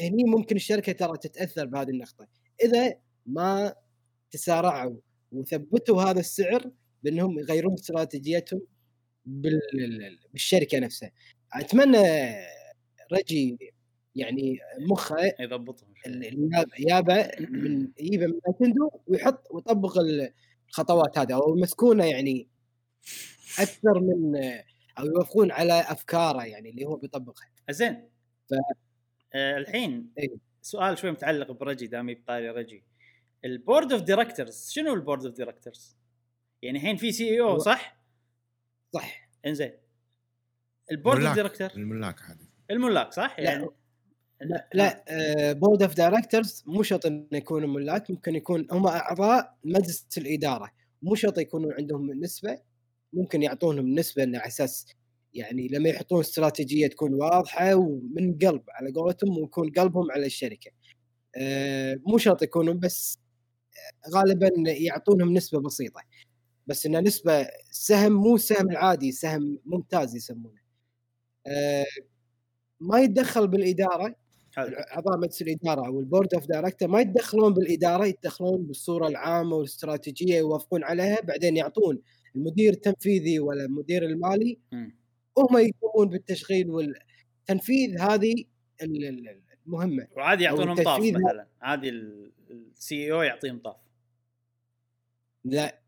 هني ممكن الشركة ترى تتأثر بهذه النقطة. إذا ما تسارعوا وثبتوا هذا السعر بأنهم يغيرون استراتيجيتهم بال- بالشركة نفسها. أتمنى رجي يعني مخه يضبطهم يابا من يجيبه من نينتندو ويحط ويطبق الخطوات هذه أو يمسكونه يعني أكثر من أو يوافقون على أفكاره يعني اللي هو بيطبقها زين ف- آه الحين إيه. سؤال شوي متعلق برجي دامي بطاري رجي. ال board of directors شنو ال board of directors؟ يعني الحين في CEO صح؟ صح إنزين ال board of. director الملاك هذه الملاك صح؟ لا. يعني لا لا board of directors مو شرط إنه يكونوا ملاك ممكن يكون هم أعضاء مجلس الإدارة مو شرط يكونوا عندهم نسبه ممكن يعطونهم نسبه على أساس يعني لما يحطون استراتيجية تكون واضحة ومن قلب على قولتهم ويكون قلبهم على الشركة. آه، مو شرط يكونوا بس غالبا يعطونهم نسبة بسيطة. بس إنه نسبة سهم مو السهم العادي سهم ممتاز يسمونه. آه، ما يتدخل بالإدارة اعضاء مجلس الإدارة أو ال board of director ما يتدخلون بالإدارة يتدخلون بالصورة العامة والاستراتيجية يوافقون عليها بعدين يعطون المدير التنفيذي ولا المدير المالي. هم يقومون بالتشغيل والتنفيذ هذه ال- ال- المهمة وعادي يعطونهم طاف مثلا عادي ال CEO يعطيهم طاف. لا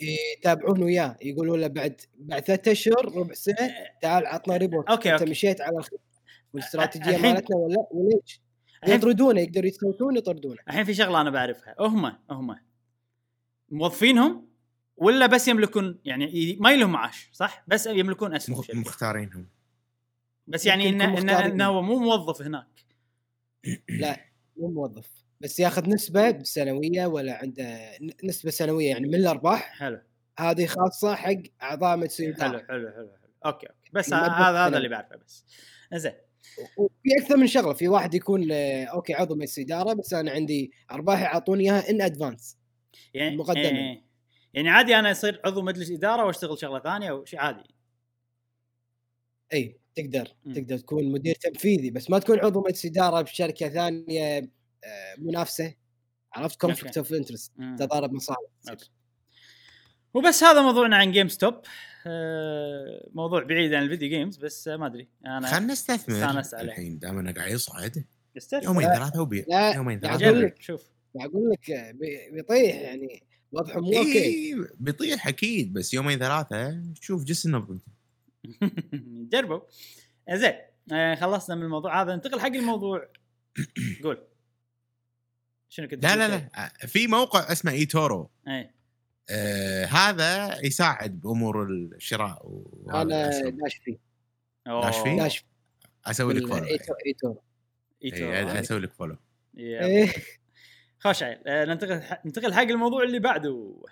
يتابعون وياه يقولون له بعد بعد ثلاثة أشهر ربع سنة تعال عطنا report. okay، أنت. مشيت على الحين- مالتنا ولا وليش؟ يطردونه يقدروا يصوتون يطردونه. الحين في شغلة أنا بعرفها. هم هم. موظفينهم ولا بس يملكون يعني ما لهم معاش صح؟ بس يملكون أسهم. مختارينهم. بس يعني انه إنه هو مو موظف هناك. لا مو موظف. بس ياخذ نسبة سنويه ولا عنده نسبة سنوية يعني من الأرباح؟ حلو. هذه خاصة حق أعضاء مجلس حلو حلو حلو حلو. okay okay. بس المبلغ هذا هذا. اللي بعرفه بس. زين وفي أكثر من شغلة في واحد يكون آه، okay عضو مجلس اداره بس أنا عندي أرباح يعطوني إياها in advance يعني مقدمة. إيه. يعني عادي أنا أصير عضو مجلس إدارة وأشتغل شغلة ثانية أو شيء عادي. اي تقدر. تقدر تكون مدير تنفيذي. بس ما تكون عضو مجلس اداره بشركة ثانية منافسه عرفت conflict of interest. تضارب مصالح. وبس هذا موضوعنا عن GameStop آه، موضوع بعيد عن ال video games بس آه، ما أدري أنا خلنا نستثمر عليه. الحين دام انه قاعد يصعد استثمر. يومين لا. ثلاثة وبيع لا. يومين لا، ثلاثة. شوف أقول لك بي- بيطيح يعني وضعه مو okay إيه بيطيح أكيد بس يومين ثلاثة شوف جس النبض *laughs* جربوا زين آه، خلصنا من الموضوع هذا ننتقل حق الموضوع *coughs* قول شنو كنت لا تقول لا؟ لا في موقع اسمه eToro إي آه هذا يساعد بأمور الشراء أنا. داش فيه. داش فيه؟ داش أسوي لك follow ايتو ايتو إيتو. إيه، أسوي لك follow. خوش عيل آه، ننتقل ننتقل حق الموضوع اللي بعده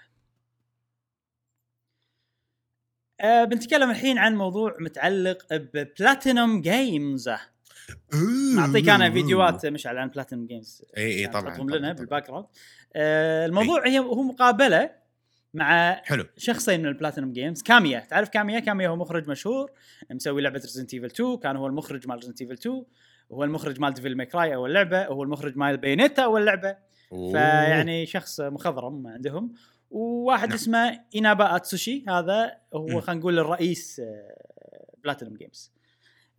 آه بنتكلم الحين عن موضوع متعلق ب PlatinumGames نعطيك أنا فيديوهات مشعل عن PlatinumGames إي إي يعني طبعا لنا طبعاً. بال background آه الموضوع هي هو مقابلة مع حلو. شخصين من ال Platinum Games كاميا. تعرف كاميا؟ كاميا هو مخرج مشهور مسوي لعبة Resident Evil 2 كان هو المخرج مال Resident Evil 2 وهو المخرج مال Devil May Cry أول لعبة وهو المخرج مال Bayonetta أول لعبة. فيعني شخص مخضرم عندهم. وواحد نعم. اسمه اينابا اتسوشي هذا هو. خلينا نقول الرئيس Platinum Games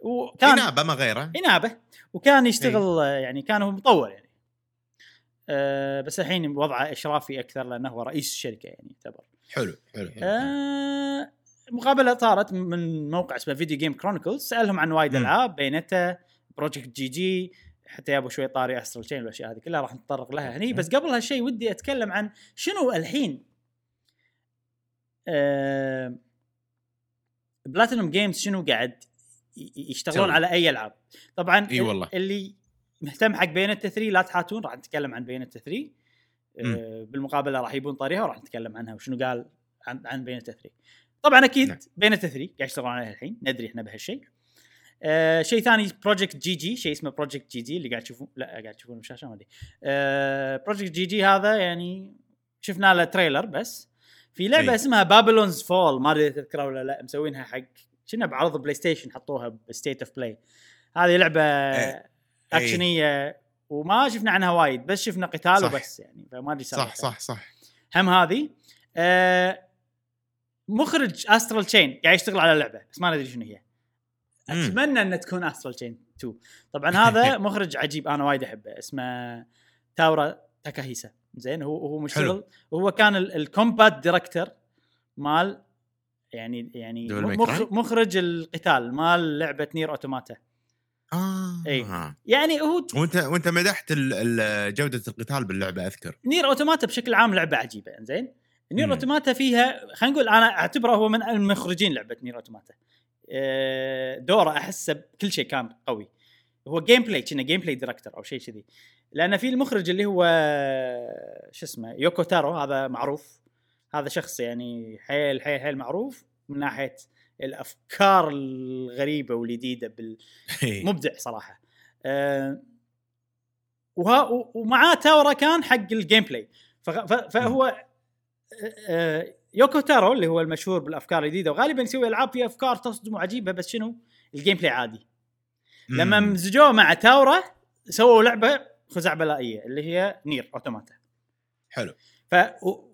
وكان إنابا ما غيره. إنابا وكان يشتغل آه، يعني كان هو مطور يعني. أه بس الحين وضعه إشرافي أكثر لأنه هو رئيس الشركة يعني يعتبر. حلو حلو. حلو أه مقابلة صارت من موقع اسمه Video Games Chronicle سألهم عن وايد. ألعاب Bayonetta Project G.G. حتى يابوا شوي طاري Astral Chain والأشياء هذه كلها راح نتطرق لها هني. بس قبل هالشيء ودي أتكلم عن شنو الحين أه Platinum Games شنو قاعد؟ يشتغلون. على أي ألعاب طبعا إي والله. اللي مهتم حق Bayonetta 3 لا تحاتون راح نتكلم عن Bayonetta 3 آه، بالمقابلة راح يبون طاريها وراح نتكلم عنها وشنو قال عن عن Bayonetta 3 طبعا أكيد نعم. Bayonetta 3 قاعد يشتغلون عليها الحين ندري إحنا بهالشيء آه شيء ثاني Project G.G. شيء اسمه Project G.G. اللي قاعد تشوفون لا قاعد تشوفون بالشاشه ما أدري آه Project G.G. هذا يعني شفنا له trailer بس في لعبة أي. اسمها Babylon's Fall ما أدري تذكرها ولا لا مسوينها حق كنا بعرض PlayStation حطوها ب State of Play هذه لعبة إيه. أكشنية وما شفنا عنها وايد بس شفنا قتال صح. وبس يعني فما أدري صح. صح صح هم هذه آه مخرج Astral Chain قاعد يشتغل على لعبه بس ما ندري شنو هي. أتمنى ان تكون Astral Chain 2 طبعا هذا *laughs* مخرج عجيب أنا وايد أحبه اسمه تاورا تاكاهيسا زين هو هو مشتغل حلو. هو كان ال- ال combat director مال يعني يعني؟ مخرج القتال مال لعبة نير أوتوماتا آه. آه. يعني هو وأنت وأنت مدحت جودة القتال باللعبة أذكر NieR Automata بشكل عام لعبة عجيبة زين NieR. Automata فيها خلينا نقول أنا أعتبره هو من المخرجين لعبة NieR Automata آه، دوره احسه بكل شيء كان قوي هو gameplay كنا gameplay director أو شيء كذي لأن في المخرج اللي هو شو اسمه يوكو تارو هذا معروف هذا شخص يعني حيل حيل حيل معروف من ناحية الأفكار الغريبة والجديده بال *laughs* إي. مبدع صراحة. أه وها ومعاه تاورا كان حق ال gameplay. فهو أه يوكو تارو اللي هو المشهور بالأفكار الجديده وغالبا يسوي ألعاب فيها أفكار تصدم وعجيبه بس شنو؟ ال gameplay عادي. لما. مزجوه مع تاورا سووا لعبة خزعبلائية اللي هي NieR Automata. حلو. ف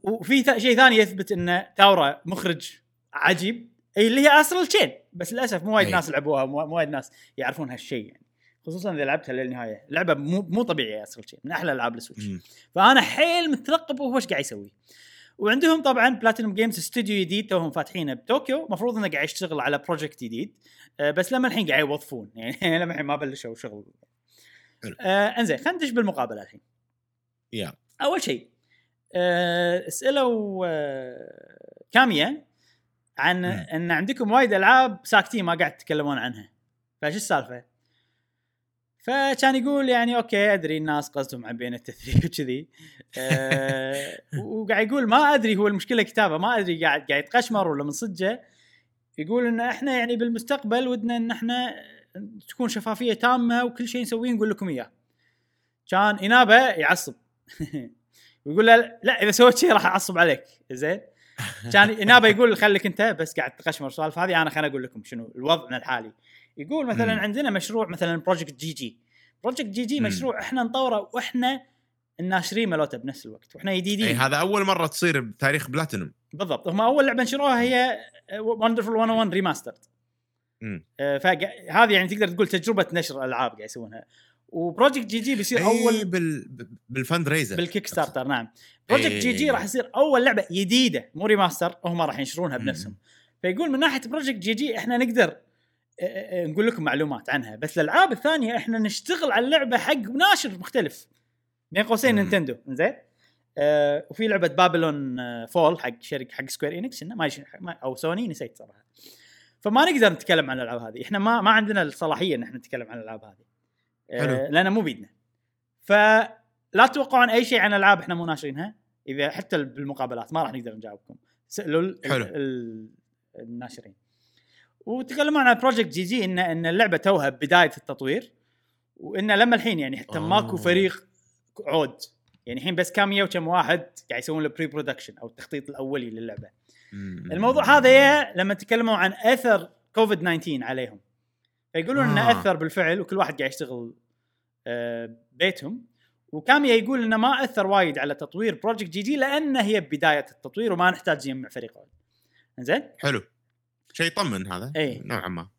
وفي شيء ثاني يثبت إن تاورا مخرج عجيب إي اللي هي Astral Chain بس للأسف مو وايد. ناس لعبوها مو وايد ناس يعرفون هالشيء يعني. خصوصا إذا لعبتها للنهاية. لعبة مو مو طبيعية Astral Chain من أحلى ألعاب ال Switch. فأنا حيل مترقب هو إيش قاعد يسوي. وعندهم طبعا Platinum Games استوديو جديد توهم فاتحينه بطوكيو المفروض إنه قاعد يشتغل على project جديد. آه، بس لما الحين قاعد يوظفون. *laughs* يعني لما الحين ما بلشوا شغل. حلو. آه إنزين خلينا ندش بالمقابلة الحين. يا. أول شيء آه، سالوا آه، كاميا عن مم. أن عندكم وايد ألعاب ساكتين ما قاعد تتكلمون عنها. فايش السالفة؟ فكان يقول يعني أوكي أدري الناس قصدهم عن بين التثريب وكذي. آه، *laughs* وقاعد يقول ما أدري هو المشكلة كتابة ما أدري قاعد قاعد يتقشمر ولا من صدقه. يقول إن إحنا يعني بالمستقبل ودنا إن إحنا تكون شفافية تامة وكل شيء نسويه نقول لكم إياه. كان إنابا يعصب. *laughs* ويقول له لا إذا سويت شيء راح أعصب عليك. زين؟ كان إنابا يقول خليك أنت بس قاعد تقشمر السوالف هذه أنا خليني أقول لكم شنو وضعنا الحالي. يقول مثلا. عندنا مشروع مثلا Project G.G. Project G.G.. مشروع إحنا نطوره وإحنا الناشرين مالته بنفس الوقت وإحنا إي جديدين هذا أول مرة تصير بتاريخ بلاتينوم بالضبط. هم أول لعبة نشروها هي Wonderful 101 Remastered. فهذه يعني تقدر تقول تجربة نشر ألعاب قاعد يسوونها. و Project G.G. بيصير اول اول بال بال fundraiser بال Kickstarter نعم. Project G.G. إيه. راح يصير أول لعبة جديده مو remaster هم راح ينشرونها. بنفسهم. فيقول من ناحية Project G.G. إحنا نقدر آه، آه، نقول لكم معلومات عنها. بس الألعاب الثانية إحنا نشتغل على اللعبة حق ناشر مختلف. بين قوسين. Nintendo. زين؟ آه وفي لعبة Babylon آه Fall حق شركة حق Square Enix ما, أو سوني نسيت صراحة. فما نقدر نتكلم عن الألعاب هذه. إحنا ما ما عندنا الصلاحية إن إحنا نتكلم عن الألعاب هذه. حلو. لأن مو بيدنا فلا تتوقعون أي شيء عن ألعاب إحنا مو ناشرينها إذا حتى بالمقابلات ما راح نقدر نجاوبكم سألوا ال- حلو. ال- ال- الناشرين وتكلمون عن Project G.G. ان إن اللعبة توها بداية التطوير وإن لما الحين يعني حتى آه. ماكو فريق عود يعني الحين بس كاميا وكم واحد قاعد يسوون له pre-production أو التخطيط الأولي للعبة. الموضوع هذا يا لما تكلموا عن أثر كوفيد 19 عليهم فيقولون إنه آه. أثر بالفعل وكل واحد قاعد يشتغل آه، بيتهم. وكاميا يقول إنه ما أثر وايد على تطوير Project G.G. لأن هي بداية التطوير وما نحتاج نجمع فريق زين حلو. شيء يطمن هذا إيه. نوعا ما.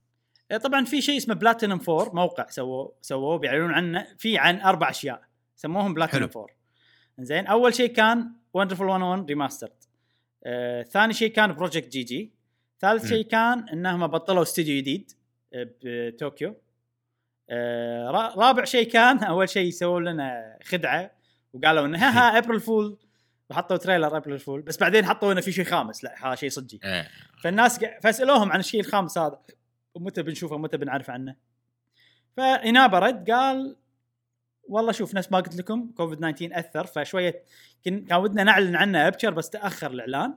آه، طبعا في شيء اسمه بلاتينوم 4 موقع سووه سووه بيعلنون عنه في عن أربع أشياء سموهم بلاتينوم 4 زين أول شيء كان Wonderful 101 Remastered آه، ثاني شيء كان Project G.G. ثالث. شيء كان إنهم بطلوا استوديو جديد بطوكيو آه، را- رابع شيء كان أول شيء سووا لنا خدعة وقالوا انه ها ها April Fool وحطوا trailer April Fool بس بعدين حطوا إنه في شيء خامس. لا هذا شيء صجي إيه. فالناس فسألوهم عن الشيء الخامس هذا. ومتى بنشوفه متى بنعرف عنه. فإينابا رد قال والله شوف نفس ما قلت لكم كوفيد 19 أثر فشوية كان ودنا نعلن عنه ابشر بس تأخر الإعلان.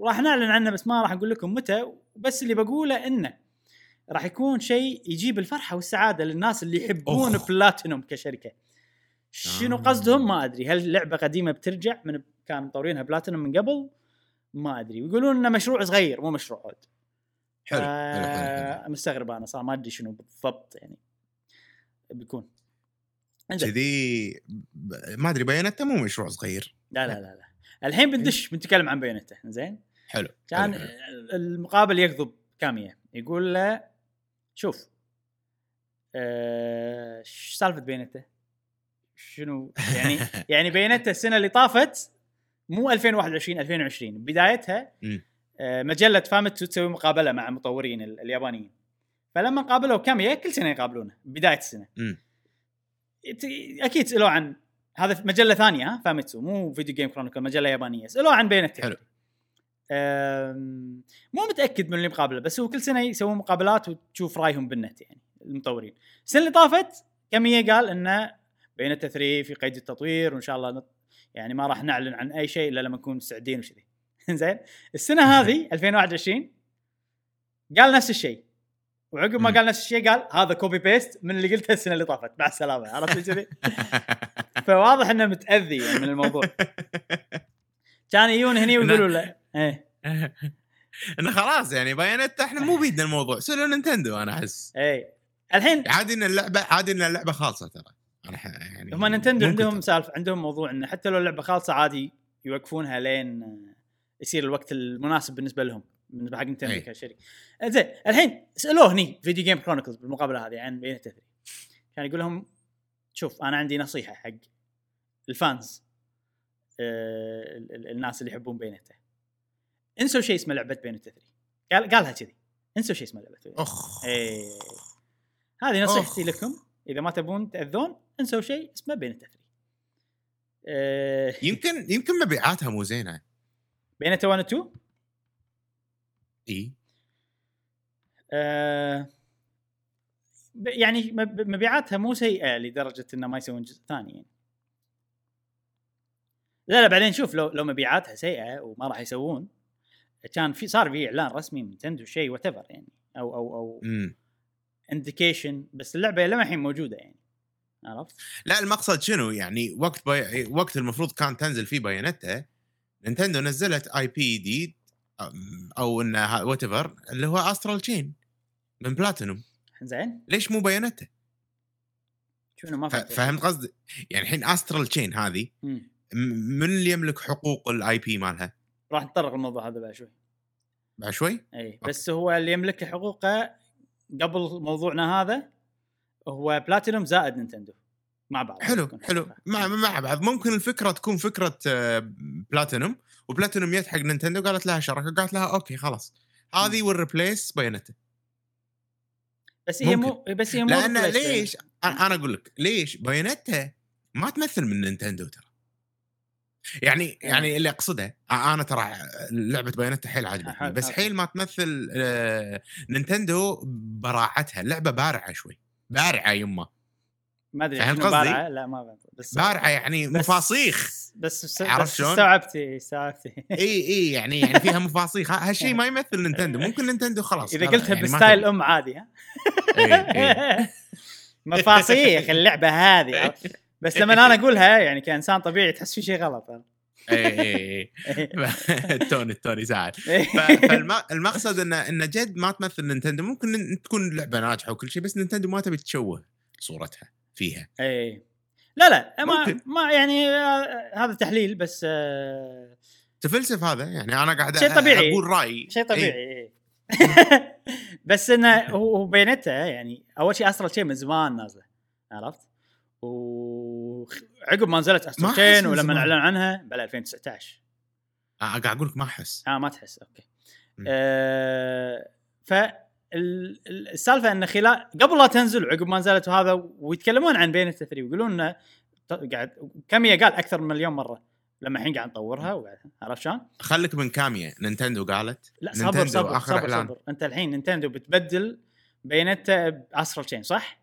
وراح نعلن عنه بس ما راح نقول لكم متى بس اللي بقوله إنه راح يكون شيء يجيب الفرحة والسعادة للناس اللي يحبون أوه. بلاتينوم كشركة. شنو آه. قصدهم؟ ما أدري. هل لعبة قديمة بترجع من كان مطورينها بلاتينوم من قبل؟ ما أدري. ويقولون إنه مشروع صغير مو مشروع عود. حلو. حلو حلو, حلو. آه، مستغرب أنا صار ما أدري شنو بالضبط يعني بيكون. كذي ما أدري بيانته مو مشروع صغير. لا لا لا لا. الحين بندش بنتكلم عن بيانته زين حلو كان حلو،. المقابل يكذب كاميا يقول له شوف آه، إيش سالفة بيانته؟ شنو يعني *laughs* يعني بيانته السنة اللي طافت مو 2021 2020 بدايتها. آه، مجلة Famitsu تسوي مقابلة مع مطورين ال- اليابانيين فلما قابلوا كاميا كل سنة يقابلونه بداية السنة أكيد سألوه عن هذا مجلة ثانية ها Famitsu مو Video Game Chronicle مجلة يابانية سألوه عن Bayonetta حلو. مو متأكد من اللي مقابله بس هو كل سنة يسوون مقابلات وتشوف رأيهم بالنت يعني المطورين. السنة اللي طافت كاميا قال انه Bayonetta 3 في قيد التطوير وإن شاء الله نط... يعني ما راح نعلن عن أي شيء إلا لما نكون مستعدين وشذي *laughs* زين؟ السنة هذه *laughs* 2021 قال نفس الشيء. وعقب ما. قال نفس الشيء قال هذا copy paste من اللي قلته السنة اللي طافت. مع السلامة عرفت كذي؟ *laughs* فواضح إنه متأذي يعني من الموضوع. كان يجون هني ويقولوا له إيه. *laughs* إنه خلاص يعني Bayonetta إحنا مو بيدنا الموضوع سألوا نينتندو أنا أحس. إيه. الحين عادي إن اللعبة عادي إن اللعبة خالصة ترى. أنا يعني هم نينتندو عندهم. سالفة عندهم موضوع انه حتى لو اللعبة خالصة عادي يوقفونها لين يصير الوقت المناسب بالنسبة لهم بالنسبة حق نينتندو أي. كشركة. زين الحين سألوه هني Video Games Chronicle بالمقابلة هذه عن Bayonetta three كان يقول لهم شوف أنا عندي نصيحة حق ال fans آه ال- ال- الناس اللي يحبون Bayonetta انسوا شيء اسمه لعبة Bayonetta three. قال قالها كذي. انسوا شيء اسمه لعبة أخ. إيه. هذه نصيحتي. لكم. إذا ما تبون تأذون انسوا شيء اسمه بين التثري. آه يمكن يمكن مبيعاتها مو زينة. بين 1 و 2 إي. آه ب- يعني مب- مبيعاتها مو سيئة لدرجة إنه ما يسوون جزء ثاني يعني. لا لا بعدين شوف لو لو مبيعاتها سيئة وما راح يسوون كان في صار في إعلان رسمي من نينتندو شيء what يعني أو أو أو indication بس اللعبة لما الحين موجودة يعني عرفت؟ لا المقصد شنو يعني وقت بي... وقت المفروض كان تنزل فيه Bayonetta نينتندو نزلت IP جديد أو انه what اللي هو Astral Chain من بلاتينوم زين ليش مو Bayonetta؟ شنو ما. فهمت فهمت قصدي؟ يعني الحين Astral Chain هذه من اللي يملك حقوق ال IP مالها راح نتطرق الموضوع هذا بعد شوي. بعد شوي؟ إي بس هو اللي يملك حقوقه قبل موضوعنا هذا هو بلاتينوم زائد نينتندو مع بعض. حلو حلو. مع مع بعض. ممكن الفكرة تكون فكرة Platinum و Platinum جت حق نينتندو قالت لها شركه قالت لها okay خلاص. هذه وال replace Bayonetta بس هي مو بس هي مو لأن. ليش؟ أنا أقول لك ليش بايونيتا ما تمثل من نينتندو ترى؟ يعني يعني اللي أقصده أنا ترى لعبة بايونيتا حيل عجبتني حلو، بس. حيل ما تمثل نينتندو براعتها اللعبه بارعة شوي بارعة يمه ما أدري فهمت قصدي؟ بارعة لا ما بس بارعة يعني بس- مفاصيخ بس بس, عرفت شلون؟ استوعبتي استوعبتي إي إي يعني يعني فيها مفاصيخ ها- هالشيء ما يمثل نينتندو ممكن نينتندو خلاص إذا قلتها يعني بستايل. أم عادي ها إي، إي. *laughs* مفاصيخ اللعبة هذه؟ *laughs* بس لما أنا أقولها يعني كإنسان طبيعي تحس في شيء غلط *laughs* *laughs* اي اي اي التوني التوني زعل فالمقصد انه انه جد ما تمثل نينتندو ممكن تكون لعبة ناجحة وكل شيء بس نينتندو ما تبي تشوه صورتها فيها اي لا لا ما, ممكن. ما يعني آه، هذا تحليل بس آه، تفلسف هذا يعني أنا قاعد شيء طبيعي. أقول رايي شيء. طبيعي إيه. *laughs* بس إنه هو بينتا يعني أول شيء استرال شيء من زمان نازله عرفت؟ وعقب ما نزلت ما استرال أحس شين من ولما. أعلن عنها بلا 2019 آه، قاعد أقول لك ما أحس آه ما تحس أوكي. آه ف ال- ال- السالفة انه خلال قبل لا تنزل وعقب ما نزلت وهذا ويتكلمون عن بين 3 ويقولون إنه قاعد كاميا قال أكثر من مليون مرة لما الحين قاعد نطورها وقاعد عرفت شلون؟ خليك من كاميا نينتندو قالت لا صبر صبر آخر صبر, إعلان. صبر أنت الحين نينتندو بتبدل Bayonetta ب Astral Chain صح؟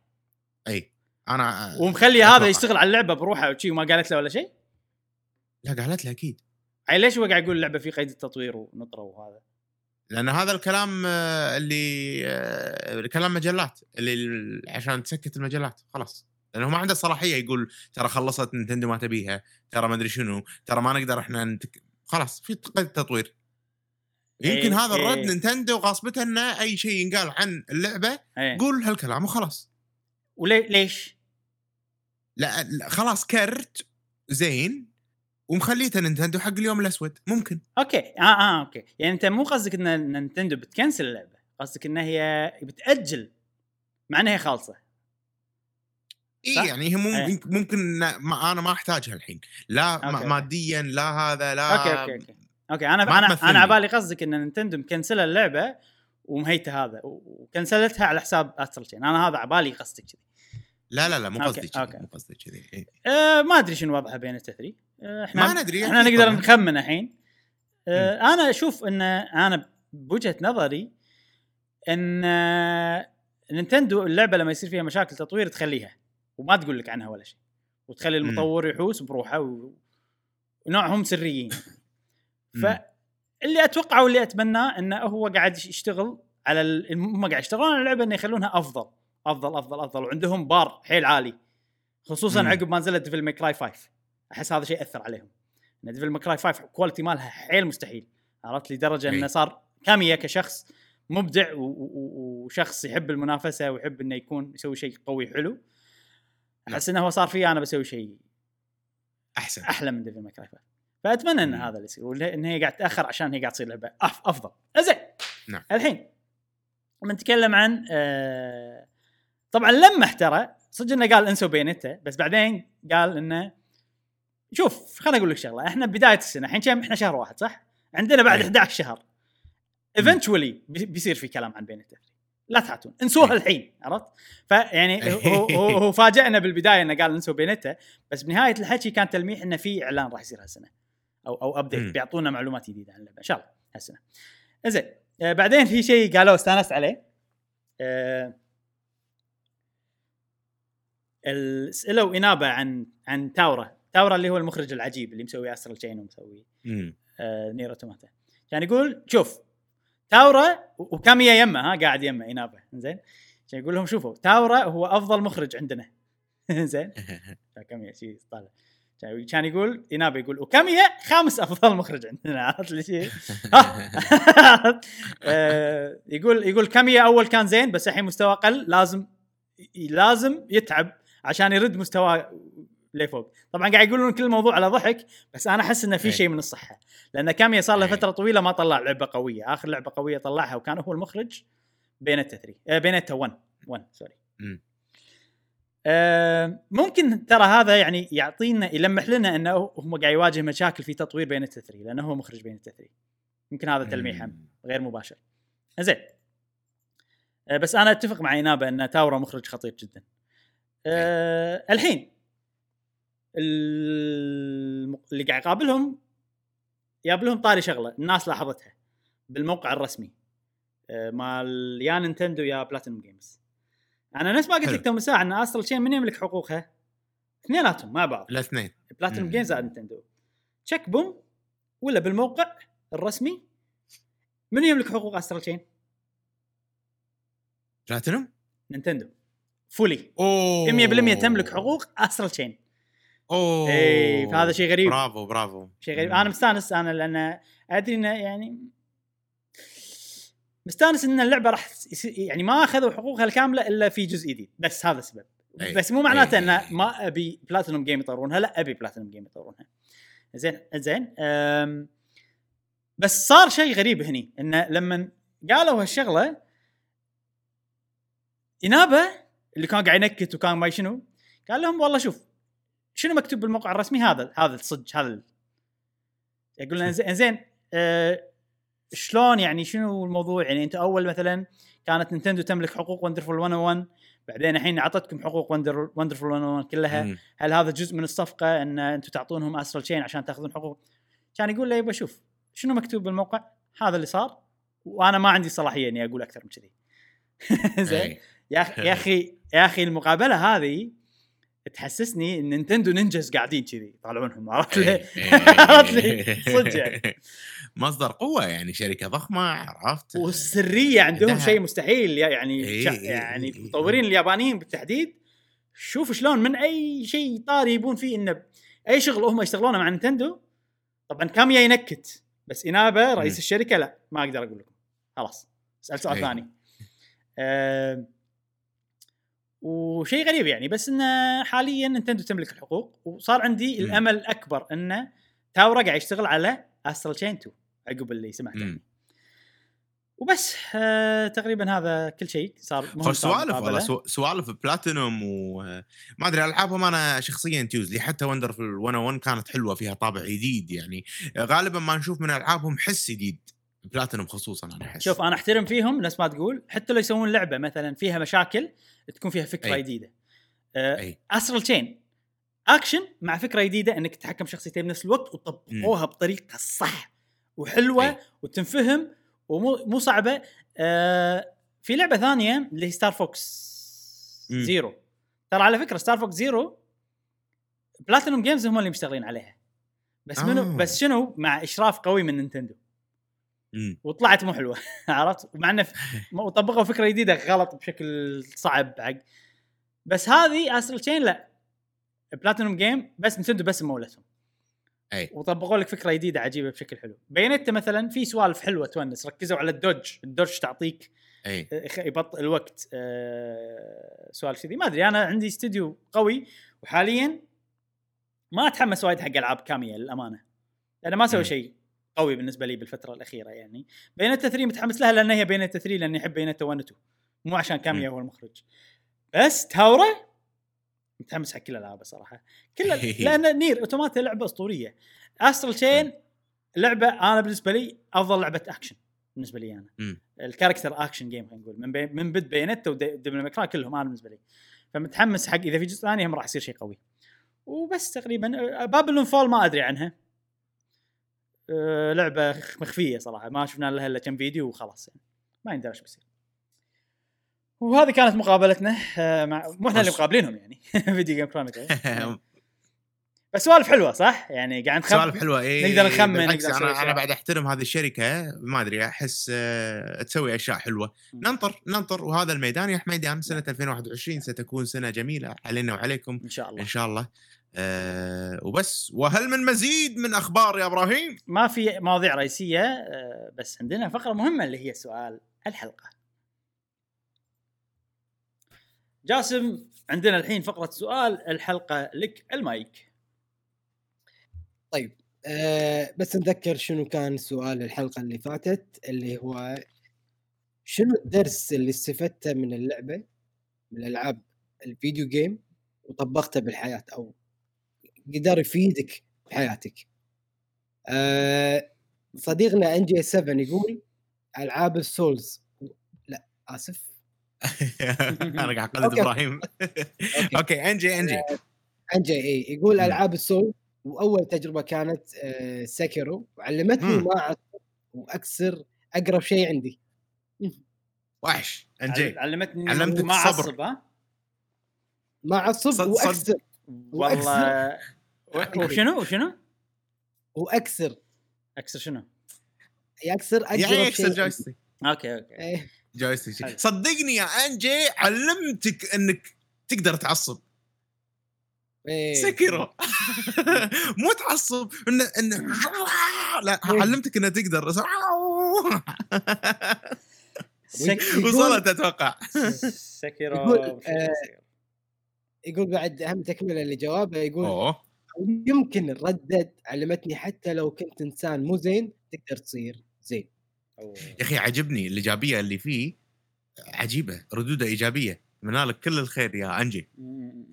أي أنا ومخلي هذا أتوقع. يشتغل على اللعبة بروحه وشي وما قالت له ولا شيء؟ لا قالت له أكيد يعني ليش هو قاعد يقول اللعبة في قيد التطوير ونطرة وهذا؟ لأن هذا الكلام آه، اللي آه، كلام مجلات اللي ال- عشان تسكت المجلات خلاص لأنه ما عنده صلاحية يقول ترى خلصت نينتندو ما تبيها ترى ما أدري شنو ترى ما نقدر إحنا نتك... خلاص في قيد تطوير يمكن إيه، هذا الرد إيه. نينتندو إنه أي شيء ينقال عن اللعبة إيه قول هالكلام وخلاص وليش؟ لا, لا خلاص كرت زين ومخليته نينتندو حق اليوم الأسود ممكن okay آه آه okay يعني أنت مو قصدك إن نينتندو بتكنسل اللعبة قصدك إن هي بتأجل مع انها هي خالصة إي؟ يعني هي إيه. ممكن إن ما أنا ما أحتاجها الحين لا okay، ما okay. ماديا لا هذا لا okay okay okay okay أنا أنا تمثلني. أنا على بالي قصدك إن نينتندو مكنسلة اللعبة ومهيته هذا وكنسلتها على حساب Astral Chain أنا هذا على بالي قصدك كذي لا لا لا مو قصدي كذي. مو قصدي كذي إيه. أه ما أدري شنو وضعها Bayonetta three أه إحنا ما ندري إحنا أكيد نقدر طبعاً. نخمن الحين أه أنا أشوف إن أنا بوجهة نظري إن آه، نينتندو اللعبة لما يصير فيها مشاكل تطوير تخليها وما تقول لك عنها ولا شيء وتخلي. المطور يحوس بروحه و... ونوعهم سريين. فاللي اتوقعه واللي أتمناه إنه هو قاعد يشتغل على ال... هم قاعد يشتغلون على اللعبة إنه يخلونها أفضل أفضل أفضل أفضل. وعندهم بار حيل عالي. خصوصا مم. عقب ما نزلت Devil May Cry 5 أحس هذا شيء اثر عليهم. إن Devil May Cry 5 quality مالها حيل مستحيل. عرفت؟ لدرجة إنه. صار كاميا كشخص مبدع وشخص يحب المنافسة ويحب إنه يكون يسوي شيء قوي حلو. أحس إنه هو صار فيه أنا بسوي شيء أحسن. أحلى من Devil May Cry 5 فأتمنى إن مم. هذا اللي يصير. ولا- إن هي قاعد تاخر عشان هي قاعد تصير لعبة أفضل. زين. نعم. الحين بنتكلم عن آه طبعا لما احترى صدق إنه قال انسوا Bayonetta بس بعدين قال إنه شوف خليني أقول لك شغلة إحنا بداية السنة الحين كم إحنا شهر واحد صح؟ عندنا بعد أي. 11 شهر eventually بيصير في كلام عن Bayonetta لا تحاتون إنسوها أي. الحين عرفت؟ فيعني *laughs* هو, هو, هو فاجئنا بالبداية إنه قال انسوا Bayonetta بس بنهاية الحكي كان تلميح إنه في إعلان راح يصير هالسنة أو أو. update بيعطونا معلومات جديدة عن اللعبة إن شاء الله هالسنة. زين آه بعدين في شيء قالوه استانست عليه آه ال- سالوا انابه عن عن تاورا. تاورا اللي هو المخرج العجيب اللي مسوي Astral Chain ومسوي. آه Nier Automata كان يقول شوف تاورا وكاميا يمه ها قاعد يمه إنابة. زين؟ كان يقول لهم شوفوا تاورا هو أفضل مخرج عندنا. *laughs* زين؟ *laughs* كاميا شيء طالع. كان- يقول إنابة يقول وكاميا خامس أفضل مخرج عندنا. *laughs* عرفت لي شيء ها. آه، يقول يقول كاميا أول كان زين بس الحين مستواه قل لازم لازم يتعب. عشان يرد مستواه لفوق. طبعا قاعد يقولون كل الموضوع على ضحك بس أنا أحس إنه في إيه. شيء من الصحة. لأن كاميا صار له إيه. فترة طويلة ما طلع لعبة قوية. آخر لعبة قوية طلعها وكان هو المخرج بينتا 3 آه بينتا 1 1 سوري مم. آه ممكن ترى هذا يعني يعطينا يلمح لنا إنه هم قاعد يواجه مشاكل في تطوير بينتا 3 لأنه هو مخرج بينتا 3 يمكن هذا تلميح. غير مباشر. زين. آه، بس أنا أتفق مع اينابا إن تاورا مخرج خطير جدا. أه الحين. اللي قاعد يقابلهم يقابلهم طاري شغلة الناس لاحظتها بالموقع الرسمي أه مال يا نينتندو يا Platinum Games. أنا نفس ما قلت. لك تو ساعه إن Astral Chain من يملك حقوقها؟ اثنيناتهم مع بعض. الاثنين Platinum. Games على نينتندو. check boom ولا بالموقع الرسمي من يملك حقوق Astral Chain؟ Platinum؟ نينتندو. Fully. أوه. 100% تملك حقوق Astral Chain أوه. إي فهذا شيء غريب. برافو برافو. شيء غريب. أنا مستأنس أنا لأن أدري إنه يعني مستأنس إن اللعبة راح يعني ما أخذوا حقوقها الكاملة إلا في جزء جديد. بس هذا السبب. أي. بس مو معناته. انه ما أبي Platinum Game يطورونها لا أبي Platinum Game يطورونها. زين زين. بس صار شيء غريب هني انه لما قالوا هالشغلة إنابة اللي كان قاعد ينكت وكان ما شنو قال لهم والله شوف شنو مكتوب بالموقع الرسمي؟ هذا هذا الصج هذا يقول لنا زين زين أه شلون يعني شنو الموضوع؟ يعني أنت أول مثلا كانت نينتندو تملك حقوق Wonderful 101 بعدين الحين أعطتكم حقوق Wonder Wonderful 101 كلها. مم. هل هذا جزء من الصفقة إن أنتم تعطونهم Astral Chain عشان تأخذون حقوق؟ كان يقول له يبا شوف شنو مكتوب بالموقع؟ هذا اللي صار وأنا ما عندي صلاحية إني أقول أكثر من كذي. *laughs* زين. يا أخي يا أخي يا أخي المقابلة هذه تحسسني إن نينتندو ninjas قاعدين كذي يطالعونهم عرفت لي؟ إي. *laughs* عرفت لي؟ صدق يعني. *laughs* مصدر قوة يعني شركة ضخمة عرفت والسرية عندهم شيء مستحيل يعني إيه، إيه، يعني إيه، المطورين اليابانيين بالتحديد شوف شلون من أي شيء طاري يبون فيه إنه أي شغل هم يشتغلونه مع نينتندو طبعا كاميا ينكت بس إنابة رئيس. الشركة لا ما أقدر أقول لكم خلاص أسأل سؤال إيه. ثاني أه وشيء غريب يعني بس انه حاليا نينتندو تملك الحقوق وصار عندي مم. الأمل الأكبر انه تاورا قاعد يشتغل على Astral Chain 2 عقب اللي سمعته. وبس آه تقريبا هذا كل شيء صار. مهم سوالف والله سوالف بلاتينوم وما أدري ألعابهم أنا شخصيا تيوز لي حتى Wonderful 101 كانت حلوة فيها طابع جديد يعني. غالبا ما نشوف من ألعابهم حس جديد. بلاتينوم خصوصا أنا أحس شوف أنا أحترم فيهم نفس ما تقول حتى لو يسوون لعبة مثلا فيها مشاكل تكون فيها فكرة أي. جديدة Astral Chain action مع فكرة جديدة إنك تتحكم شخصيتين بنفس الوقت وطبقوها بطريقة الصح وحلوة أي. وتنفهم ومو مو صعبة آه في لعبة ثانية اللي هي Star Fox مم. Zero ترى على فكرة Star Fox Zero Platinum Games هم اللي مشتغلين عليها بس منو آه. بس شنو مع إشراف قوي من نينتندو. وطلعت مو حلوة *laughs* عرفت؟ مع إنه *laughs* وطبقوا فكرة جديدة غلط بشكل صعب حق بس هذه Astral Chain لا Platinum Game بس نينتندو بس مولتهم. أي. وطبقوا لك فكرة جديدة عجيبة بشكل حلو. Bayonetta مثلا في سوالف حلوة تونس ركزوا على ال dodge. ال dodge تعطيك أي. يخ- يبطئ الوقت آه، سوالف كذي. ما أدري أنا عندي استوديو قوي وحاليا ما أتحمس وايد حق ألعاب كاميا للأمانة. لأنه ما سوى مم. شيء. قوي بالنسبة لي بالفترة الأخيرة يعني. Bayonetta 3 متحمس لها لأن هي Bayonetta 3 لاني احب Bayonetta 1 و 2 مو عشان كاميا. هو المخرج بس تاورا متحمس حق كل الالعاب الصراحه كل *laughs* لأن NieR Automata لعبة أسطورية. Astral Chain لعبة أنا بالنسبة لي أفضل لعبة اكشن بالنسبة لي أنا. ال character action game خلينا نقول. من بي من بعد Bayonetta و Devil May Cry كلهم أنا بالنسبة لي. فمتحمس حق إذا في جزء ثاني هم راح يصير شيء قوي. وبس تقريبا Babylon's Fall ما أدري عنها. أه، لعبة مخفية صراحة. ما شفنا لها إلا كم فيديو وخلاص يعني. ما يندرى إيش بيصير. وهذه كانت مقابلتنا أه، مع مو إحنا اللي. مقابلينهم يعني. Video Games Chronicle بس سوالف حلوة صح؟ يعني قاعد نخمن. سوالف حلوة اي نقدر نخمن، نقدر أنا أنا. بعد أحترم هذه الشركة ما أدري أحس آه، تسوي أشياء حلوة. ننطر ننطر وهذا الميدان يا حميدان سنة 2021 ستكون سنة جميلة علينا وعليكم. إن شاء الله. إن شاء الله. أه وبس. وهل من مزيد من أخبار يا إبراهيم؟ ما في مواضيع رئيسية أه، بس عندنا فقرة مهمة اللي هي سؤال الحلقة. جاسم عندنا الحين فقرة سؤال الحلقة لك المايك. آه بس نذكر شنو كان سؤال الحلقة اللي فاتت اللي هو شنو الدرس اللي استفدته من اللعبة من العاب الفيديو جيم وطبقته بالحياة أو قدر يفيدك بحياتك. آه صديقنا ان جي 7 يقول ألعاب السولز. لا آسف. *laughs* أنا قاعد أقلد أوكي. إبراهيم. أوكي. انجي انجي ان جي اي يقول. ألعاب السول وأول تجربة كانت آه سكرو وعلمتني. ما أعصب وأكسر أقرب شيء عندي. وحش انجي علمتني علمتك ما. أعصب ها؟ ما أعصب وأكسر والله وشنو وشنو؟ وأكسر أكسر شنو؟ يكسر يعني شيء يكسر عندي. joystick أوكي أوكي إيه. joystick حلو. صدقني يا أنجي علمتك إنك تقدر تعصب إيه. Sekiro *laughs* مو تعصب إنه إنه *laughs* لا علمتك انه تقدر. *laughs* وصلت أتوقع سكيرو يقول، وش- آه، يقول بعد أهم تكملة لجوابه يقول أوه يمكن ردد علمتني حتى لو كنت إنسان مو زين تقدر تصير زين. أوه. يا أخي عجبني الإيجابية اللي فيه عجيبة ردودة إيجابية. اتمنى لك كل الخير يا أنجي. م-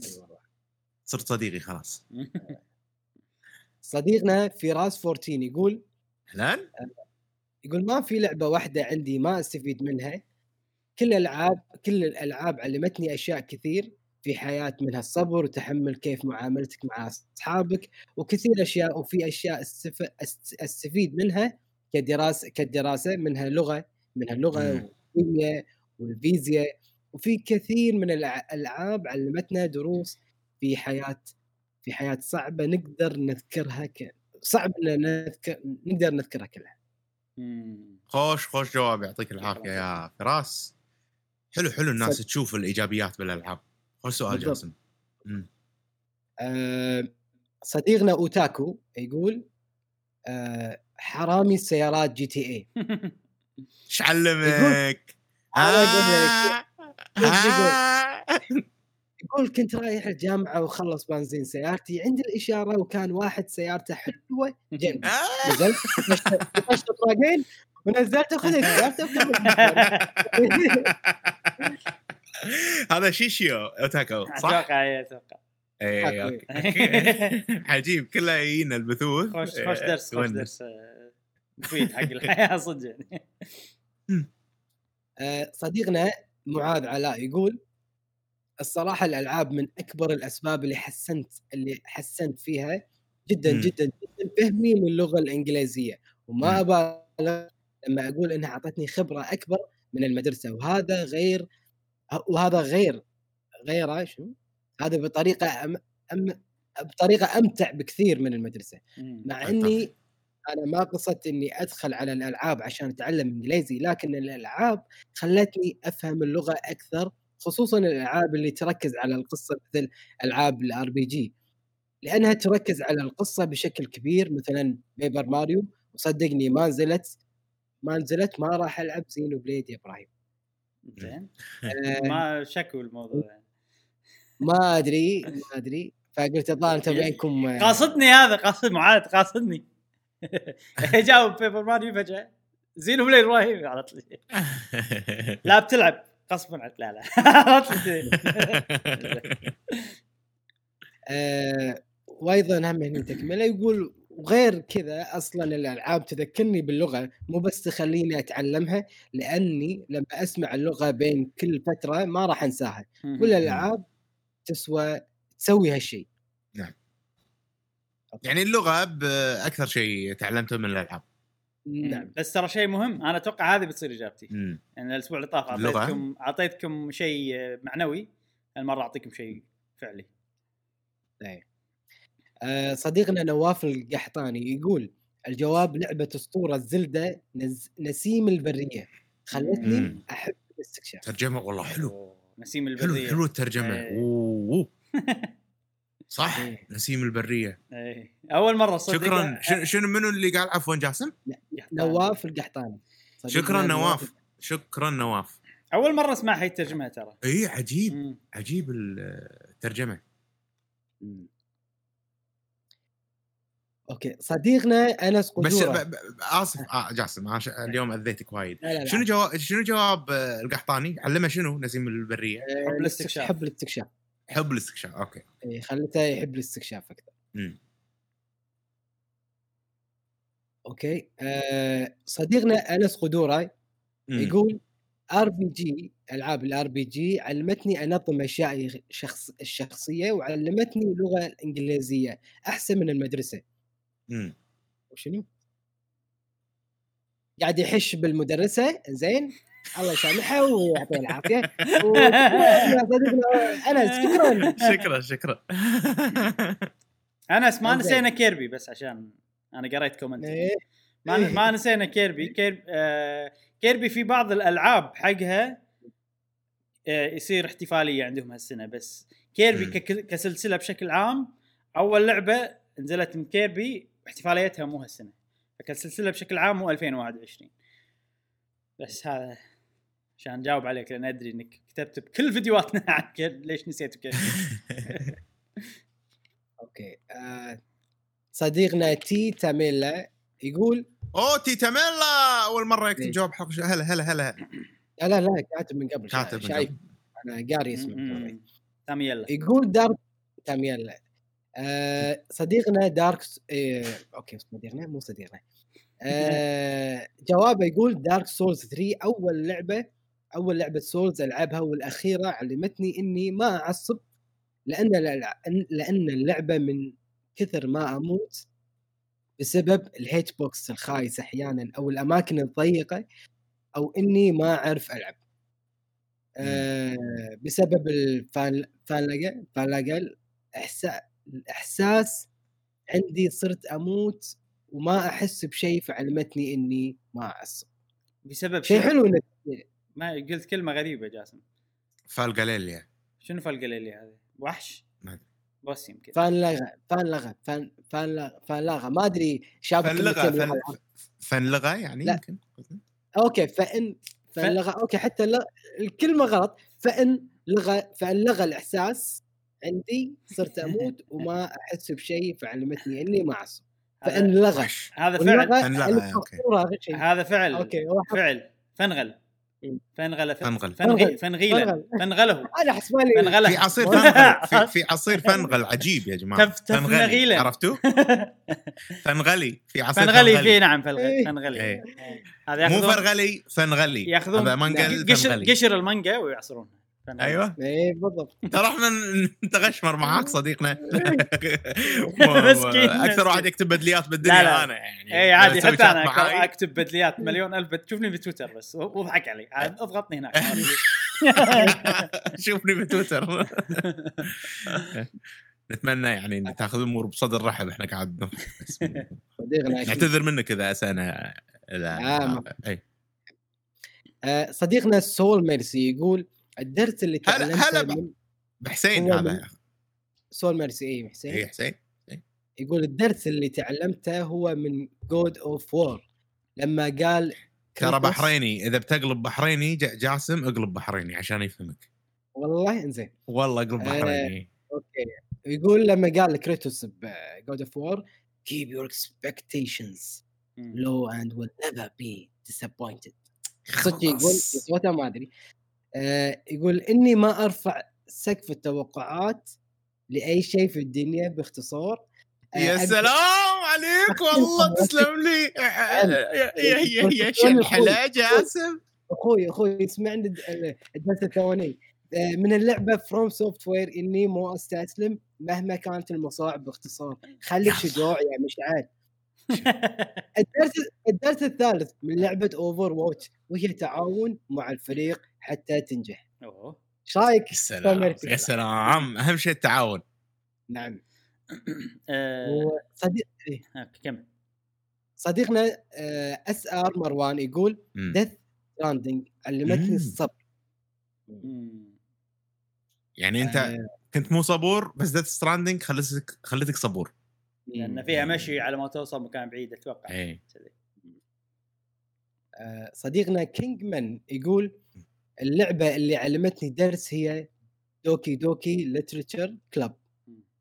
صرت صديقي خلاص. *laughs* صديقنا فراس 14 يقول هلال يقول ما في لعبة واحدة عندي ما أستفيد منها. كل الألعاب كل الألعاب علمتني أشياء كثير. في حياة منها الصبر وتحمل كيف معاملتك مع أصحابك وكثير أشياء وفي أشياء استف... أست- أستفيد منها كدراسه كدراسة منها لغة منها اللغة. والكيمياء والفيزياء وفي كثير من الألعاب علمتنا دروس في حياة في حياة صعبة نقدر نذكرها ك... صعب إن نذكر نقدر نذكرها كلها. خوش خوش جواب يعطيك العافية يا فراس. حلو حلو الناس تشوف الإيجابيات بالألعاب. خوش سؤال. جاسم. آه، صديقنا أوتاكو يقول آه، حرامي السيارات GTA *laughs* إيش علمك؟ أنا أقول لك. آه. يقول كنت رايح الجامعة وخلص بنزين سيارتي عند الإشارة وكان واحد سيارته حلوة جنبي آه. نزلت طفشت طفشت طراقين ونزلت خذ سيارته. *laughs* *laughs* *laughs* هذا شيشيو اوتاكو صح؟ أتوقع اي أتوقع اي أوكي. *laughs* عجيب كله يجينا البثوث خوش خوش إيه، درس خوش. درس آه، مفيد حق الحياة *laughs* صدق يعني آه، صديقنا معاذ علاء يقول الصراحة الألعاب من أكبر الأسباب اللي حسنت اللي حسنت فيها جدا. جدا جدا فهمي للغه الإنجليزية وما. أبالغ لما أقول إنها أعطتني خبرة أكبر من المدرسة وهذا غير وهذا غير غير شنو؟ هذا بطريقة أم أم بطريقة أمتع بكثير من المدرسة م. مع. إني أنا ما قصدت إني أدخل على الألعاب عشان أتعلم إنجليزي لكن الألعاب خلتني أفهم اللغة أكثر خصوصا الألعاب اللي تركز على القصة مثل ألعاب ال RPG لأنها تركز على القصة بشكل كبير مثلا Paper Mario وصدقني ما نزلت ما نزلت ما راح ألعب Xenoblade يا إبراهيم زين ما شكو الموضوع يعني. ما أدري ما أدري. فقلت الظاهر انت بينكم آه، قاصدني هذا قاصد معاذ قاصدني. *laughs* جاوب Paper Mario فجأة. Xenoblade إبراهيم؟ على طول. *laughs* لا بتلعب. غصبا عنك. لا لا. *laughs* آه وأيضا هم هنا تكملة يقول وغير كذا أصلا الألعاب تذكرني باللغة مو بس تخليني أتعلمها لأني لما أسمع اللغة بين كل فترة ما راح أنساها. كل الالعاب تسوى تسوي هالشيء يعني اللغة باكثر شيء تعلمته من الألعاب. نعم بس ترى شيء مهم أنا أتوقع هذه بتصير إجابتي. مم. يعني الأسبوع اللي طاف؟ أعطيتكم أعطيتكم شيء معنوي المره أعطيكم شيء فعلي. آه صديقنا نواف القحطاني يقول الجواب لعبة أسطورة زلدة نز... نسيم البرية. خلتني مم. أحب الاستكشاف. ترجمة والله حلو. نسيم حلو البرية. حلو الترجمة. إيه. أوه. *laughs* صح؟ إيه. نسيم البرية. إيه. أول مرة صدق. شكرا. ش- شنو منو اللي قال؟ عفوا جاسم؟ نواف القحطاني. شكرا نواف شكرا نواف. أول مرة اسمعها يترجمها ترى. اي عجيب. مم. عجيب الترجمه مم. أوكي صديقنا أنس بس قدورة ب... ب... آسف آه جاسم عش... اليوم أذيتك وايد. شنو جواب شنو جواب آه، القحطاني؟ علمه شنو نسيم البرية؟ آه، حب الاستكشاف. حب الاستكشاف حب الاستكشاف أوكي إيه، خلته يحب الاستكشاف أكثر. أوكي آه صديقنا أنس قدورة. يقول RPG ألعاب ال RPG علمتني انظم اشيائي شخص الشخصيه وعلمتني اللغة الانجليزيه أحسن من المدرسة مم. وشنو؟ قاعد يحش بالمدرسة زين؟ الله يسامحها ويعطيه العافية. *laughs* و- انس شكرا شكرا. شكرا انس ما. نسينا Kirby بس عشان أنا قريت comment إيه، ما ما نسينا Kirby. Kirby, آه Kirby في بعض الألعاب حقها آه يصير احتفالية عندهم هالسنة بس. Kirby كسلسلة بشكل عام أول لعبة نزلت من Kirby احتفاليتها مو هالسنة فكسلسله بشكل عام مو 2021 بس هذا عشان نجاوب عليك لأن أدري إنك كتبت بكل فيديوهاتنا *laughs* عن كيربي ليش نسيت كيربي *laughs* أوكي آه صديقنا تي تاميلا يقول أوه تيتا ميلا أول مرة يكتب إيه. جواب حق هلا هلا هلا. لا لا لا كاتب من قبل كاتب من شايف. قبل. أنا قاري اسمه. م- م- تامي يلا يقول دارك تاميلا. آه صديقنا Dark S... إيه okay صديقنا مو صديقنا. *laughs* آه جوابه يقول Dark Souls 3 أول لعبة أول لعبة سولز ألعبها والأخيرة علمتني إني ما أعصب لأن لأن اللعبة من كثر ما أموت بسبب ال hit box الخايس أحيانا أو الأماكن الضيقة أو إني ما أعرف ألعب. آه بسبب الفان فانلغى فانلغى الإحسا- الإحساس عندي صرت أموت وما أحس بشيء فعلمتني إني ما أعصب بسبب شيء حلو إنك ما قلت كلمة غريبة جاسم فالجاليليا شنو فالقليلي هذا؟ وحش؟ ما. بس يمكن فان لغى فان لغى فان فان لغى فان لغى ما أدري شاب فنلغى كلمتين فن... لغة. فنلغى يعني لا. يمكن أوكي فإن فان لغى أوكي حتى ل... الكلمة غلط فإن لغى فإن لغى الإحساس عندي صرت أموت وما أحس بشيء فعلمتني إني ما أعصب. فان هذا, فعل فانلغى، شيء. هذا فعل أوكي فعل. فنغل مم. فنغل فنغل. فنغي فنغيلا فنغل. فنغله أنا حسبالي فنغله في عصير *laughs* فنغل في, في عصير فنغل عجيب يا جماعة. فنغلي عرفتوا؟ *laughs* فنغلي في عصير فنغلي في نعم إيه. فنغلي فنغلي إيه. هذا مو فرغلي فنغلي ياخذون هذا منقل قشر المانجا ويعصرونها. أيوه. إيه بالضبط. *laughs* ترى إحنا نتغشمر معاك صديقنا. *laughs* مسكين، أكثر واحد. يكتب بدليات بالدنيا لا، لا. أنا يعني. اي عادي حتى أنا. أكتب بدليات *laughs* مليون ألف بت- شوفني بتويتر بس. وأضحك علي. أضغطني هناك. شوفني بتويتر. نتمنى يعني إن تاخذ الأمور بصدر رحب. إحنا قاعد. نعتذر منك إذا أسأنا. اذا آه، أي. آه، صديقنا Soul Mercy يقول الدرس اللي تعلمته هلا من بحسين هو هذا من- Soul Mercy اي حسين؟ اي حسين يقول الدرس اللي تعلمته هو من God of War لما قال ترى بحريني إذا بتقلب بحريني ج- جاسم اقلب بحريني عشان يفهمك. والله؟ إنزين. والله اقلب آه، بحريني. okay. يقول لما قال كريتوس ب God of War keep your expectations low and will never be disappointed. صدق يقول. صوته ما أدري. آه يقول إني ما أرفع سقف التوقعات لأي شيء في الدنيا باختصار آه، يا أبدأ- سلام عليك *laughs* والله تسلم لي. *laughs* يا يا يا يا شلحله جاسم أخوي أخوي اسمعني الد- الدرس الثاني آه، من اللعبة FromSoftware إني مو أستسلم مهما كانت المصاعب باختصار. خليك شجاع يا مشعل. الدرس الدرس الثالث من لعبة Overwatch وهي تعاون مع الفريق حتى تنجح. أوه. إيش رأيك؟ يا سلام. يا سلام. أهم شيء التعاون. نعم. *clears throat* آه، وصديق إيه، كمل. صديقنا SR مروان يقول. Death Stranding علمتني. الصبر. يعني أنت آه، كنت مو صبور بس Death Stranding خلتك خلتك صبور. لأن فيها مشي على ما توصل مكان بعيد أتوقع. إيه. آه، صديقنا King Man يقول اللعبة اللي علمتني درس هي Doki Doki Literature Club.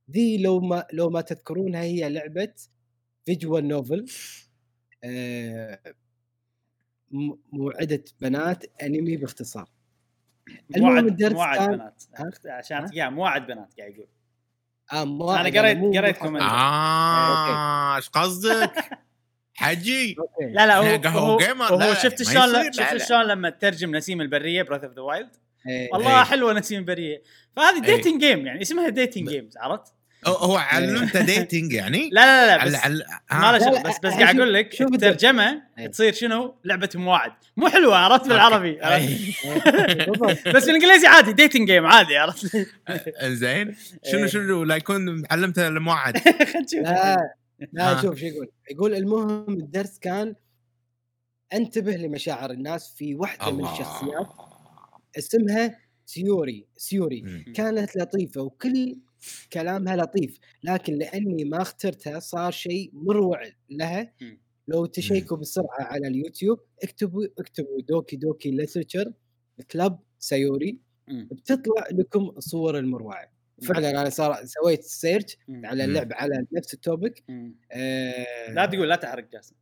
دي لو ما لو ما تذكرونها هي لعبة visual novel. آه، مواعدة بنات أنمي باختصار. المهم موعد الدرس موعد كان- بنات؟ عشان؟ يا موعد بنات قاعد يقول. ما أنا يعني قريت- قريت comment. آه إيش قصدك؟ *laughs* حجي. لا لا هو هو, gamer، هو لا، شفت شلون شفت لا. شلون لما تترجم نسيم البرية Breath of the Wild إيه. الله إيه. حلوة نسيم البرية فهذه إيه. dating game يعني اسمها dating games عرفت؟ هو- هو علمته dating يعني؟ *laughs* لا لا لا بس على ما له بس بس قاعد أقول لك شوف الترجمة إيه. تصير شنو لعبة مواعد مو حلوة عرفت بالعربي؟ إيه. *laughs* بس بالإنجليزي عادي dating game عادي عرفت؟ زين شنو إيه. شنو لا يكون علمته *laughs* نشوف لا لا. شوف شو يقول يقول المهم الدرس كان انتبه لمشاعر الناس في واحدة من الشخصيات اسمها سيوري سيوري. كانت لطيفة وكل كلامها لطيف. لكن لأني ما اخترتها صار شيء مروع لها. لو تشيكوا بسرعة على اليوتيوب اكتبوا اكتبوا Doki Doki Literature Club سيوري. بتطلع لكم الصور المروعة. فعلا أنا صار سويت search. على اللعبه على نفس ال topic مم. آه. لا تقول لا تحرق جاسم.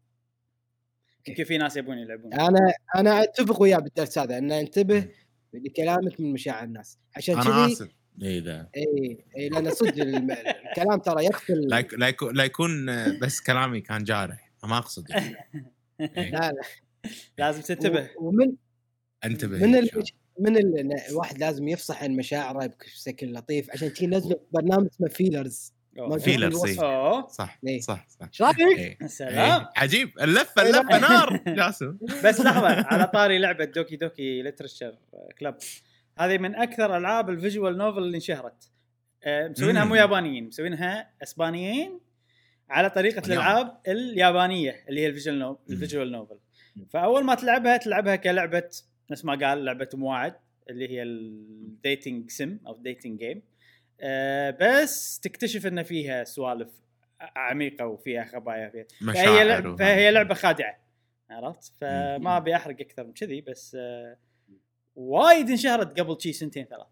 يمكن في ناس يبون يلعبون. أنا أنا أتفق وياه بالدرس هذا أن أنتبه لكلامك من مشاعر الناس. عشان أنا كذي آسف. اي ذا اي اي لأن صدق الكلام ترى يقتل لا يك- لا يكون لا يكون بس كلامي كان جارح ما أقصد يعني. *laughs* إيه. لا لا لازم تنتبه ومن انتبه من المش... من ال... الواحد لازم يفصح عن مشاعره بشكل لطيف عشان كذي نزلوا برنامج اسمه فيلرز فيلرز،. إيه. صح إيه. صح صح إيش رايك؟ إيه. سلام إيه. عجيب اللفة اللفة نار جاسم بس لحظة على طاري لعبة Doki Doki Literature Club هذه من أكثر ألعاب ال visual novel اللي انشهرت آه، مسوينها. مو يابانيين مسوينها إسبانيين على طريقة. الألعاب اليابانية اللي هي ال visual novel. ال visual novel. فأول ما تلعبها تلعبها كلعبة نفس ما قال لعبة مواعد اللي هي ال dating sim أو dating game بس تكتشف إن فيها سوالف عميقة وفيها خبايا فيها فهي وهذا. فهي لعبة خادعة عرفت فما. أبي أحرق أكثر من كذي بس آه، وايد انشهرت قبل شي سنتين ثلاث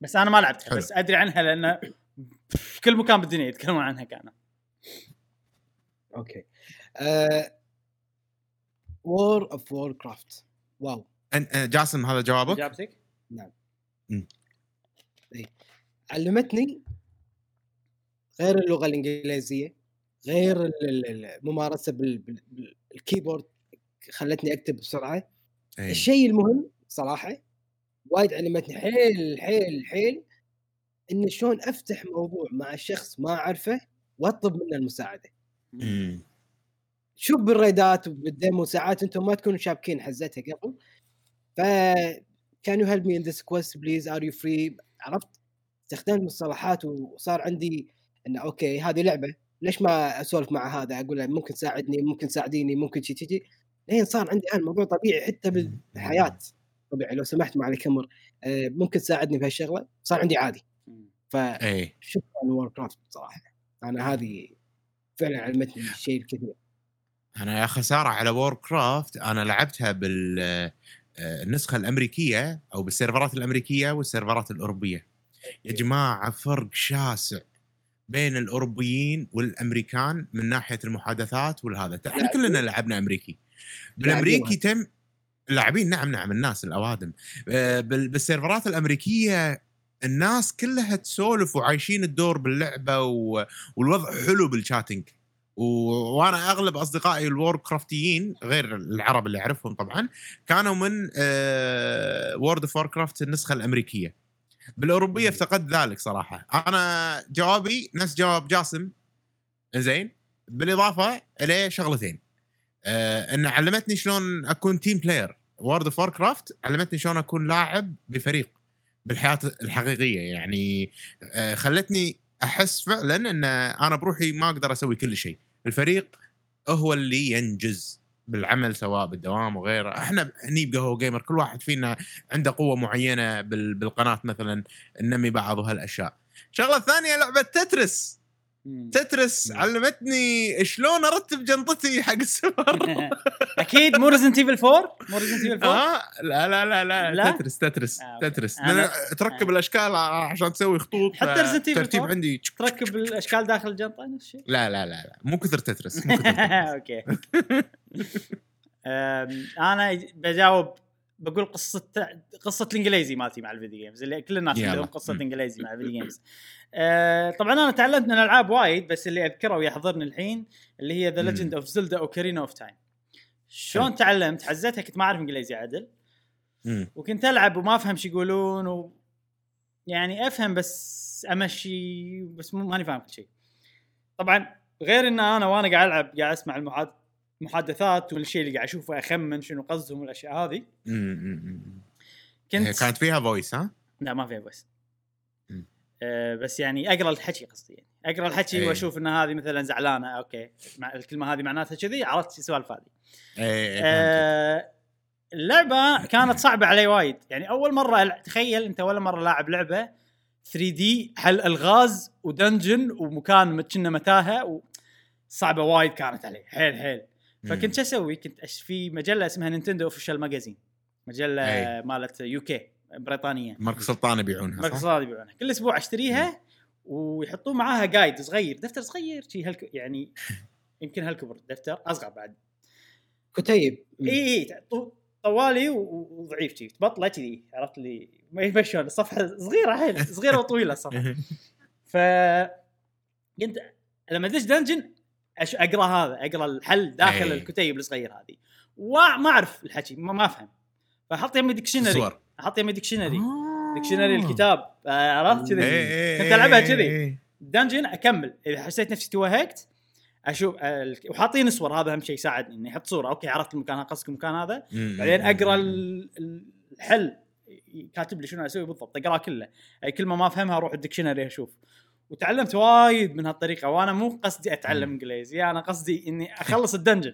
بس أنا ما لعبتها حلو. بس أدري عنها لأن في كل مكان بالدنيا يتكلمون عنها كانوا okay. War of Warcraft WoW آه، جاسم هذا جوابك؟ إجابتك؟ علمتني غير اللغة الإنجليزية غير ال- ال- الممارسة بال- بال- بال keyboard خلتني أكتب بسرعة إيه. الشيء المهم صراحة وايد علمتني. حيل حيل حيل ان شلون أفتح موضوع مع شخص ما أعرفه وأطلب منه المساعدة. مم. شوف بالريدات وبال demo ساعات أنتم ما تكونوا شابكين حزتها قبل. ف can you help me in this quest please are you free عرفت؟ استخدمت مصطلحات وصار عندي إنه okay هذه لعبة. ليش ما أسولف مع هذا؟ أقول له ممكن تساعدني ممكن تساعديني ممكن شي تجي لين صار عندي الان الموضوع طبيعي حتى بالحياة. طبيعي لو سمحت مع الكاميرا آه، ممكن تساعدني بهالشغله صار عندي عادي. فشكرا إيه. Warcraft صراحة أنا هذه فعلا علمتني شيء الكثير أنا يا خساره على Warcraft أنا لعبتها بال آه، النسخة الأمريكية أو بالسيرفرات الأمريكية والسيرفرات الأوروبية. يا جماعة فرق شاسع بين الأوروبيين والأمريكان من ناحية المحادثات والهذا. إحنا؟ كلنا لعبنا أمريكي. بالأمريكي تم لاعبين نعم نعم الناس الأوادم. آه، بال- بالسيرفرات الأمريكية الناس كلها تسولف وعايشين الدور باللعبة و... والوضع حلو بالشاتنج و... وأنا أغلب أصدقائي الوور كرافتيين غير العرب اللي أعرفهم طبعا كانوا من World of Warcraft النسخة الأمريكية. بالأوروبية افتقدت ذلك صراحة. أنا جوابي نفس جواب جاسم. زين بالإضافة إلى شغلتين. آه علمتني شلون أكون team player World of Warcraft علمتني شلون أكون لاعب بفريق بالحياة الحقيقية. يعني آه خلتني أحس فعلا إن أنا بروحي ما أقدر أسوي كل شيء. الفريق هو اللي ينجز بالعمل سواء بالدوام وغيره. إحنا هني بقهوة gamer كل واحد فينا عنده قوة معينة بال- بالقناة مثلا ننمي بعض وهالأشياء. الشغله الثانية لعبة Tetris. Tetris علمتني شلون ارتب جنطتي حق السفر. *laughs* أكيد مو Resident Evil 4 مو Resident Evil 4 آه لا لا لا لا, لا؟ Tetris Tetris آه،. Tetris. أنا- تركب الأشكال عشان تسوي خطوط حتى ف- Resident Evil ترتيب 4. عندي. تركب الأشكال داخل الجنطة نفس الشيء؟ لا لا لا لا. مو كثر Tetris مو كثر. *laughs* okay. *laughs* أنا بجاوب بقول قصة قصة الإنجليزي مالتي مع ال video games اللي كل الناس. عندهم قصة إنجليزي مع ال video games أه، طبعا أنا تعلمت من الألعاب وايد بس اللي أذكره ويحضرني الحين اللي هي The. Legend of Zelda Ocarina of Time شلون. تعلمت حزتها كنت ما أعرف إنجليزي عدل مم. وكنت ألعب وما أفهم شو يقولون و... يعني أفهم بس أمشي بس ماني فاهم كل شيء طبعا غير إن أنا وأنا قاعد ألعب قاعد أسمع المحاد... المحادثات والشيء اللي قاعد أشوفه أخمن شنو قصدهم والأشياء هذه. كنت كانت فيها voice ها؟ لا ما فيها مم. أه بس يعني أقرأ الحكي قصدي يعني أقرأ الحكي إيه. وأشوف إن هذه مثلا زعلانة okay مع الكلمة هذه معناتها كذي عرفت السوالف هذه إيه إيه،. آه، اللعبه كانت صعبة علي وايد يعني أول مرة تخيل أنت أول مرة لاعب لعبة 3D حل ألغاز و dungeon ومكان كنا متاهة. صعبة وايد كانت علي حيل حيل فكنت شو أسوي؟ كنت أش في مجلة اسمها Nintendo Official Magazine مجلة أي. مالت UK بريطانية. مركز سلطان يبيعونها مركز صح؟ صادق يبيعونها. كل أسبوع أشتريها ويحطون معاها guide صغير دفتر صغير شي هالك يعني *laughs* يمكن هالكبر دفتر أصغر بعد. كتيب. إي إي طو- طوالي وضعيف شي تبطله كذي عرفت لي؟ ما يبي شلون الصفحة صغيرة حيل صغيرة وطويلة الصفحة. *laughs* ف كنت لما ادش dungeon أش... أقرأ هذا أقرأ الحل داخل أي. الكتيب الصغير هذه. وما أعرف الحكي ما, ما أفهم. فاحط يمي dictionary صور أحط يمي dictionary آه. dictionary الكتاب. آه، عرفت إيه، كذي؟ إيه، كنت ألعبها إيه، كذي. إيه. dungeon أكمل. إذا حسيت نفسي توهقت أشوف آه، وحاطين صور. هذا أهم شيء يساعدني إني أحط صورة. okay عرفت المكان هذا قصدك المكان هذا. بعدين أقرأ الحل. كاتب لي شنو أسوي بالضبط. اقراه كله. أي كلمة ما أفهمها أروح ال dictionary أشوف. وتعلمت وايد من هالطريقة وأنا مو قصدي أتعلم. إنجليزي أنا قصدي إني أخلص ال dungeon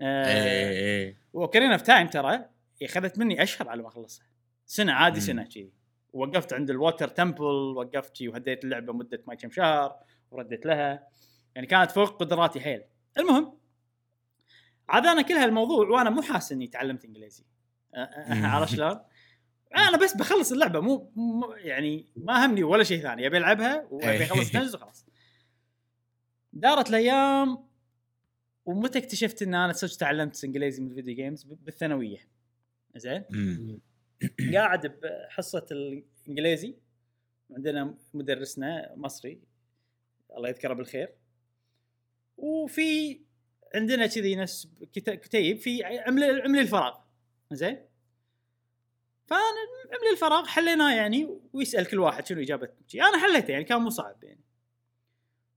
إيه، آه إيه. و Ocarina of Time ترى أخذت مني أشهر على ما أخلصها سنة عادي. سنة كذي وقفت عند ال Water Temple وقفت شي وهديت اللعبة مدة ما كم شهر ورديت لها يعني كانت فوق قدراتي حيل المهم عاد أنا كل هالموضوع وأنا مو حاسس إني تعلمت إنجليزي أ- مم. عرفت شلون؟ *laughs* أنا بس بخلص اللعبة مو, مو يعني ما همني ولا شيء ثاني أبي ألعبها وأبي أخلص *laughs* نجز وخلاص. دارت الأيام ومتى اكتشفت إن أنا صدق تعلمت إنجليزي من الفيديو جيمز بالثانوية. زين. *coughs* قاعد بحصة الإنجليزي عندنا مدرسنا مصري الله يذكره بالخير. وفي عندنا كذي كت- كتيب في عمل عملي الفراغ. زين؟ فانا عملي الفراغ حليناه يعني ويسأل كل واحد شنو إجابة شي. أنا حليته يعني كان مو صعب يعني.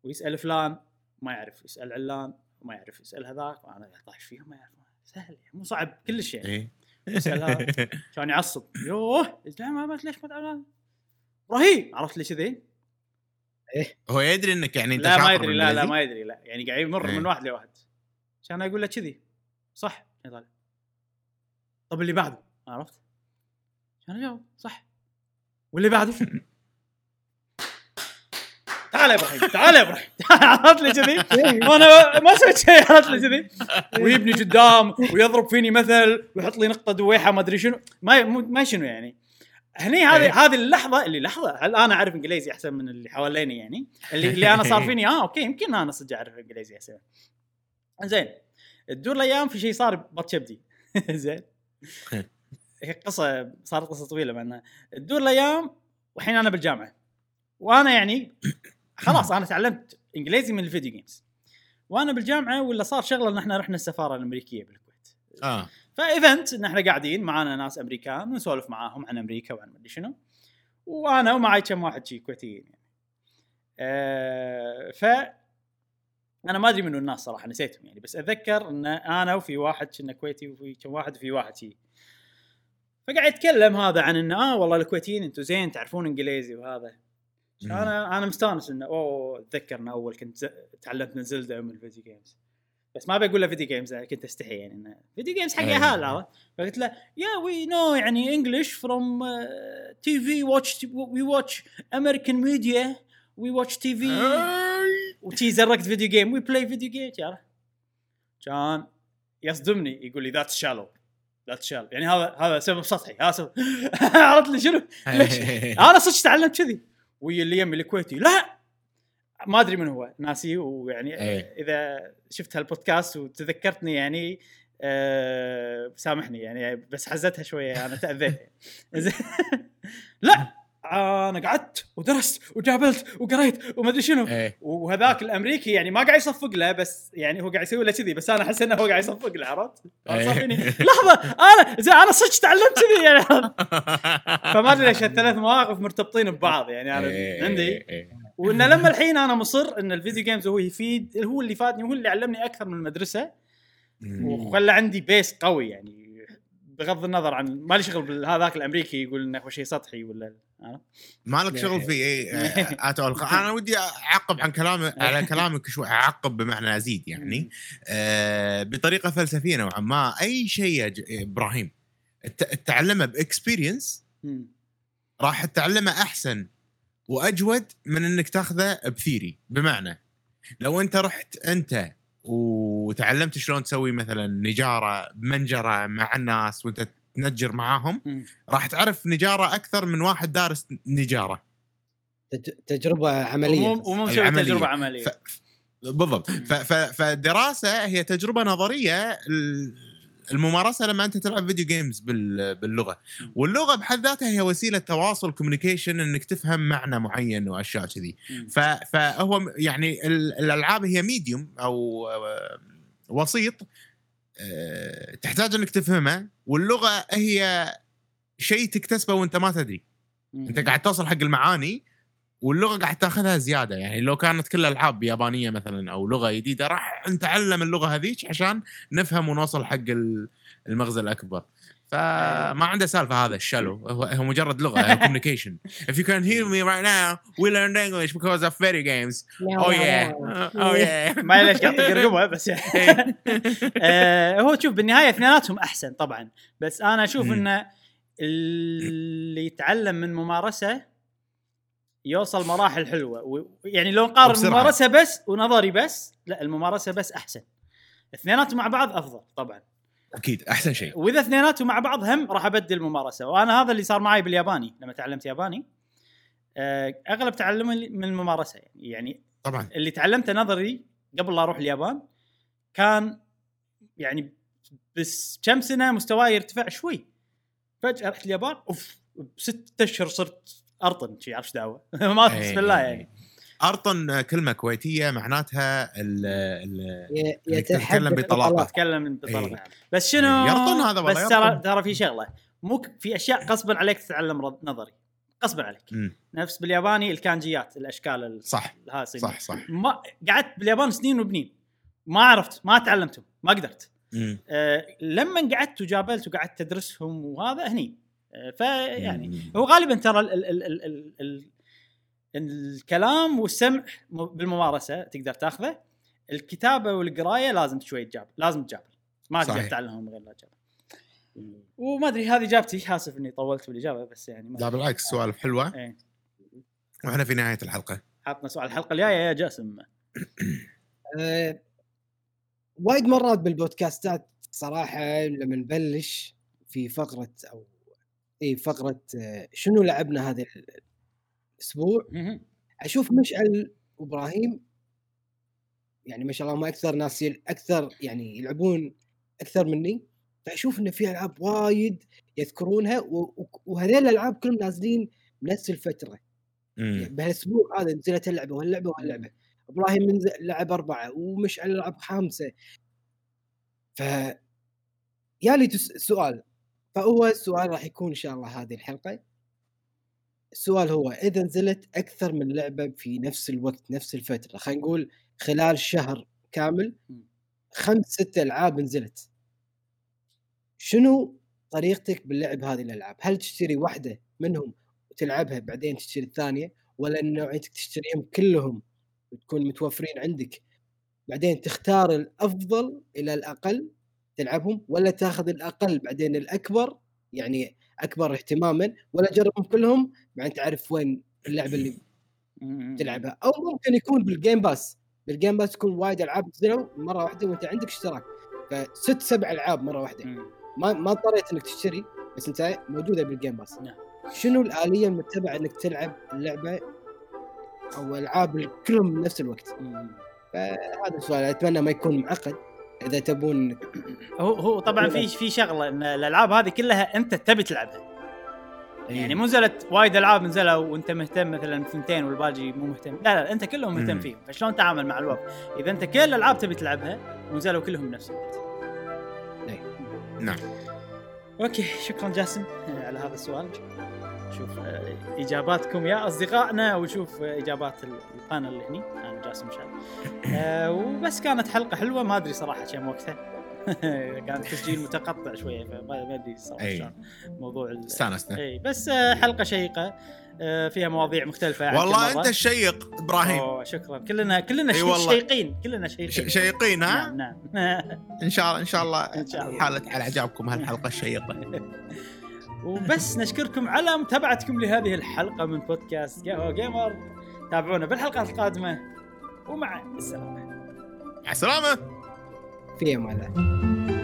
ويسأل فلان ما يعرف. يسأل علان ما يعرف. يسأل هذاك وأنا طايش فيهم ما يعرف سهل يعني مو صعب كلش يعني. إيه. يسأل هذا *laughs* كان يعصب. يوه ما ليش ما تعلم إبراهيم عرفت لي كذي؟ هو يدري إنك يعني أنت لا ما يدري لا لا؟ ما يدري لا. يعني قاعد يمر إيه. من واحد لواحد. كان أقول له كذي. صح. طب اللي بعده؟ عرفت؟ كان اجاوب صح. واللي بعده؟ *laughs* تعال يا إبراهيم تعال يا إبراهيم. *laughs* عرفت لي كذي وأنا *laughs* ما سويت شيء عرفت لي كذي ويبني قدام ويضرب فيني مثل ويحط لي نقطة دويحة ما أدري شنو. ما ما شنو يعني. هني إيه. هذه هذه اللحظة اللي لحظة هل أنا أعرف إنجليزي أحسن من اللي حواليني يعني؟ اللي, اللي أنا صار فيني آه okay يمكن أنا صدق أعرف إنجليزي أحسن. زين تدور الأيام في شيء صار بط چبدي. زين. هي قصة صارت قصة طويلة مع تدور الأيام والحين أنا بالجامعة. وأنا يعني *coughs* خلاص أنا تعلمت إنجليزي من ال video games. وأنا بالجامعة ولا صار شغلة إن إحنا رحنا السفارة الأمريكية بالكويت. آه. فإيفنت إن إحنا قاعدين معانا ناس أمريكان ونسولف معاهم عن أمريكا وعن مدري شنو. وأنا ومعي كم واحد شي كويتيين يعني. أه ف أنا ما أدري منو الناس صراحة نسيتهم يعني. بس أتذكر إن أنا وفي واحد كنا كويتي وفي كم واحد وفي واحد شي. فقاعد يتكلم هذا عن إنه آه والله الكويتيين أنتم زين تعرفون إنجليزي وهذا. أنا أنا مستانس إنه أوه أتذكر إنه أول كنت ز... تعلمت من Zelda من ال video games بس ما بقول له video games كنت أستحي يعني إنه video games حق. اهال فقلت له yeah we know يعني English from TV watch we watch American media we watch TV. وشي زرقت video game we play video game كان يصدمني يقول لي that's shallow that's shallow يعني هذا هذا سبب سطحي. هذا سبب. *laughs* عرفت لي شنو؟ *laughs* ليش؟ أنا صدق تعلمت كذي. ويا اللي يمي الكويتي لا! ما أدري من هو. ناسي. ويعني إيه. إذا شفت هالبودكاست وتذكرتني يعني أه سامحني يعني بس حزتها شوية. أنا تأذيت. *laughs* لا! أنا قعدت ودرست وجابلت وقريت وما ادري شنو إيه. وهذاك الأمريكي يعني ما قاعد يصفق له بس يعني هو قاعد يسوي له كذي بس أنا أحس إنه هو قاعد يصفق له عرفت؟ إيه. لحظة أنا زين أنا صدق تعلمت كذي يعني *laughs* فما أدري ليش الثلاث مواقف مرتبطين ببعض يعني أنا إيه. عندي. وإن لما الحين أنا مصر إن ال video games هو يفيد هو اللي فادني وهو اللي علمني أكثر من المدرسة وخلى عندي base قوي يعني بغض النظر عن ما لي شغل بهذاك الأمريكي يقول إنه هو شيء سطحي ولا عرفت؟ ما لك شغل في اي at all أنا ودي أعقب عن كلام *laughs* على كلامك شوي أعقب بمعنى أزيد يعني. آه بطريقة فلسفية نوعا ما أي شيء يا إبراهيم تتعلمه ب experience. راح تتعلمه أحسن وأجود من إنك تاخذه بثيري. بمعنى لو أنت رحت أنت وتعلمت شلون تسوي مثلا نجارة بمنجرة مع الناس وأنت تنجر معاهم. راح تعرف نجارة أكثر من واحد دارس نجارة. تج- تجربة عملية. ومو. تجربة عملية. ف... بالضبط. ف... ف... فالدراسه هي تجربة نظرية ال- الممارسة لما أنت تلعب video games بال... باللغة. واللغة بحد ذاتها هي وسيلة تواصل communication إنك تفهم معنى معين وأشياء كذي. ف... فهو يعني ال... الألعاب هي medium أو آه، وسيط تحتاج انك تفهمه واللغة هي شيء تكتسبه وانت ما تدري. انت قاعد توصل حق المعاني واللغة قاعد تاخذها زيادة. يعني لو كانت كل العاب يابانية مثلا أو لغة جديدة راح نتعلم اللغة هذيك عشان نفهم ونوصل حق ال- المغزى الأكبر. فما عنده سالفة هذا الشلو. هو, مجرد لغة كوميونيكيشن if you can hear me right now we learned English because of video games. oh yeah. Oh yeah. *laughs* ما ليش قاعد يطق رقبه بس. *laughs* يعني *laughs* آه، هو شوف بالنهاية اثنيناتهم أحسن طبعا. بس أنا أشوف. انه اللي يتعلم من ممارسة يوصل مراحل حلوة. و- يعني لو نقارن وبسرعة. ممارسه بس ونظري بس لا الممارسة بس أحسن. اثنيناتهم مع بعض أفضل طبعا. أكيد أحسن شيء. وإذا اثنيناتهم مع بعض هم راح أبدل الممارسة. وأنا هذا اللي صار معي بالياباني لما تعلمت ياباني. آه، أغلب تعلمي من الممارسة. يعني يعني طبعا. اللي تعلمته نظري قبل لا أروح اليابان كان يعني بس كم سنة مستواي يرتفع شوي. فجأة رحت اليابان أوف بست أشهر صرت أرطن شي عرفت دعوة؟ *laughs* ما إيه، بسم الله إيه، يعني. أرطن كلمة كويتية معناتها ال ال ي- إنك تتكلم يتحدث بطلاقة. بطلاقة. اتكلم بطلقه إيه. بس شنو؟ يرطن هذا والله بس ترى. ترى في شغلة. مو في أشياء غصبا عليك تتعلم رد- نظري. غصبا عليك. مم. نفس بالياباني الكانجيات الأشكال ال- صح. الهاسي صح صح. ما قعدت باليابان سنين وبنين. ما عرفت ما تعلمتهم ما قدرت. آه، لما قعدت وجابلت وقعدت تدرسهم وهذا هني. فيعني. هو غالبا ترى ال ال ال ال ال ال الكلام والسمع بالممارسة تقدر تاخذه. الكتابة والقراية لازم شوي تجابل لازم تجابل ما تقدر من غير لا تجابل وما أدري هذه إجابتي. اسف إني طولت بالإجابة بس يعني لا بالعكس سوالف حلوة. إيه. وإحنا في نهاية الحلقة. حاطنا سؤال الحلقة الجاية يا جاسم. *coughs* آه، وايد مرات بالبودكاستات صراحة لما نبلش في فقرة أو اي فقرة آه، شنو لعبنا هذا الأسبوع. أشوف مشعل وإبراهيم يعني ما شاء الله هم أكثر ناس. أكثر يعني يلعبون أكثر مني فأشوف انه في ألعاب وايد يذكرونها وهذيل الألعاب كلهم نازلين بنفس الفترة مم. بهالأسبوع هذا نزلت اللعبة واللعبه واللعبه إبراهيم منزل لعب أربعة ومشعل لعب خامسة ف يالي تس... سؤال فهو السؤال راح يكون إن شاء الله هذه الحلقة السؤال هو إذا نزلت أكثر من لعبة في نفس الوقت نفس الفترة خلينا نقول خلال شهر كامل. خمس ست ألعاب نزلت شنو طريقتك باللعب هذه الألعاب؟ هل تشتري واحدة منهم وتلعبها بعدين تشتري الثانية ولا إن نوعيتك تشتريهم كلهم وتكون متوفرين عندك بعدين تختار الأفضل إلى الأقل تلعبهم ولا تاخذ الأقل بعدين الأكبر يعني أكبر اهتماما ولا تجربهم كلهم بعدين تعرف وين اللعبة اللي. *laughs* تلعبها. أو ممكن يكون بال Game Pass بال Game Pass تكون وايد ألعاب نزلوا مرة واحدة وأنت عندك اشتراك. فست سبع ألعاب مرة واحدة. ما ما اضطريت إنك تشتري بس أنت موجودة بال Game Pass نعم. شنو الآلية المتبعة إنك تلعب اللعبة؟ أو ألعاب كلهم بنفس الوقت. فهذا السؤال. أتمنى ما يكون معقد. إذا تبون هو هو طبعا في في شغلة إن الألعاب هذه كلها أنت تبي تلعبها. يعني مو نزلت وايد ألعاب نزلوا وأنت مهتم مثلا بثنتين والباقي مو مهتم. لا لا أنت كلهم مهتم. فيهم. فشلون تعامل مع الوقت؟ إذا أنت كل الألعاب تبي تلعبها ونزلوا كلهم بنفس الوقت. نعم. أوكي شكرا جاسم آه، على هذا السؤال. شوف آه، إجاباتكم يا أصدقائنا وشوف آه، إجابات ال- القناه اللي هني. أنا جاسم شال آه، وبس كانت حلقة حلوة. ما أدري صراحة كم وقتها. *laughs* كان تسجيل متقطع شوية فما ما أدري صراحة. شلون موضوع استانسنا. إي بس حلقة شيقة. فيها مواضيع مختلفة والله. أنت الشيق إبراهيم. أوه شكرا. كلنا كلنا والله. شيقين. كلنا شيقين. شيقين ها؟ نعم نعم. *laughs* إن شاء الله إن شاء الله إن شاء الله. حالت على أعجابكم هالحلقة الشيقة. *laughs* وبس نشكركم على متابعتكم لهذه الحلقة من بودكاست قهوه جيمر. تابعونا بالحلقات القادمة ومع السلامة. مع السلامة. في أمان الله.